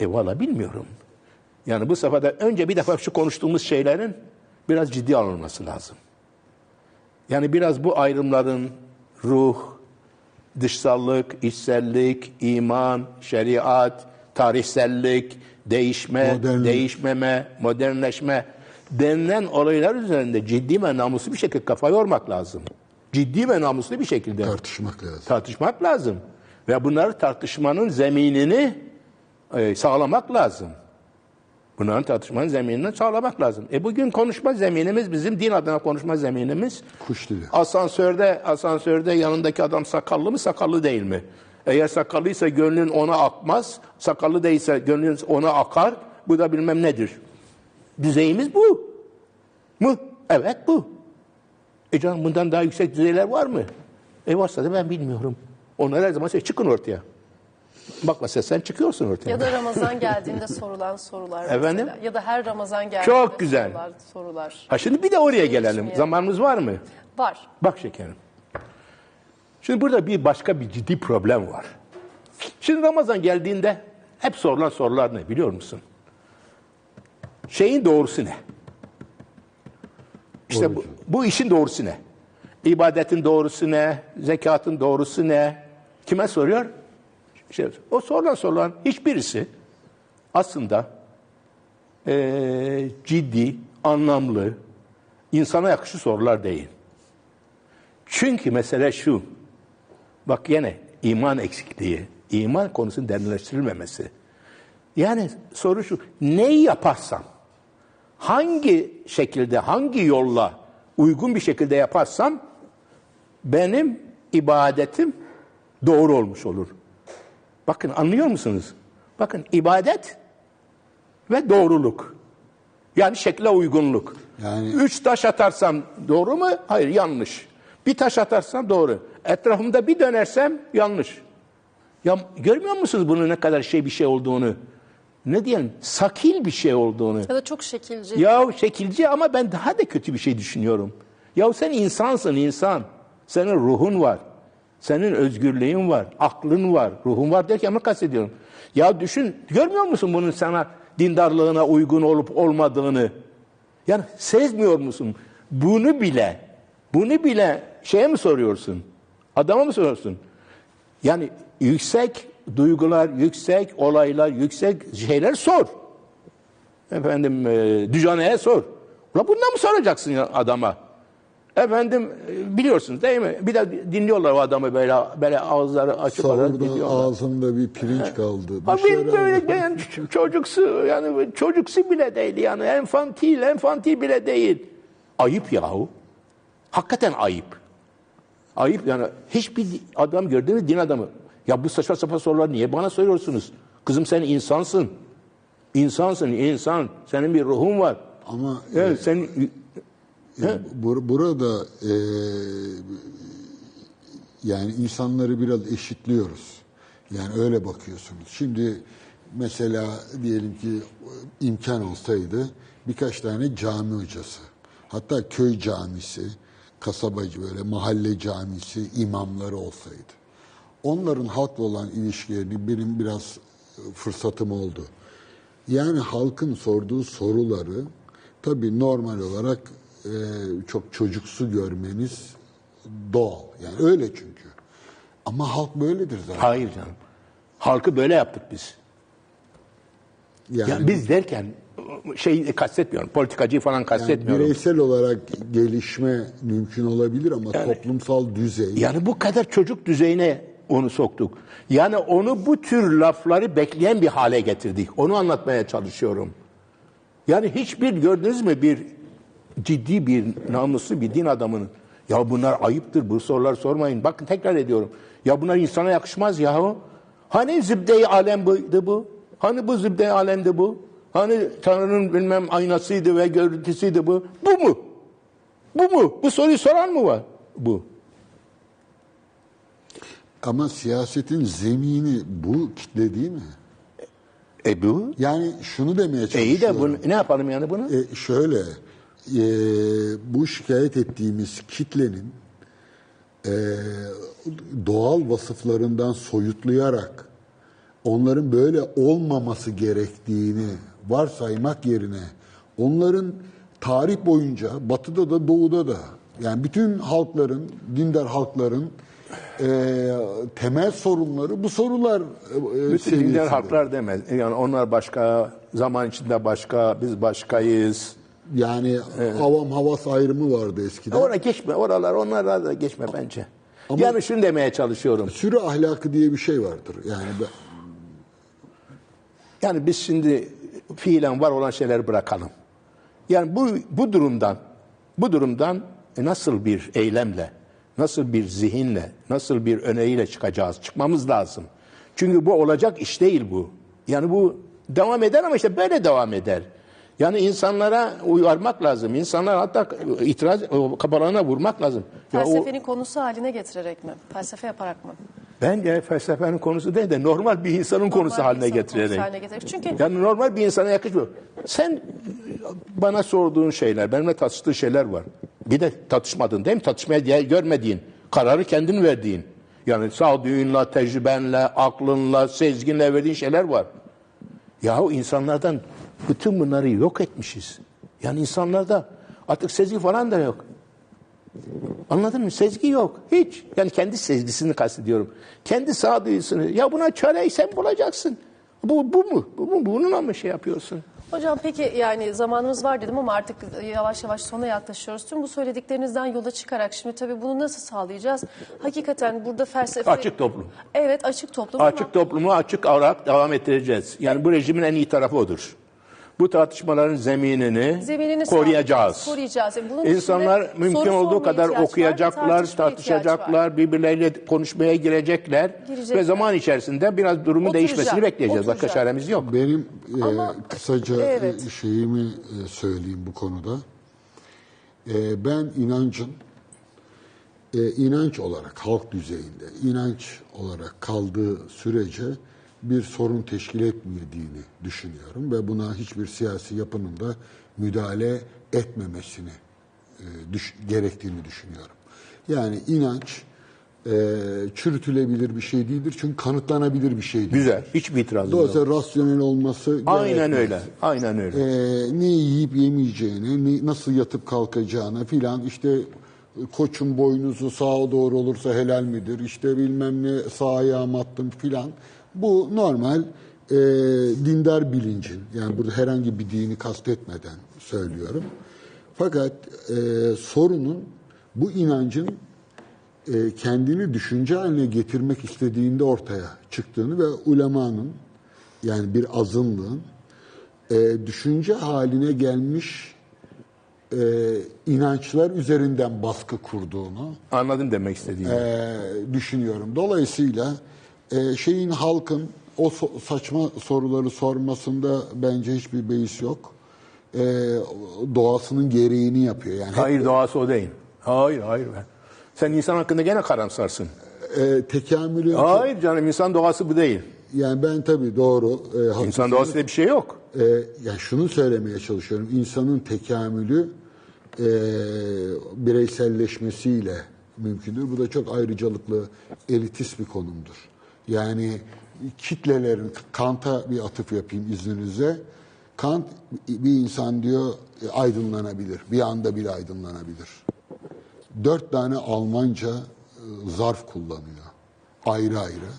e valla bilmiyorum. Yani bu safhada önce bir defa şu konuştuğumuz şeylerin biraz ciddi alınması lazım. Yani biraz bu ayrımların ruh, dışsallık, içsellik, iman, şeriat, tarihsellik, değişme, Modernlik. değişmeme, modernleşme denilen olaylar üzerinde ciddi ve namuslu bir şekilde kafa yormak lazım. Ciddi ve namuslu bir şekilde Tartışmak lazım. tartışmak lazım. Ve bunları tartışmanın zeminini e, sağlamak lazım. Bunların tartışmanın zeminini sağlamak lazım. E bugün konuşma zeminimiz bizim din adına konuşma zeminimiz Kuş dili. asansörde asansörde yanındaki adam sakallı mı sakallı değil mi? Eğer sakallıysa gönlün ona akmaz, sakallı değilse gönlün ona akar. Bu da bilmem nedir. Düzeyimiz bu. Mu? Evet bu. E canım bundan daha yüksek düzeyler var mı? E varsa da ben bilmiyorum. Onlar her zaman şey çıkın ortaya. Bak mesela sen çıkıyorsun ortaya. Ya da Ramazan geldiğinde sorulan sorular Efendim? mesela. Ya da her Ramazan geldiğinde Çok güzel. sorular. sorular. Ha şimdi bir de oraya gelelim. Zamanımız var mı? Var. Bak şekerim. Şimdi burada bir başka bir ciddi problem var. Şimdi Ramazan geldiğinde hep sorulan sorular ne biliyor musun? Şeyin doğrusu ne? İşte bu, bu işin doğrusu ne? İbadetin doğrusu ne? Zekatın doğrusu ne? Kime soruyor? Şey, o sorulan sorulan hiçbirisi aslında eee, ciddi, anlamlı, insana yakışır sorular değil. Çünkü mesele şu, bak yine iman eksikliği, iman konusunun derinleştirilmemesi. Yani soru şu, neyi yaparsam, hangi şekilde, hangi yolla uygun bir şekilde yaparsam benim ibadetim doğru olmuş olur. Bakın anlıyor musunuz? Bakın ibadet ve doğruluk. Yani şekle uygunluk. Yani- Üç taş atarsam doğru mu? Hayır yanlış. Bir taş atarsam doğru. Etrafımda bir dönersem yanlış. Ya görmüyor musunuz bunun ne kadar şey bir şey olduğunu? Ne diyelim? Sakil bir şey olduğunu. Ya da çok şekilci. Ya şekilci ama ben daha da kötü bir şey düşünüyorum. Ya sen insansın insan. Senin ruhun var. Senin özgürlüğün var. Aklın var. Ruhun var derken ne kastediyorum? Ya düşün görmüyor musun bunun sana dindarlığına uygun olup olmadığını? Yani sezmiyor musun? Bunu bile bunu bile şeye mi soruyorsun? Adama mı soruyorsun? Yani yüksek duygular, yüksek olaylar, yüksek şeyler sor. Efendim e, Düjane'ye sor. Ulan bundan mı soracaksın ya adama? Efendim e, biliyorsunuz değil mi? Bir de dinliyorlar o adamı böyle böyle ağızları açık olarak Sahurda dinliyorlar. ağzımda bir pirinç kaldı. Bir Abi şeyler böyle yani çocuksu yani çocuksu bile değil yani enfantil enfantil bile değil. Ayıp yahu. Hakikaten ayıp. Ayıp yani hiçbir adam gördüğünüz din adamı. Ya bu saçma sapan sorular niye bana soruyorsunuz? Kızım sen insansın. İnsansın insan. Senin bir ruhun var. Ama Evet, sen Ya bur- burada e, yani insanları biraz eşitliyoruz. Yani öyle bakıyorsunuz. Şimdi mesela diyelim ki imkan olsaydı birkaç tane cami hocası, hatta köy camisi, kasabacı böyle mahalle camisi imamları olsaydı. Onların halkla olan ilişkilerini benim biraz e, fırsatım oldu. Yani halkın sorduğu soruları tabii normal olarak e, çok çocuksu görmeniz doğal. Yani öyle çünkü. Ama halk böyledir zaten. hayır canım. Halkı böyle yaptık biz. Yani, Ya biz derken şey kastetmiyorum. Politikacıyı falan yani kastetmiyorum. bireysel olarak gelişme mümkün olabilir ama toplumsal düzey Yani bu kadar çocuk düzeyine onu soktuk. Yani onu bu tür lafları bekleyen bir hale getirdik. Onu anlatmaya çalışıyorum. Yani hiçbir gördünüz mü bir ciddi bir namuslu bir din adamının ya bunlar ayıptır bu sorular sormayın. Bakın tekrar ediyorum. Ya bunlar insana yakışmaz yahu. Hani zibde-i alem bu? Hani bu zibde-i alemdi bu? Hani Tanrı'nın bilmem aynasıydı ve görüntüsüydü bu? Bu mu? Bu mu? Bu soruyu soran mı var? Bu. Ama siyasetin zemini bu kitle değil mi? E bu? Yani şunu demeye E çalışıyorum. iyi de bunu, ne yapalım yani bunu? E, şöyle, e, bu şikayet ettiğimiz kitlenin e, doğal vasıflarından soyutlayarak onların böyle olmaması gerektiğini varsaymak yerine onların tarih boyunca batıda da doğuda da yani bütün halkların, dindar halkların e, temel sorunları bu sorular e, Bütün seviyesinde. dinler haklar demez. Yani onlar başka, zaman içinde başka, biz başkayız. Yani avam havas ayrımı vardı eskiden. Oraya geçme, oralar onlara da geçme bence. yani şunu demeye çalışıyorum. Sürü ahlakı diye bir şey vardır. Yani ben- Yani biz şimdi fiilen var olan şeyleri bırakalım. Yani bu bu durumdan bu durumdan nasıl bir eylemle, nasıl bir zihinle, nasıl bir öneğiyle çıkacağız? Çıkmamız lazım. Çünkü bu olacak iş değil bu. Yani bu devam eder ama işte böyle devam eder. Yani insanlara uyarmak lazım. İnsanlar hatta itiraz kabalarına vurmak lazım. Ya o- Felsefenin konusu haline getirerek mi? Felsefe yaparak mı? Bence felsefenin konusu değil de normal bir insanın konusu Normal haline insan getirerek. konusu haline getirerek. Çünkü Yani normal bir insana yakışmıyor. Sen bana sorduğun şeyler, benimle tartıştığın şeyler var. Bir de tartışmadın değil mi? Tartışmaya değer görmediğin, kararı kendin verdiğin. Yani sağduyunla, tecrübenle, aklınla, sezginle verdiğin şeyler var. Yahu insanlardan bütün bunları yok etmişiz. Yani insanlarda artık sezgi falan da yok. Anladın mı? Sezgi yok. Hiç. Yani kendi sezgisini kastediyorum. Kendi sağduyusunu. Ya buna çareyi sen bulacaksın. Bu, bu mu? Bu mu? Bununla mı şey yapıyorsun? Hocam peki yani zamanımız var dedim ama artık yavaş yavaş sona yaklaşıyoruz. Tüm bu söylediklerinizden yola çıkarak şimdi tabii bunu nasıl sağlayacağız? Hakikaten burada felsefe... Açık toplum. Evet açık toplum ama Açık toplumu açık olarak devam ettireceğiz. Yani bu rejimin en iyi tarafı odur. Bu tartışmaların zeminini, zeminini koruyacağız. Koruyacağız. Yani bunun İnsanlar mümkün olduğu kadar var okuyacaklar, var. tartışacaklar, birbirleriyle konuşmaya girecekler. Girecekler. Ve zaman içerisinde biraz durumun Oturacak, değişmesini bekleyeceğiz. Başka çaremiz yok. Benim e, Ama- kısaca Evet. e, şeyimi e, söyleyeyim bu konuda. E, ben inancın e, inanç olarak halk düzeyinde inanç olarak kaldığı sürece bir sorun teşkil etmediğini düşünüyorum ve buna hiçbir siyasi yapının da müdahale etmemesini e, düş- gerektiğini düşünüyorum. Yani inanç e, çürütülebilir bir şey değildir çünkü kanıtlanabilir bir şey değildir. Güzel. Hiçbir itirazım yok. Dolayısıyla rasyonel olması Aynen gerekmez. öyle. Aynen öyle. Ee, ne yiyip yemeyeceğini, ne- nasıl yatıp kalkacağını filan işte koçun boynuzu sağa doğru olursa helal midir? İşte bilmem ne sağ ayağım attım filan. Bu normal e, dindar bilincin yani burada herhangi bir dini kastetmeden söylüyorum. Fakat e, sorunun bu inancın e, kendini düşünce haline getirmek istediğinde ortaya çıktığını ve ulemanın yani bir azınlığın e, düşünce haline gelmiş e, inançlar üzerinden baskı kurduğunu Anladım demek istediğimi. e, düşünüyorum. Dolayısıyla e, şeyin halkın o so- saçma soruları sormasında bence hiçbir beis yok. E, doğasının gereğini yapıyor. Yani hep- Hayır doğası o değil. Hayır hayır. Sen insan hakkında gene karamsarsın. e, tekamülü Hayır canım insan doğası bu değil. yani ben tabii doğru e, İnsan doğasında bir şey yok. E, yani şunu söylemeye çalışıyorum. İnsanın tekamülü e, bireyselleşmesiyle mümkündür. Bu da çok ayrıcalıklı, elitist bir konumdur. Yani kitlelerin, Kant'a bir atıf yapayım izninizle. Kant bir insan diyor e, aydınlanabilir. Bir anda bile aydınlanabilir. Dört tane Almanca e, zarf kullanıyor. Ayrı ayrı.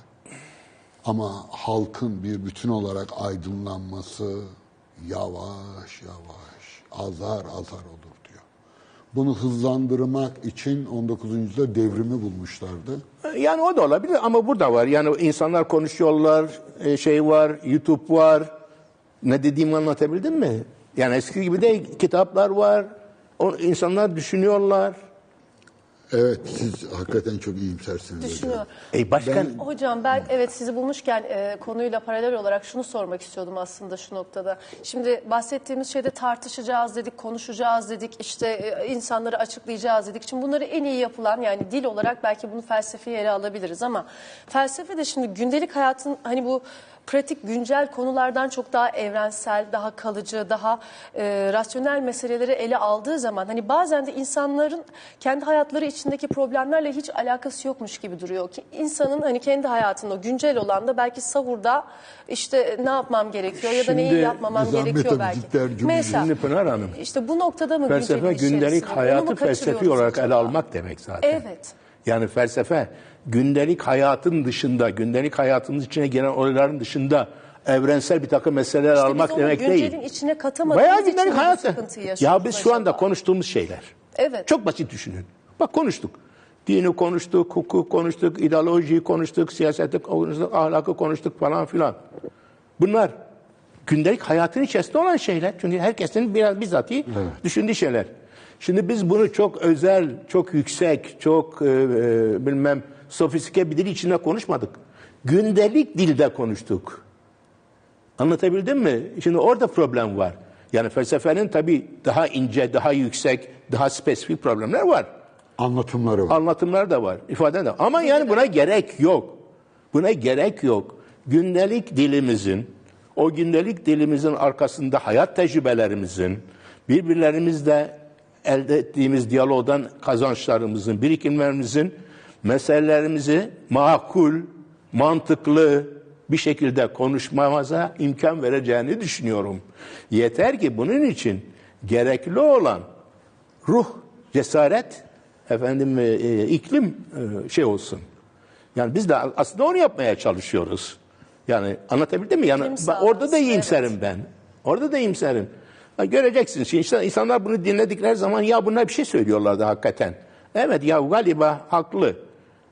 Ama halkın bir bütün olarak aydınlanması yavaş yavaş, azar azar olur. Bunu hızlandırmak için 19. yüzyılda devrimi bulmuşlardı. Yani o da olabilir ama burada var. Yani insanlar konuşuyorlar, e, şey var, YouTube var. Ne dediğimi anlatabildim mi? Yani eski gibi de kitaplar var. O insanlar düşünüyorlar. Evet, siz hakikaten çok iyimsersiniz. hocam. düşünüyor. E başkan Hocam ben evet sizi bulmuşken e, konuyla paralel olarak şunu sormak istiyordum aslında şu noktada. Şimdi bahsettiğimiz şeyde tartışacağız dedik, konuşacağız dedik, işte e, insanları açıklayacağız dedik. Şimdi bunları en iyi yapılan yani dil olarak belki bunu felsefeyi ele alabiliriz ama felsefe de şimdi gündelik hayatın hani bu pratik güncel konulardan çok daha evrensel, daha kalıcı, daha e, rasyonel meseleleri ele aldığı zaman hani bazen de insanların kendi hayatları içindeki problemlerle hiç alakası yokmuş gibi duruyor ki insanın hani kendi hayatında güncel olan da belki savurda işte ne yapmam gerekiyor ya da neyi Şimdi yapmamam nizam gerekiyor belki. Mesela Şimdi Pınar Hanım, işte bu noktada mı felsefe güncelin gündelik hayatı felsefi olarak ele almak demek zaten. Evet. Yani felsefe gündelik hayatın dışında, gündelik hayatımız içine giren olayların dışında evrensel bir takım meseleler İşte almak biz onu demek güncelin değil. içine katamadığımız Bayağı için gündelik sıkıntıyı Ya biz şu anda acaba? konuştuğumuz şeyler. Evet. Çok basit düşünün. Bak konuştuk. Dini konuştuk, hukuk konuştuk, ideolojiyi konuştuk, siyaseti konuştuk, ahlakı konuştuk falan filan. Bunlar gündelik hayatın içerisinde olan şeyler. Çünkü herkesin biraz bizzati düşündüğü şeyler. Şimdi biz bunu çok özel, çok yüksek, çok e, e, bilmem sofistike bir dil içinde konuşmadık. Gündelik dilde konuştuk. Anlatabildim mi? Şimdi orada problem var. Yani felsefenin tabii daha ince, daha yüksek, daha spesifik problemler var. Anlatımları var. Anlatımlar da var, ifade de. Ama yani buna gerek yok. Buna gerek yok. Gündelik dilimizin, o gündelik dilimizin arkasında hayat tecrübelerimizin, birbirlerimizle elde ettiğimiz diyalogdan kazançlarımızın, birikimlerimizin meselelerimizi makul, mantıklı bir şekilde konuşmamıza imkan vereceğini düşünüyorum. Yeter ki bunun için gerekli olan ruh, cesaret, efendim e, e, iklim e, şey olsun. Yani biz de aslında onu yapmaya çalışıyoruz. Yani anlatabildim mi? Yani sağlaması, orada da iyimserim ben. Orada da iyimserim. Ha, göreceksin şimdi insanlar bunu dinledikleri zaman ya bunlar bir şey söylüyorlardı hakikaten. Evet ya galiba haklı.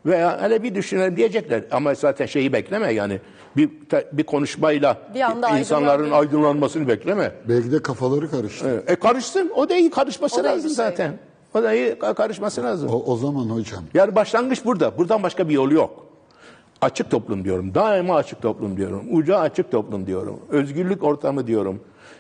Veya hele bir düşünelim diyecekler. Ama zaten şeyi bekleme yani bir bir konuşmayla Bir anda insanların aydınlandı. aydınlanmasını bekleme. Belki de kafaları karıştı. E karışsın. O da iyi karışması O da iyi lazım bir şey. zaten. O da iyi karışması lazım. O, o zaman hocam Yani başlangıç burada. Buradan başka bir yolu yok. Açık toplum diyorum. Daima açık toplum diyorum. Uca açık toplum diyorum. Özgürlük ortamı diyorum.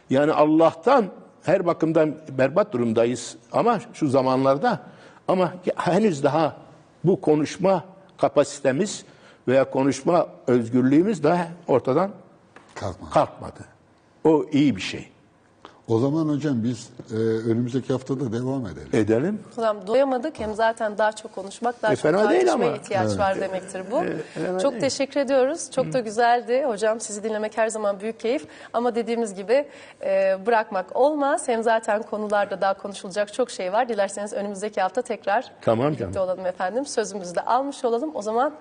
Yani Allah'tan her bakımdan berbat durumdayız. Ama şu zamanlarda ama henüz daha bu konuşma kapasitemiz veya konuşma özgürlüğümüz daha ortadan kalkma. kalkmadı. O iyi bir şey. O zaman hocam biz e, önümüzdeki haftada devam edelim. Edelim. Hocam doyamadık hem zaten daha çok konuşmak, daha E, çok fena değil tartışmaya ama. ihtiyaç var demektir bu. fena çok değil. teşekkür ediyoruz. Çok da güzeldi. Hocam sizi dinlemek her zaman büyük keyif. Ama dediğimiz gibi e, bırakmak olmaz. Hem zaten konularda daha konuşulacak çok şey var. Dilerseniz önümüzdeki hafta tekrar Tamam birlikte canım. olalım efendim. Sözümüzü de almış olalım. O zaman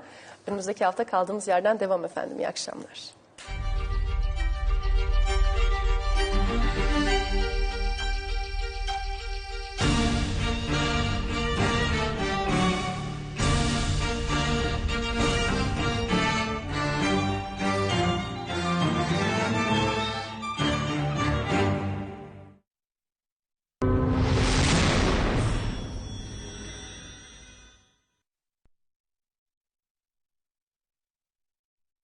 önümüzdeki hafta kaldığımız yerden devam efendim. İyi akşamlar.